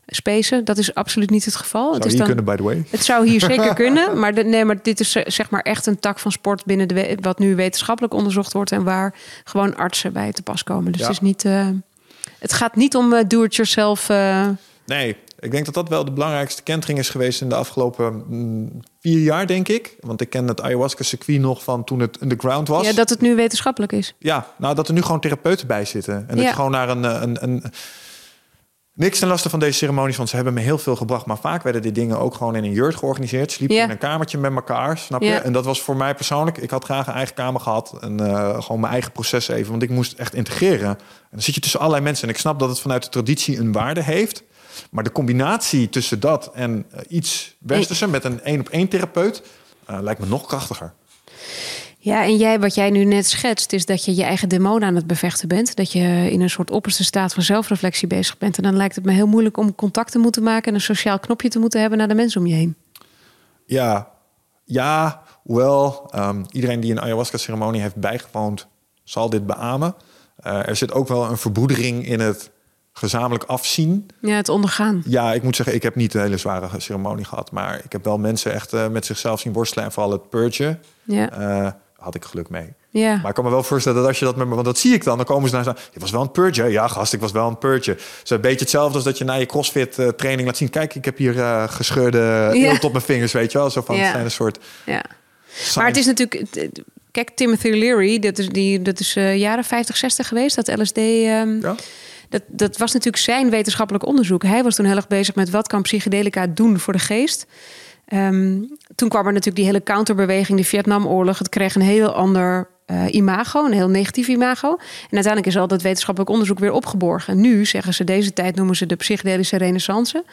spacen. Dat is absoluut niet het geval. Zou het is hier dan, kunnen, by the way. Het zou hier zeker [laughs] kunnen, maar, de, nee, maar dit is eh, zeg maar echt een tak van sport binnen de wat nu wetenschappelijk onderzocht wordt en waar gewoon artsen bij te pas komen. Dus Ja. het is niet. eh, het gaat niet om eh, do-it-yourself. Nee, ik denk dat dat wel de belangrijkste kentering is geweest in de afgelopen mm, vier jaar, denk ik. Want ik ken het ayahuasca-circuit nog van toen het underground was. ja, dat het nu wetenschappelijk is. Ja, nou dat er nu gewoon therapeuten bij zitten. En dat Ja. je gewoon naar een, een, een... Niks ten laste van deze ceremonies, want ze hebben me heel veel gebracht. Maar vaak werden die dingen ook gewoon in een jurt georganiseerd. Sliep je Ja. in een kamertje met elkaar, snap je? En dat was voor mij persoonlijk... Ik had graag een eigen kamer gehad. En eh, gewoon mijn eigen proces even. Want ik moest echt integreren. En dan zit je tussen allerlei mensen. En ik snap dat het vanuit de traditie een waarde heeft. Maar de combinatie tussen dat en eh, iets westerse... met een één-op-één therapeut... eh, lijkt me nog krachtiger. Ja, en jij, wat jij nu net schetst, is dat je je eigen demonen aan het bevechten bent. Dat je in een soort opperste staat van zelfreflectie bezig bent. En dan lijkt het me heel moeilijk om contact te moeten maken en een sociaal knopje te moeten hebben naar de mensen om je heen. Ja, ja hoewel ehm, iedereen die een ayahuasca-ceremonie heeft bijgewoond, zal dit beamen. Eh, er zit ook wel een verbroedering in het gezamenlijk afzien. Ja, het ondergaan. Ja, ik moet zeggen, ik heb niet een hele zware ceremonie gehad. Maar ik heb wel mensen echt eh, met zichzelf zien worstelen. En vooral het purgen, Ja, eh, had ik geluk mee. ja. Maar ik kan me wel voorstellen dat als je dat met me... Want dat zie ik dan. Dan komen ze naar. Je was wel een purge. Ja, gast, ik was wel een purge. Het is een beetje hetzelfde als dat je na je crossfit eh, training laat zien. Kijk, ik heb hier eh, gescheurde eelt op mijn vingers, weet je wel. Zo van, Ja. het zijn een soort... ja. Maar het is natuurlijk. Kijk, Timothy Leary, dat is, die, dat is eh, jaren 50, 60 geweest, dat LSD. ehm, Ja? dat, dat was natuurlijk zijn wetenschappelijk onderzoek. Hij was toen heel erg bezig met wat kan psychedelica doen voor de geest. Ehm, toen kwam er natuurlijk die hele counterbeweging, de Vietnamoorlog. Het kreeg een heel ander eh, imago, een heel negatief imago. En uiteindelijk is al dat wetenschappelijk onderzoek weer opgeborgen. En nu zeggen ze, deze tijd noemen ze de psychedelische renaissance.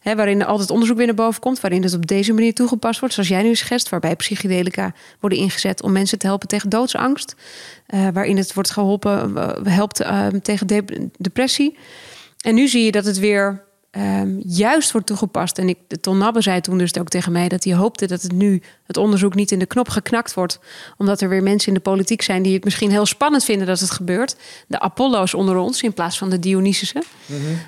Hè, waarin er altijd onderzoek weer naar boven komt. Waarin het op deze manier toegepast wordt, zoals jij nu schetst. Waarbij psychedelica worden ingezet om mensen te helpen tegen doodsangst. Eh, waarin het wordt geholpen, eh, helpt eh, tegen de- depressie. En nu zie je dat het weer ehm, juist wordt toegepast. En ik, Ton Nabbe zei toen dus ook tegen mij dat hij hoopte dat het nu het onderzoek niet in de knop geknakt wordt. Omdat er weer mensen in de politiek zijn die het misschien heel spannend vinden dat het gebeurt. De Apollo's onder ons in plaats van de Dionysische.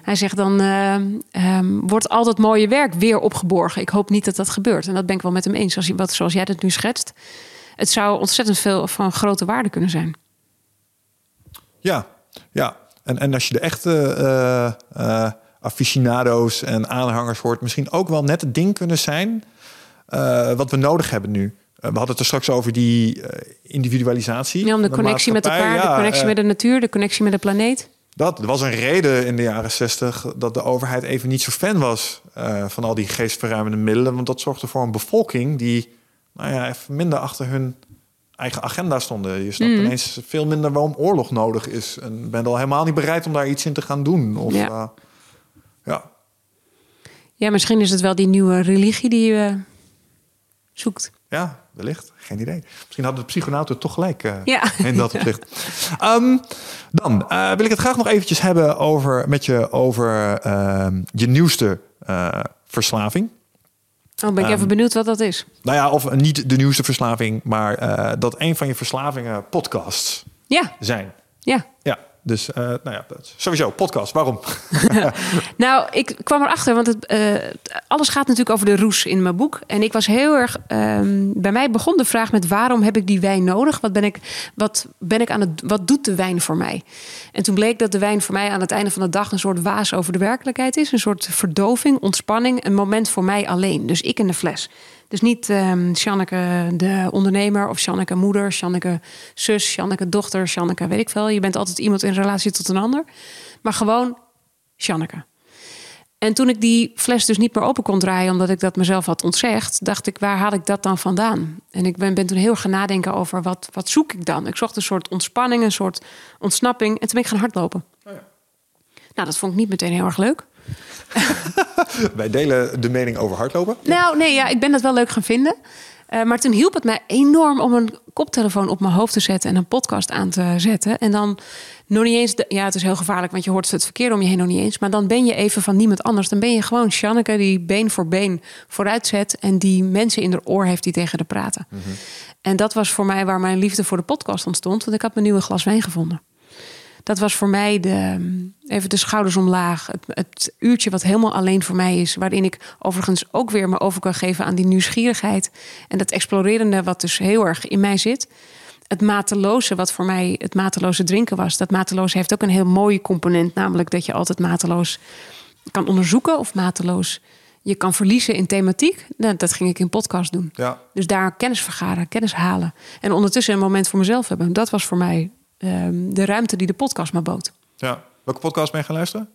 Hij zegt dan ehm, ehm, wordt al dat mooie werk weer opgeborgen. Ik hoop niet dat dat gebeurt. En dat ben ik wel met hem eens. Als, je- wat, zoals jij dat nu schetst. Het zou ontzettend veel van grote waarde kunnen zijn. Ja, ja. En, en als je de echte eh, eh, aficionado's en aanhangers hoort... misschien ook wel net het ding kunnen zijn... eh, wat we nodig hebben nu. Eh, we hadden het er straks over die eh, individualisatie. Ja, om de connectie met elkaar, de connectie met de natuur, de connectie met de planeet. Dat was een reden in de jaren zestig dat de overheid even niet zo fan was van al die geestverruimende middelen. Want dat zorgde voor een bevolking die nou ja, even minder achter hun eigen agenda stonden. Je snapt Mhm. ineens veel minder waarom oorlog nodig is. En bent al helemaal niet bereid om daar iets in te gaan doen. Of, ja. Ja, misschien is het wel die nieuwe religie die je zoekt. ja, wellicht. Geen idee. Misschien hadden de psychonauten toch gelijk eh, Ja. in dat opzicht. [laughs] Ehm, dan eh, wil ik het graag nog eventjes hebben over, met je over ehm, je nieuwste eh, verslaving. Oh, ben ik even Ehm, benieuwd wat dat is. Nou ja, of niet de nieuwste verslaving, maar eh, dat een van je verslavingen podcasts Ja, zijn. ja. Ja, dus eh, nou ja, sowieso podcast. Waarom? [laughs] [laughs] Nou, ik kwam erachter, want het, eh, alles gaat natuurlijk over de roes in mijn boek. En ik was heel erg. ehm, bij mij begon de vraag met waarom heb ik die wijn nodig? Wat ben ik, wat ben ik aan het, wat doet de wijn voor mij? En toen bleek dat de wijn voor mij aan het einde van de dag een soort waas over de werkelijkheid is. Een soort verdoving, ontspanning, een moment voor mij alleen. Dus ik in de fles. Dus niet ehm Sjanneke de ondernemer of Sjanneke moeder, Sjanneke zus, Sjanneke dochter, Sjanneke weet ik veel. Je bent altijd iemand in relatie tot een ander. Maar gewoon Sjanneke. En toen ik die fles dus niet meer open kon draaien, omdat ik dat mezelf had ontzegd, dacht ik, waar haal ik dat dan vandaan? En ik ben, ben toen heel gaan nadenken over wat, wat zoek ik dan? Ik zocht een soort ontspanning, een soort ontsnapping. En toen ben ik gaan hardlopen. Nou, dat vond ik niet meteen heel erg leuk. [laughs] Wij delen de mening over hardlopen. Nou, nee, ja, ik ben dat wel leuk gaan vinden. Eh, maar toen hielp het mij enorm om een koptelefoon op mijn hoofd te zetten en een podcast aan te zetten. En dan nog niet eens, de- ja, het is heel gevaarlijk, want je hoort het verkeer om je heen nog niet eens. Maar dan ben je even van niemand anders. Dan ben je gewoon Sjanneke die been voor been vooruit zet en die mensen in haar oor heeft die tegen haar praten. En dat was voor mij waar mijn liefde voor de podcast ontstond, want ik had mijn nieuwe glas wijn gevonden. Dat was voor mij de, even de schouders omlaag. Het, het, uurtje wat helemaal alleen voor mij is. Waarin ik overigens ook weer me over kan geven aan die nieuwsgierigheid. En dat explorerende wat dus heel erg in mij zit. Het mateloze, wat voor mij het mateloze drinken was. Dat mateloze heeft ook een heel mooie component. Namelijk dat je altijd mateloos kan onderzoeken of mateloos je kan verliezen in thematiek. Nou, dat ging ik in podcast doen. Ja. Dus daar kennis vergaren, kennis halen. En ondertussen een moment voor mezelf hebben. Dat was voor mij ehm, de ruimte die de podcast me bood. Ja. Welke podcast ben je gaan luisteren?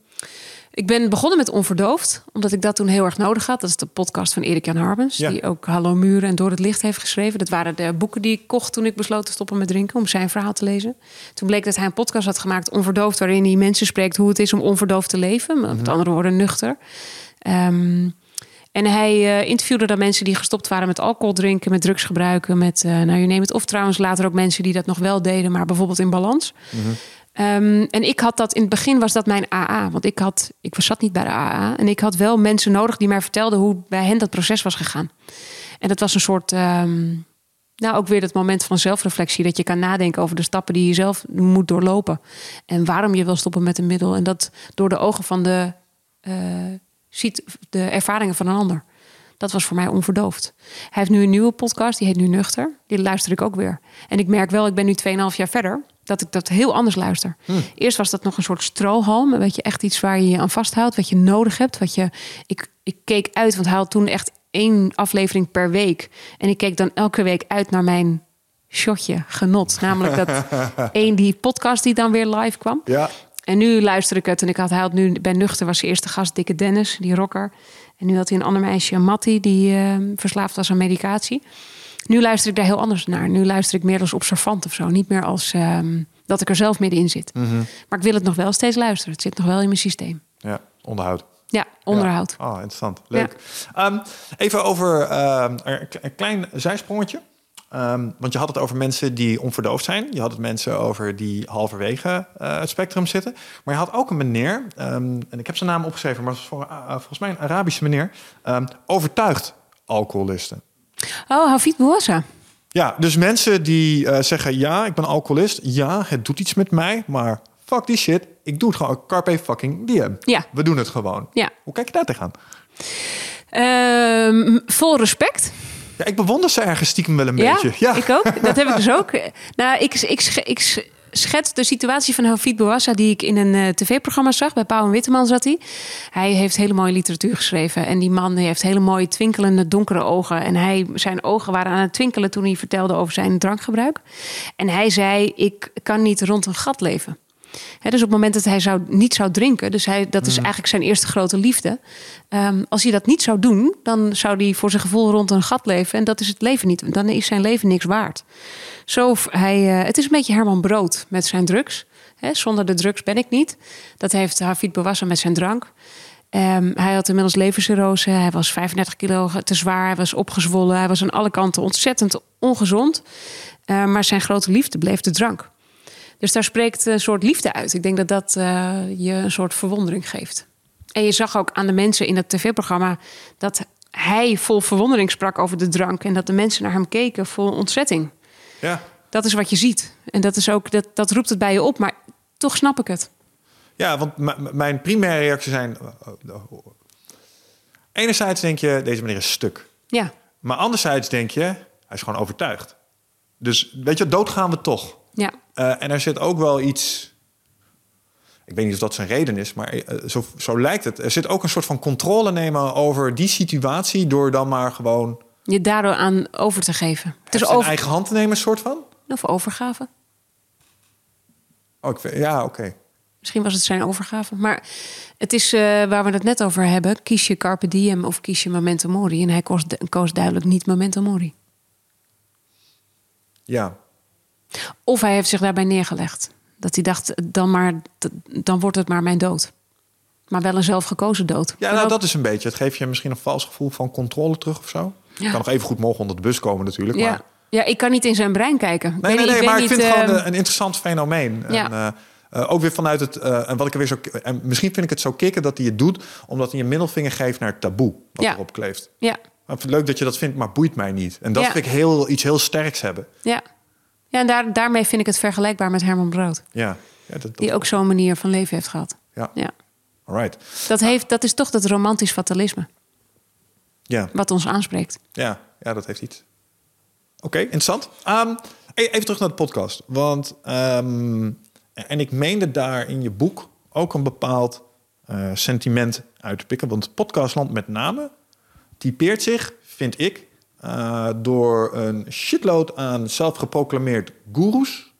Ik ben begonnen met Onverdoofd, omdat ik dat toen heel erg nodig had. Dat is de podcast van Erik Jan Harbens, Ja. die ook Hallo Muren en Door het Licht heeft geschreven. Dat waren de boeken die ik kocht toen ik besloot te stoppen met drinken, om zijn verhaal te lezen. Toen bleek dat hij een podcast had gemaakt, Onverdoofd, waarin hij mensen spreekt hoe het is om onverdoofd te leven. Met andere woorden, nuchter. Ehm, en hij eh, interviewde dan mensen die gestopt waren met alcohol drinken, met drugs gebruiken, met, eh nou je neemt het. Of trouwens later ook mensen die dat nog wel deden, maar bijvoorbeeld in balans. Ehm, en ik had dat in het begin was dat mijn AA, want ik had ik zat niet bij de AA en ik had wel mensen nodig die mij vertelden hoe bij hen dat proces was gegaan. En dat was een soort, ehm, nou ook weer dat moment van zelfreflectie dat je kan nadenken over de stappen die je zelf moet doorlopen en waarom je wil stoppen met een middel en dat door de ogen van de eh, ziet de ervaringen van een ander. Dat was voor mij onverdoofd. Hij heeft nu een nieuwe podcast, die heet Nu Nuchter. Die luister ik ook weer. En ik merk wel, ik ben nu 2,5 jaar verder, dat ik dat heel anders luister. Eerst was dat nog een soort strohalm. Weet je, echt iets waar je je aan vasthoudt, wat je nodig hebt. Wat je, ik, ik keek uit, want hij had toen echt één aflevering per week. En ik keek dan elke week uit naar mijn shotje genot. Namelijk dat [laughs] één, die podcast die dan weer live kwam. Ja. En nu luister ik het en ik had, hij had nu bij Nuchter was zijn eerste gast, Dikke Dennis, die rocker. En nu had hij een ander meisje, Mattie, die eh, verslaafd was aan medicatie. Nu luister ik daar heel anders naar. Nu luister ik meer als observant of zo. Niet meer als ehm, dat ik er zelf middenin zit. Maar ik wil het nog wel steeds luisteren. Het zit nog wel in mijn systeem. Ja, onderhoud. Ja, onderhoud. Ja. Oh, interessant. Leuk. Ehm, even over ehm, een klein zijsprongetje. Ehm, want je had het over mensen die onverdoofd zijn. Je had het mensen over die halverwege eh, het spectrum zitten. Maar je had ook een meneer, ehm, en ik heb zijn naam opgeschreven, maar het was voor, ah, ah, volgens mij een Arabische meneer, ehm, overtuigd alcoholisten. Oh, Hafid Bouassa. Ja, dus mensen die eh, zeggen: Ja, ik ben alcoholist. Ja, het doet iets met mij. Maar fuck die shit. Ik doe het gewoon. Carpe fucking diem. Ja. We doen het gewoon. Ja. Hoe kijk je daar tegenaan? Vol respect. Ja, ik bewonder ze ergens stiekem wel een Ja, beetje. Ja, ik ook. Dat heb ik dus [laughs] ook. Nou, ik, ik, sch- ik sch- schets de situatie van Hafid Bouassa... die ik in een eh, tv-programma zag. Bij Pauw en Witteman zat hij. Hij heeft hele mooie literatuur geschreven. En die man die heeft hele mooie twinkelende donkere ogen. En hij, zijn ogen waren aan het twinkelen toen hij vertelde over zijn drankgebruik. En hij zei, ik kan niet rond een gat leven. Dus op het moment dat hij zou, niet zou drinken, dus hij, dat is eigenlijk zijn eerste grote liefde. Ehm, als hij dat niet zou doen, dan zou hij voor zijn gevoel rond een gat leven. En dat is het leven niet. Dan is zijn leven niks waard. Zo, hij, eh, het is een beetje Herman Brood met zijn drugs. Zonder de drugs ben ik niet. Dat heeft Hafid Bouassa met zijn drank. Ehm, hij had inmiddels levercirrose. Hij was 35 kilo te zwaar. Hij was opgezwollen. Hij was aan alle kanten ontzettend ongezond. Eh, maar zijn grote liefde bleef de drank. Dus daar spreekt een soort liefde uit. Ik denk dat dat eh, je een soort verwondering geeft. En je zag ook aan de mensen in dat tv-programma dat hij vol verwondering sprak over de drank. En dat de mensen naar hem keken vol ontzetting. ja. Dat is wat je ziet. En dat, is ook, dat, dat roept het bij je op. Maar toch snap ik het. ja want mijn primaire reacties zijn... eh, eh, Enerzijds denk je, deze meneer is stuk. Ja, Maar anderzijds denk je, hij is gewoon overtuigd. Dus weet je, dood gaan we toch. ja. Eh, en er zit ook wel iets... Ik weet niet of dat zijn reden is, maar eh, zo, zo lijkt het. Er zit ook een soort van controle nemen over die situatie... door dan maar gewoon Je daardoor aan over te geven. Het is over, eigen hand te nemen, soort van. of overgave. Oh, ja, oké. Misschien was het zijn overgave. Maar het is eh, waar we het net over hebben. Kies je carpe diem of kies je memento mori? En hij koos, koos duidelijk niet memento mori. Ja, Of hij heeft zich daarbij neergelegd. Dat hij dacht, dan, maar, dan wordt het maar mijn dood. Maar wel een zelfgekozen dood. Ja, nou, ook- dat is een beetje. Het geeft je misschien een vals gevoel van controle terug of zo. Ja. Kan nog even goed mogen onder de bus komen natuurlijk. ja. Maar, ja, ik kan niet in zijn brein kijken. Ik nee, nee, nee, ik maar ik vind het gewoon ehm, een interessant fenomeen. Ja. En, eh, eh, ook weer vanuit het... eh, en wat ik er weer zo... En misschien vind ik het zo kicken dat hij het doet... omdat hij een middelvinger geeft naar het taboe wat Ja. erop kleeft. Ja, leuk dat je dat vindt, maar boeit mij niet. En dat Ja. vind ik heel, iets heel sterks hebben. ja. Ja en daar, daarmee vind ik het vergelijkbaar met Herman Brood. Ja. Ja, dat, dat- Die ook zo'n manier van leven heeft gehad. Ja. Ja. Alright. Dat, heeft, dat is toch dat romantisch fatalisme Ja. wat ons aanspreekt. Ja, ja, dat heeft iets. Oké, interessant. Ehm, e- even terug naar de podcast. Want, ehm, en ik meende daar in je boek ook een bepaald eh, sentiment uit te pikken. Want podcastland met name typeert zich, vind ik, eh, door een shitload aan zelfgeproclameerd gurus.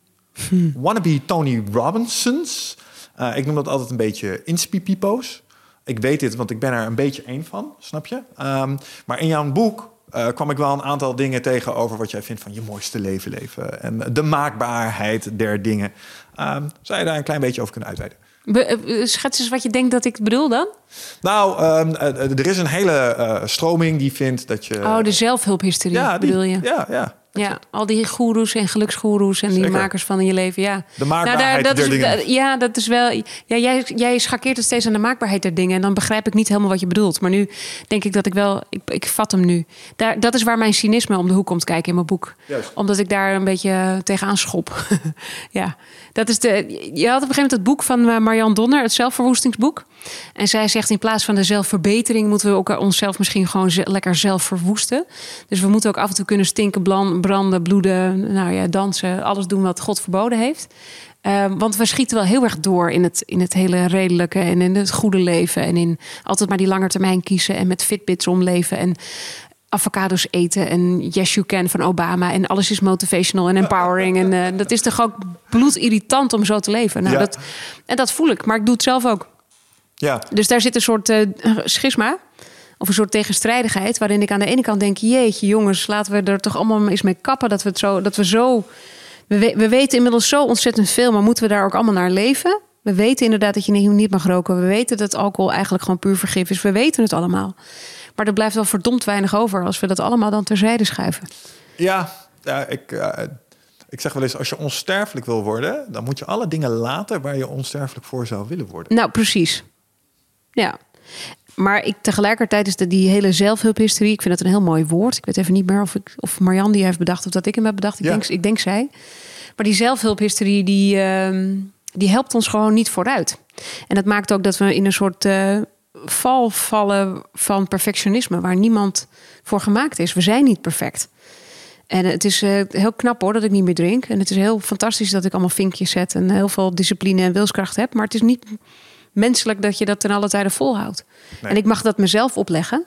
Wannabe Tony Robinsons. Eh, ik noem dat altijd een beetje inspiepipo's. Ik weet dit, want ik ben er een beetje één van, snap je? Ehm, maar in jouw boek eh, kwam ik wel een aantal dingen tegen over wat jij vindt van je mooiste leven leven. En de maakbaarheid der dingen. Ehm, zou je daar een klein beetje over kunnen uitweiden? Be- eh, schets eens wat je denkt dat ik bedoel dan. Nou, ehm, eh, er is een hele eh, stroming die vindt dat je... oh, de zelfhulphysterie ja, die- bedoel je? Ja, ja. Ja, al die goeroes en geluksgoeroes en die makers van je leven, ja. De maakbaarheid dat der is, dingen. da- Ja, dat is wel... Ja, jij, jij schakeert het steeds aan de maakbaarheid der dingen... en dan begrijp ik niet helemaal wat je bedoelt. Maar nu denk ik dat ik wel... Ik, ik vat hem nu. Daar, dat is waar mijn cynisme om de hoek komt kijken in mijn boek. Juist. Omdat ik daar een beetje tegenaan schop. [laughs] ja, dat is de... Je had op een gegeven moment het boek van eh, Marianne Donner... het zelfverwoestingsboek. En zij zegt in plaats van de zelfverbetering... moeten we ook onszelf misschien gewoon lekker zelf verwoesten. Dus we moeten ook af en toe kunnen stinken, branden, bloeden... nou ja, dansen, alles doen wat God verboden heeft. Ehm, want we schieten wel heel erg door in het, in het hele redelijke... en in het goede leven. En in altijd maar die lange termijn kiezen... en met Fitbits omleven en avocados eten en yes you can van Obama en alles is motivational en empowering en eh, dat is toch ook bloedirritant om zo te leven. Nou, Ja. dat, en dat voel ik, maar ik doe het zelf ook. Ja, Dus daar zit een soort eh, schisma of een soort tegenstrijdigheid waarin ik aan de ene kant denk jeetje jongens laten we er toch allemaal eens mee kappen dat we het zo dat we zo we, we- we weten inmiddels zo ontzettend veel, maar moeten we daar ook allemaal naar leven? We weten inderdaad dat je niet- niet mag roken. We weten dat alcohol eigenlijk gewoon puur vergif is. We weten het allemaal. Maar er blijft wel verdomd weinig over als we dat allemaal dan terzijde schuiven. ja, ja ik, eh, ik zeg wel eens, als je onsterfelijk wil worden... dan moet je alle dingen laten waar je onsterfelijk voor zou willen worden. Nou, precies. Ja. Maar ik, tegelijkertijd is de, die hele zelfhulphistorie... ik vind dat een heel mooi woord. Ik weet even niet meer of, ik, of Marianne die heeft bedacht... of dat ik hem heb bedacht. Ik, Ja. denk, ik denk zij. Maar die zelfhulphistorie, die, ehm, die helpt ons gewoon niet vooruit. En dat maakt ook dat we in een soort eh, val vallen van perfectionisme... waar niemand voor gemaakt is. We zijn niet perfect. En het is eh, heel knap hoor dat ik niet meer drink. En het is heel fantastisch dat ik allemaal vinkjes zet en heel veel discipline en wilskracht heb. Maar het is niet menselijk dat je dat ten alle tijde volhoudt. Nee. En ik mag dat mezelf opleggen,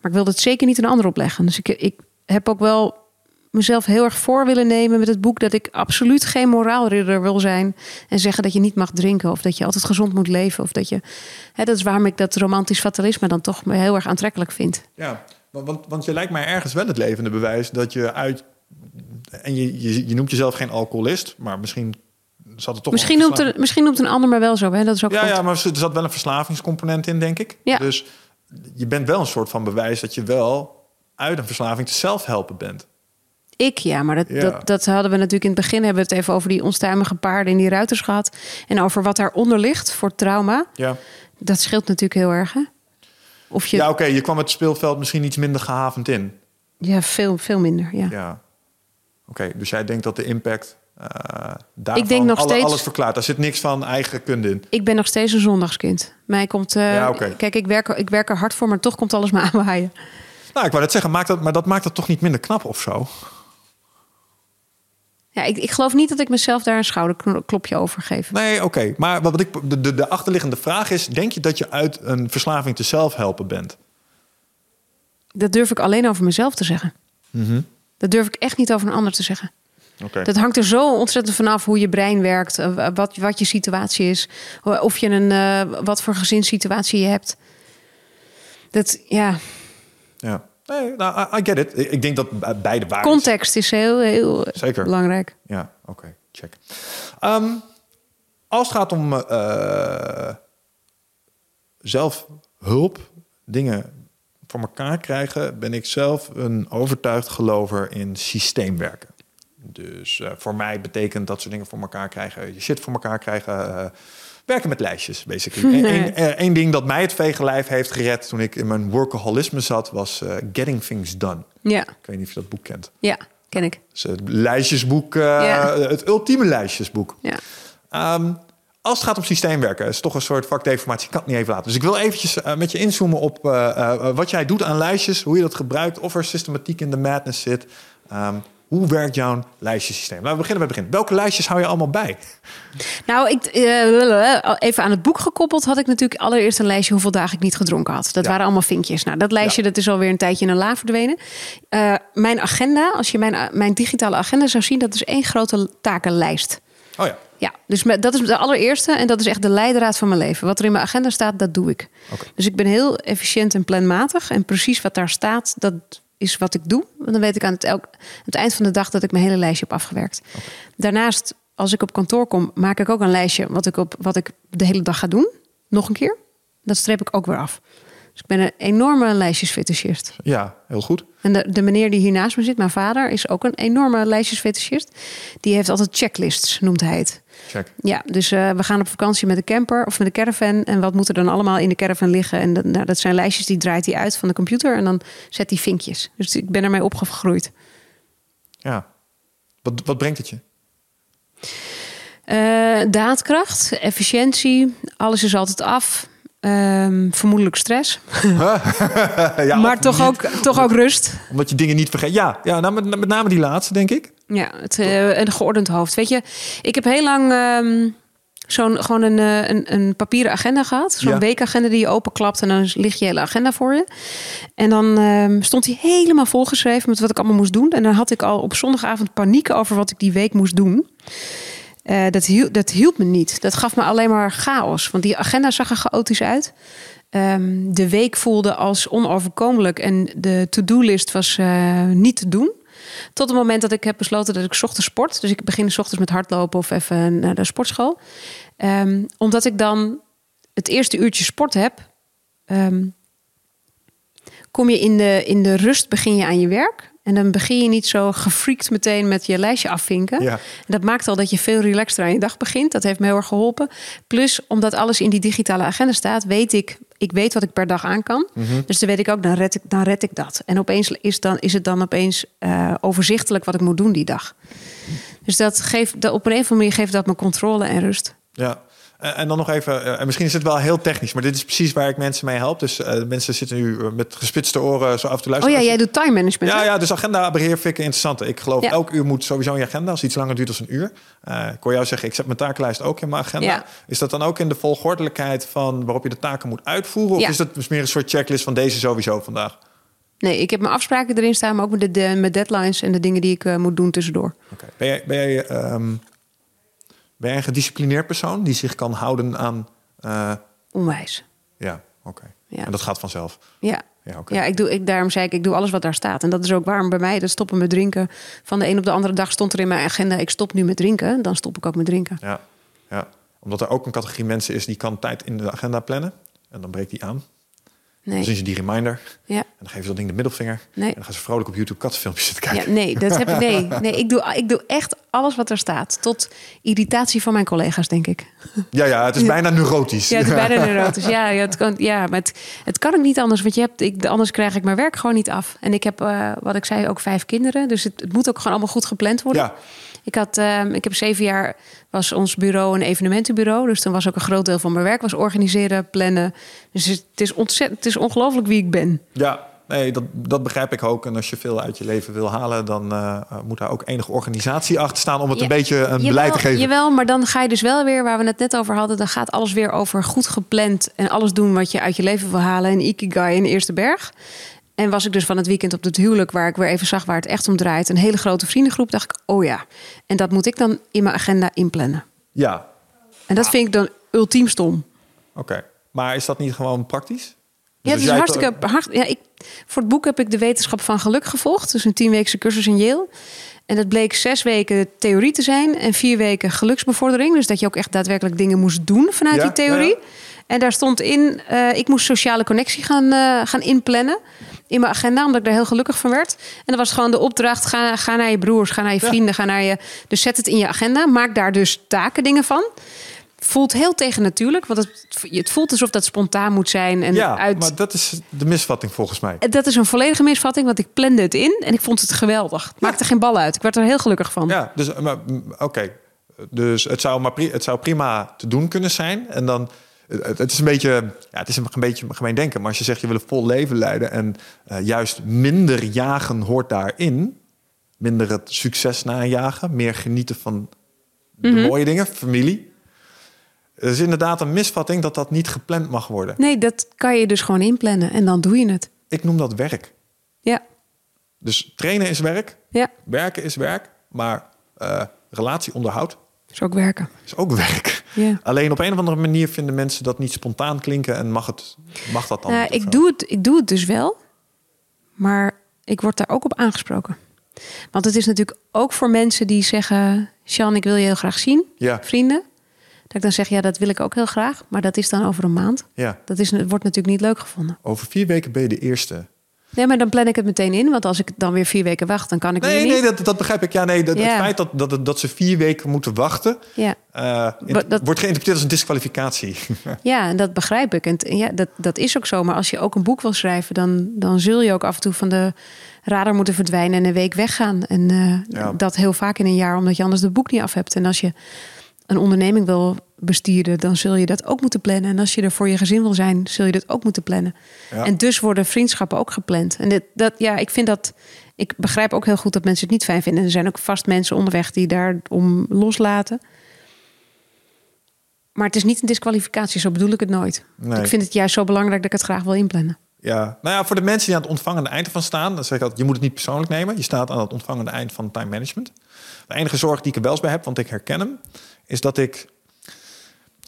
maar ik wil dat zeker niet een ander opleggen. Dus ik, ik heb ook wel mezelf heel erg voor willen nemen met het boek dat ik absoluut geen moraalridder wil zijn en zeggen dat je niet mag drinken of dat je altijd gezond moet leven of dat je. Hè, dat is waarom ik dat romantisch fatalisme dan toch heel erg aantrekkelijk vind. Ja, want, want, want je lijkt mij ergens wel het levende bewijs dat je uit... En je, je, je noemt jezelf geen alcoholist, maar misschien zat toch... Misschien noemt, er, misschien noemt een ander maar wel zo. Hè? Dat is ook Ja, goed. ja, maar er zat wel een verslavingscomponent in, denk ik. Ja. Dus je bent wel een soort van bewijs dat je wel uit een verslaving te zelf helpen bent. Ik ja, maar dat, Ja. Dat, dat hadden we natuurlijk in het begin hebben we het even over die onstuimige paarden in die ruiters gehad. En over wat daaronder ligt voor trauma. Ja, Dat scheelt natuurlijk heel erg. Hè? Of je, ja ja, oké, je kwam het speelveld misschien iets minder gehavend in. veel, veel minder. Ja. Ja. Oké, dus jij denkt dat de impact daarvan Ik denk nog alle- steeds- alles verklaart. Daar zit niks van eigen kunde in. Ik ben nog steeds een zondagskind. Mij komt, eh, Ja. Kijk, ik werk, er- ik werk er hard voor, maar toch komt alles me [laughs] aanwaaien. Nou, ik wou dat zeggen, maakt dat, maar dat maakt het toch niet minder knap of zo? Ja, ik, ik geloof niet dat ik mezelf daar een schouderklopje over geef. Nee, oké. Maar wat ik, de, de, de achterliggende vraag is... denk je dat je uit een verslaving te zelf helpen bent? Dat durf ik alleen over mezelf te zeggen. Mhm. Dat durf ik echt niet over een ander te zeggen. Dat hangt er zo ontzettend vanaf hoe je brein werkt, eh, wat, wat je situatie is, of je een eh, wat voor gezinssituatie je hebt. Dat ja, Ja. Nee, nou, I, get it. Ik denk dat be- beide waar context is heel, heel Zeker. belangrijk. Ja, oké. check. Ehm, als het gaat om eh, zelfhulp, dingen voor elkaar krijgen... ben ik zelf een overtuigd gelover in systeemwerken. Dus eh, voor mij betekent dat soort dingen voor elkaar krijgen... je shit voor elkaar krijgen... eh, werken met lijstjes, basically. [laughs] Eén Nee. één ding dat mij het vegenlijf heeft gered... toen ik in mijn workaholisme zat, was eh, Getting Things Done. Ja, Ik weet niet of je dat boek kent. ja, ken ik. Het is het lijstjesboek, eh, Ja. het ultieme lijstjesboek. Ja. Ehm, als het gaat om systeemwerken, is toch een soort vakdeformatie. Ik kan het niet even laten. Dus ik wil eventjes uh, met je inzoomen op uh, wat jij doet aan lijstjes, hoe je dat gebruikt, of er systematiek in de madness zit. Um, hoe werkt jouw lijstjesysteem? Laten we beginnen bij het begin. Welke lijstjes hou je allemaal bij? Nou, ik, uh, even aan het boek gekoppeld had ik natuurlijk allereerst een lijstje hoeveel dagen ik niet gedronken had. Dat waren allemaal vinkjes. Nou, dat lijstje dat is alweer een tijdje in een la verdwenen. Uh, mijn agenda, als je mijn, mijn digitale agenda zou zien, dat is één grote takenlijst. Oh ja. Ja, dus dat is de allereerste en dat is echt de leidraad van mijn leven. Wat er in mijn agenda staat, dat doe ik. Okay. Dus ik ben heel efficiënt en planmatig. En precies wat daar staat, dat is wat ik doe. Want dan weet ik aan het, elk, het eind van de dag dat ik mijn hele lijstje heb afgewerkt. Daarnaast, als ik op kantoor kom, maak ik ook een lijstje wat ik, op, wat ik de hele dag ga doen. Nog een keer. Dat streep ik ook weer af. Dus ik ben een enorme lijstjesfetischist. Ja, heel goed. En de, de meneer die hier naast me zit, mijn vader, is ook een enorme lijstjesfetischist. Die heeft altijd checklists, noemt hij het. Check. Ja, dus uh, we gaan op vakantie met de camper of met de caravan. En wat moet er dan allemaal in de caravan liggen? En dat, nou, dat zijn lijstjes die draait hij uit van de computer. En dan zet hij vinkjes. Dus ik ben ermee opgegroeid. Ja. Wat, wat brengt het je? Uh, daadkracht, efficiëntie, alles is altijd af. Um, vermoedelijk stress. [laughs] ja, maar toch ook, toch ook rust. Omdat je dingen niet vergeet. Ja, ja nou, met, met name die laatste, denk ik. Ja, het, uh, een geordend hoofd. Weet je, ik heb heel lang um, zo'n gewoon een, eh, een, een, papieren agenda gehad. Zo'n weekagenda die je openklapt en dan ligt je hele agenda voor je. En dan um, stond hij helemaal volgeschreven met wat ik allemaal moest doen. En dan had ik al op zondagavond paniek over wat ik die week moest doen. Uh, dat, hielp, dat hielp me niet. Dat gaf me alleen maar chaos. Want die agenda zag er chaotisch uit. Um, de week voelde als onoverkomelijk. En de to-do-list was uh, niet te doen. Tot het moment dat ik heb besloten dat ik ochtends sport. Dus ik begin ochtends met hardlopen of even naar de sportschool. Um, omdat ik dan het eerste uurtje sport heb. Um, kom je in de, in de rust, begin je aan je werk. En dan begin je niet zo gefreakt meteen met je lijstje afvinken. Ja. En dat maakt al dat je veel relaxter aan je dag begint. Dat heeft me heel erg geholpen. Plus, omdat alles in die digitale agenda staat, weet ik, ik weet wat ik per dag aan kan. Mm -hmm. Dus dan weet ik ook, dan red ik, dan red ik dat. En opeens is, dan, is het dan opeens uh, overzichtelijk wat ik moet doen die dag. Dus dat geeft, dat op een of andere manier geeft dat me controle en rust. Ja, en dan nog even, en misschien is het wel heel technisch, maar dit is precies waar ik mensen mee help. Dus uh, mensen zitten nu met gespitste oren zo af te luisteren. Oh ja, jij doet time management. Ja, ja dus agendabeheer vind ik interessant. Ik geloof ja. elk uur moet sowieso in je agenda, als iets langer duurt dan een uur. Uh, ik hoor jou zeggen, ik zet mijn takenlijst ook in mijn agenda. Ja. Is dat dan ook in de volgordelijkheid van waarop je de taken moet uitvoeren? Of Ja. is dat dus meer een soort checklist van deze sowieso vandaag? Nee, ik heb mijn afspraken erin staan, maar ook met, de, de, met deadlines en de dingen die ik uh, moet doen tussendoor. Oké. Ben jij, ben jij, um, ben jij een gedisciplineerd persoon die zich kan houden aan... Uh... Onwijs. Ja, oké. Ja. En dat gaat vanzelf? Ja. Ja, oké. Ja, ik doe, ik, daarom zei ik, ik doe alles wat daar staat. En dat is ook waarom bij mij dat stoppen met drinken. Van de een op de andere dag stond er in mijn agenda... ik stop nu met drinken, dan stop ik ook met drinken. Ja, ja. omdat er ook een categorie mensen is... die kan tijd in de agenda plannen. En dan breekt die aan. Nee. Dan zien ze die reminder. Ja. En dan geven ze dat ding de middelvinger. Nee. En dan gaan ze vrolijk op YouTube kattenfilmpjes zitten kijken. Ja, nee, dat heb ik. Nee, [laughs] nee ik, doe, ik doe echt alles wat er staat. Tot irritatie van mijn collega's, denk ik. Ja, ja het is [laughs] bijna neurotisch. Ja, het is bijna neurotisch. [laughs] Ja, ja, het kan, ja maar het, het kan ook niet anders. Want je hebt, ik, anders krijg ik mijn werk gewoon niet af. En ik heb, uh, wat ik zei, ook vijf kinderen. Dus het, het moet ook gewoon allemaal goed gepland worden. Ja. Ik, had, uh, ik heb zeven jaar, was ons bureau een evenementenbureau. Dus dan was ook een groot deel van mijn werk was organiseren, plannen. Dus het is ontzettend, het is ongelooflijk wie ik ben. Ja, nee, dat, dat begrijp ik ook. En als je veel uit je leven wil halen, dan uh, moet daar ook enige organisatie achter staan om het Ja, een beetje een jawel, beleid te geven. Jawel, maar dan ga je dus wel weer, waar we het net over hadden, dan gaat alles weer over goed gepland en alles doen wat je uit je leven wil halen. En Ikigai in de Eerste Berg. En was ik dus van het weekend op het huwelijk, waar ik weer even zag waar het echt om draait. Een hele grote vriendengroep, dacht ik, oh ja. En dat moet ik dan in mijn agenda inplannen. Ja, En dat vind ik dan ultiem stom. oké. Maar is dat niet gewoon praktisch? Dus Ja, het is jij hartstikke hard. Ja, ik, voor het boek heb ik de wetenschap van geluk gevolgd. Dus een tienweekse cursus in Yale. En dat bleek zes weken theorie te zijn en vier weken geluksbevordering. Dus dat je ook echt daadwerkelijk dingen moest doen vanuit Ja, die theorie. ja. En daar stond in, eh, ik moest sociale connectie gaan, eh, gaan inplannen in mijn agenda, omdat ik daar heel gelukkig van werd. En dan was gewoon de opdracht: ga, ga naar je broers, ga naar je Ja. vrienden, ga naar je. Dus zet het in je agenda, maak daar dus taken, dingen van. Voelt heel tegennatuurlijk, want het, het voelt alsof dat spontaan moet zijn. En Ja, uit, maar dat is de misvatting volgens mij. dat is een volledige misvatting, want ik plande het in en ik vond het geweldig. Het maakte geen bal uit. Ik werd er heel gelukkig van. Ja, dus oké. Dus het zou, maar het zou prima te doen kunnen zijn. En dan, het, is een beetje, ja, het is een, beetje gemeen denken. Maar als je zegt je wil een vol leven leiden en eh, juist minder jagen hoort daarin. Minder het succes najagen, meer genieten van de mooie dingen, familie. Het is inderdaad een misvatting dat dat niet gepland mag worden. Nee, dat kan je dus gewoon inplannen en dan doe je het. Ik noem dat werk. Ja, Dus trainen is werk, ja. werken is werk, maar eh, relatieonderhoud is ook werken. is ook werk. Ja. Alleen op een of andere manier vinden mensen dat niet spontaan klinken en mag, het, mag dat dan of ik, zo? doe het, ik doe het dus wel, maar ik word daar ook op aangesproken. Want het is natuurlijk ook voor mensen die zeggen... Sjan, ik wil je heel graag zien, Ja. vrienden. Dat ik dan zeg, ja, dat wil ik ook heel graag. Maar dat is dan over een maand. Ja, Dat is, wordt natuurlijk niet leuk gevonden. over vier weken ben je de eerste. Nee, maar dan plan ik het meteen in. Want als ik dan weer vier weken wacht, dan kan ik weer Nee, niet. nee, dat, dat begrijp ik. Ja, nee, dat, Ja. het feit dat, dat, dat ze vier weken moeten wachten... Ja. eh, dat- wordt geïnterpreteerd als een disqualificatie. [laughs] Ja, en dat begrijp ik. En t- ja, dat, dat is ook zo. Maar als je ook een boek wil schrijven, dan, dan zul je ook af en toe van de radar moeten verdwijnen en een week weggaan. En eh, Ja. dat heel vaak in een jaar, omdat je anders het boek niet af hebt. En als je een onderneming wil bestieren, dan zul je dat ook moeten plannen. En als je er voor je gezin wil zijn, zul je dat ook moeten plannen. Ja. En dus worden vriendschappen ook gepland. En dit, dat, ja, ik vind dat. Ik begrijp ook heel goed dat mensen het niet fijn vinden. Er zijn ook vast mensen onderweg die daarom loslaten. Maar het is niet een disqualificatie, zo bedoel ik het nooit. Nee. Ik vind het juist zo belangrijk dat ik het graag wil inplannen. Ja, nou ja, voor de mensen die aan het ontvangende eind van staan, dan zeg ik altijd, je moet het niet persoonlijk nemen. Je staat aan het ontvangende eind van time management. De enige zorg die ik er wel eens bij heb, want ik herken hem, is dat ik.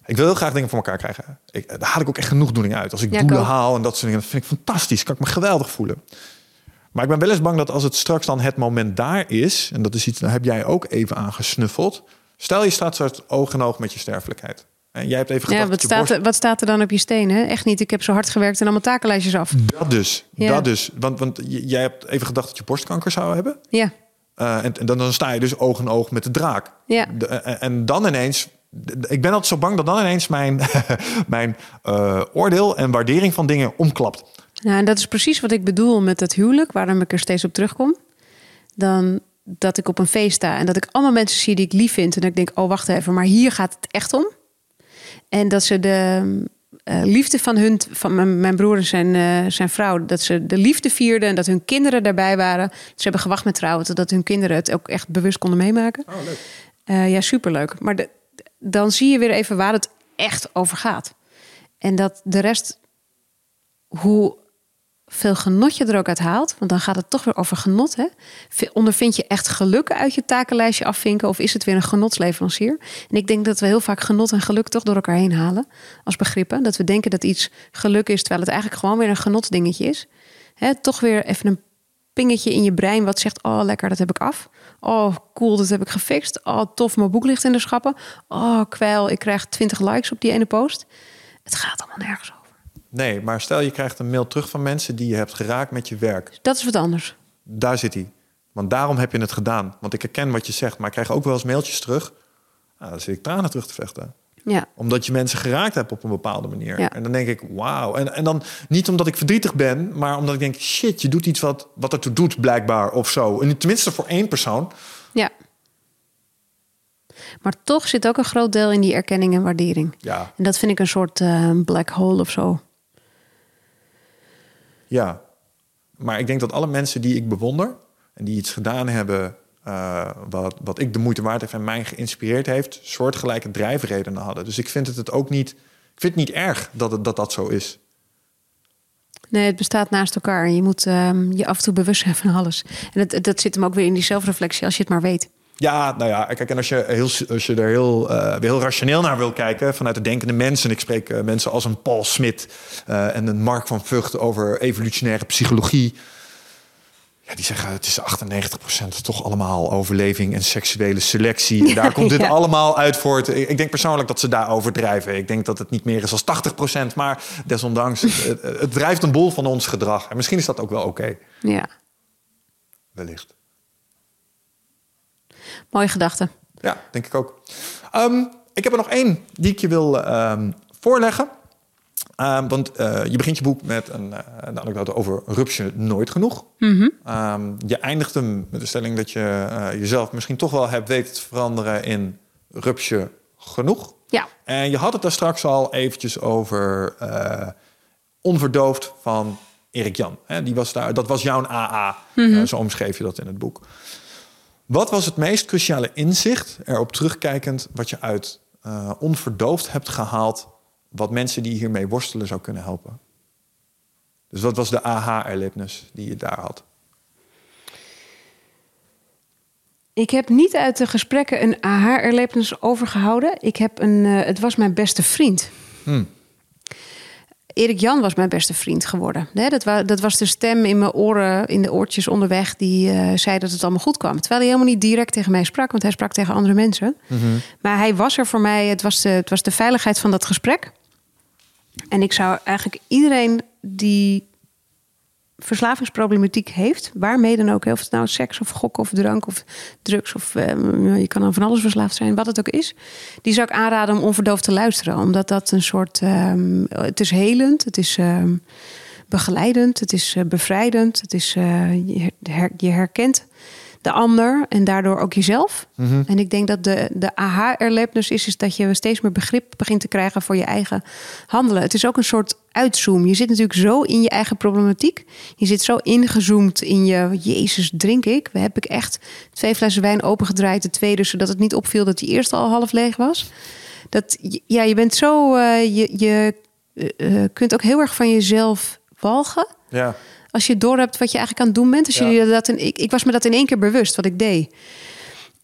Ik wil heel graag dingen voor elkaar krijgen. Ik, daar haal ik ook echt genoegdoening uit. Als ik Ja, doelen haal en dat soort dingen, dat vind ik fantastisch. Kan ik me geweldig voelen. Maar ik ben wel eens bang dat als het straks dan het moment daar is, en dat is iets, daar heb jij ook even aan gesnuffeld. Stel je staat zo oog in oog met je sterfelijkheid. En jij hebt even gedacht Ja, wat staat, borst- er, wat staat er dan op je stenen? Echt niet. Ik heb zo hard gewerkt en allemaal takenlijstjes af. Dat dus. Ja. Dat dus. Want, want jij hebt even gedacht dat je borstkanker zou hebben. Ja, Uh, en, en dan, dan sta je dus oog in oog met de draak. Ja. De- en, en dan ineens... Ik ben altijd zo bang dat dan ineens mijn, [laughs] mijn eh, oordeel en waardering van dingen omklapt. nou, en dat is precies wat ik bedoel met het huwelijk, waarom ik er steeds op terugkom. Dan dat ik op een feest sta en dat ik allemaal mensen zie die ik lief vind. En dat ik denk, oh wacht even, maar hier gaat het echt om. En dat ze de eh, liefde van hun, van mijn, mijn broer en zijn, eh, zijn vrouw, dat ze de liefde vierden en dat hun kinderen daarbij waren. Ze hebben gewacht met trouwen, totdat hun kinderen het ook echt bewust konden meemaken. Oh, leuk. Eh, ja, superleuk. Maar de, dan zie je weer even waar het echt over gaat. En dat de rest, hoe veel genot je er ook uit haalt, want dan gaat het toch weer over genot. Hè? Ondervind je echt geluk uit je takenlijstje afvinken, of is het weer een genotsleverancier? En ik denk dat we heel vaak genot en geluk toch door elkaar heen halen als begrippen. Dat we denken dat iets geluk is, terwijl het eigenlijk gewoon weer een genotsdingetje is. Hè, toch weer even een pingetje in je brein wat zegt: Oh, lekker, dat heb ik af. Oh, cool, dat heb ik gefixt. Oh, tof, mijn boek ligt in de schappen. Oh, kwijl, ik krijg 20 likes op die ene post. Het gaat allemaal nergens over. Nee, maar stel je krijgt een mail terug van mensen die je hebt geraakt met je werk. Dat is wat anders. Daar zit hij. Want daarom heb je het gedaan. Want ik herken wat je zegt, maar ik krijg ook wel eens mailtjes terug. Nou, dan zit ik tranen terug te vechten. Ja, Omdat je mensen geraakt hebt op een bepaalde manier. Ja. En dan denk ik, wauw. En, en dan niet omdat ik verdrietig ben, maar omdat ik denk, shit, je doet iets wat, wat ertoe doet, blijkbaar of zo. En tenminste voor één persoon. ja. Maar toch zit ook een groot deel in die erkenning en waardering. Ja, En dat vind ik een soort eh, black hole of zo. Ja. Maar ik denk dat alle mensen die ik bewonder en die iets gedaan hebben eh, wat, wat ik de moeite waard heeft en mij geïnspireerd heeft, soortgelijke drijfredenen hadden. Dus ik vind het, het ook niet. Ik vind het niet erg dat dat, dat zo is. Nee, het bestaat naast elkaar. Je moet ehm, je af en toe bewust zijn van alles. En dat, dat zit hem ook weer in die zelfreflectie, als je het maar weet. Ja, nou ja, kijk, en als je, heel, als je er heel, eh, weer heel rationeel naar wil kijken, vanuit de denkende mensen, en ik spreek eh, mensen als een Paul Smit eh, en een Mark van Vught over evolutionaire psychologie. Ja, die zeggen het is 98% toch allemaal overleving en seksuele selectie. En daar [laughs] komt dit Ja. allemaal uit voort. Ik, denk persoonlijk dat ze daar overdrijven. Ik denk dat het niet meer is als 80%, maar desondanks, het, het, het drijft een boel van ons gedrag. En misschien is dat ook wel oké, Ja, wellicht. Mooie gedachte. Ja, denk ik ook. Ehm, ik heb er nog één die ik je wil ehm, voorleggen. Ehm, want eh, je begint je boek met een, eh, een anekdote over rupsje nooit genoeg. Ehm, je eindigt hem met de stelling dat je eh, jezelf misschien toch wel hebt weten te veranderen in rupsje genoeg. Ja. En je had het daar straks al eventjes over Onverdoofd van Erik Jan. Die was daar, dat was jouw AA, mm zo omschreef je dat in het boek. Wat was het meest cruciale inzicht, erop terugkijkend, wat je uit uh, Onverdoofd hebt gehaald, wat mensen die hiermee worstelen zou kunnen helpen? Dus wat was de aha-erlebnis die je daar had? Ik heb niet uit de gesprekken een aha-erlebnis overgehouden. Ik heb een, uh, het was mijn beste vriend. Hmm. Erik Jan was mijn beste vriend geworden. dat, was, dat, was de stem in mijn oren, in de oortjes onderweg, die uh, zei dat het allemaal goed kwam. Terwijl hij helemaal niet direct tegen mij sprak, want hij sprak tegen andere mensen. Mhm. Maar hij was er voor mij, het was, de, het was de veiligheid van dat gesprek. En ik zou eigenlijk iedereen die verslavingsproblematiek heeft, waarmee dan ook, of het nou seks of gok of drank of drugs of uh, je kan aan van alles verslaafd zijn, wat het ook is, die zou ik aanraden om onverdoofd te luisteren, omdat dat een soort, um, het is helend, het is um, begeleidend, het is uh, bevrijdend, het is, uh, je, her, je herkent de ander en daardoor ook jezelf. Mhm. En ik denk dat de, de aha-erlebnis is, is dat je steeds meer begrip begint te krijgen voor je eigen handelen. Het is ook een soort uitzoom. Je zit natuurlijk zo in je eigen problematiek. Je zit zo ingezoomd in je, Jezus, drink ik? We heb ik echt twee flessen wijn opengedraaid, de tweede, zodat het niet opviel dat die eerste al half leeg was. Dat, ja, je bent zo, uh, je, je uh, kunt ook heel erg van jezelf walgen. Ja. Als je door hebt wat je eigenlijk aan het doen bent. Als je dat in, ik, ik was me dat in één keer bewust wat ik deed.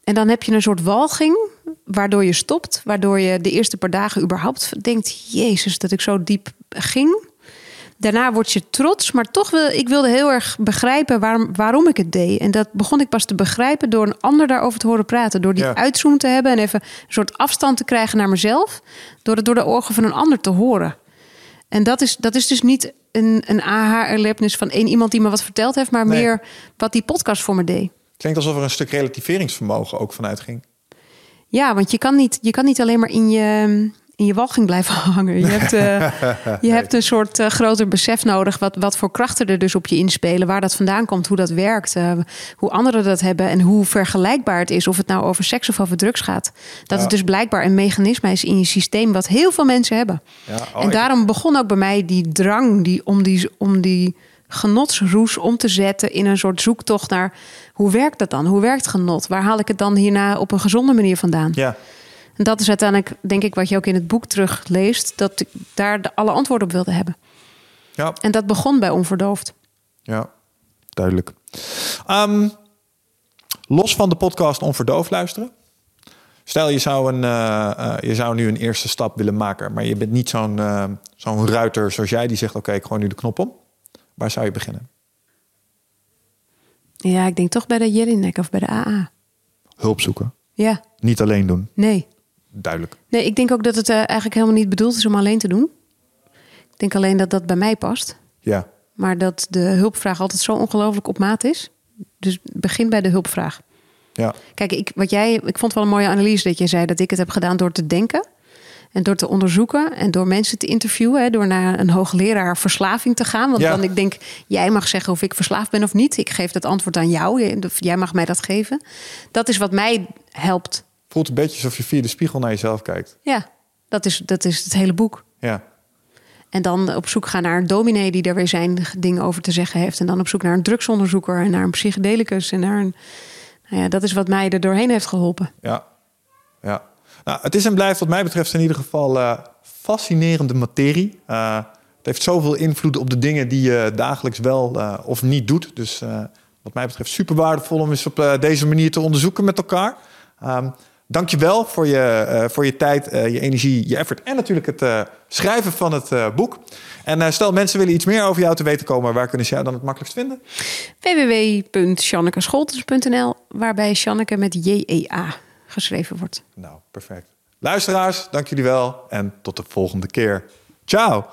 En dan heb je een soort walging, waardoor je stopt. Waardoor je de eerste paar dagen überhaupt denkt... Jezus, dat ik zo diep ging. Daarna word je trots, maar toch wil ik wilde heel erg begrijpen waarom, waarom ik het deed. En dat begon ik pas te begrijpen door een ander daarover te horen praten. Door die ja. uitzoom te hebben en even een soort afstand te krijgen naar mezelf. Door het door de ogen van een ander te horen. En dat is, dat is dus niet een, een aha-erlebnis van één iemand die me wat verteld heeft, maar meer wat die podcast voor me deed. Klinkt alsof er een stuk relativeringsvermogen ook vanuit ging. Ja, want je kan niet, je kan niet alleen maar in je, in je walging blijven [laughs] hangen. Je hebt, uh, [laughs] je hebt een soort uh, groter besef nodig wat, wat voor krachten er dus op je inspelen, waar dat vandaan komt, hoe dat werkt, uh, hoe anderen dat hebben en hoe vergelijkbaar het is, of het nou over seks of over drugs gaat. Dat het dus blijkbaar een mechanisme is in je systeem wat heel veel mensen hebben. Ja, oh, en daarom begon ook bij mij die drang die, om, die, om die genotsroes om te zetten in een soort zoektocht naar hoe werkt dat dan? Hoe werkt genot? Waar haal ik het dan hierna op een gezonde manier vandaan? Ja. En dat is uiteindelijk, denk ik, wat je ook in het boek terugleest, dat ik daar de, alle antwoorden op wilde hebben. Ja. En dat begon bij Onverdoofd. Ja, duidelijk. Um, los van de podcast Onverdoofd luisteren. Stel, je zou, een, uh, uh, je zou nu een eerste stap willen maken, maar je bent niet zo'n uh, zo'n ruiter zoals jij die zegt: Oké, okay, ik gooi nu de knop om. Waar zou je beginnen? Ja, ik denk toch bij de Jelinek of bij de AA. Hulp zoeken. Ja. Niet alleen doen. Nee duidelijk. Nee, ik denk ook dat het uh, eigenlijk helemaal niet bedoeld is om alleen te doen. Ik denk alleen dat dat bij mij past. Ja. Maar dat de hulpvraag altijd zo ongelooflijk op maat is. Dus begin bij de hulpvraag. Ja. Kijk, ik, wat jij, ik vond wel een mooie analyse dat je zei dat ik het heb gedaan door te denken. En door te onderzoeken en door mensen te interviewen. Hè, door naar een hoogleraar verslaving te gaan. Want dan ik denk, jij mag zeggen of ik verslaafd ben of niet. Ik geef dat antwoord aan jou. Jij mag mij dat geven. Dat is wat mij helpt voelt een beetje alsof je via de spiegel naar jezelf kijkt. Ja, dat is, dat is het hele boek. Ja. En dan op zoek gaan naar een dominee die daar weer zijn dingen over te zeggen heeft. En dan op zoek naar een drugsonderzoeker en naar een psychedelicus. En naar een. Nou ja, dat is wat mij er doorheen heeft geholpen. Ja, ja. Nou, het is en blijft, wat mij betreft, in ieder geval uh, fascinerende materie. Uh, het heeft zoveel invloed op de dingen die je dagelijks wel uh, of niet doet. Dus wat mij betreft super waardevol om eens op deze manier te onderzoeken met elkaar. Um, Dankjewel voor je, voor je tijd, je energie, je effort en natuurlijk het schrijven van het boek. En stel mensen willen iets meer over jou te weten komen, waar kunnen ze jou dan het makkelijkst vinden? www.sjanneke.scholtens.nl, waarbij Sjanneke met J-E-A geschreven wordt. Nou, perfect. Luisteraars, dank jullie wel en tot de volgende keer. Ciao!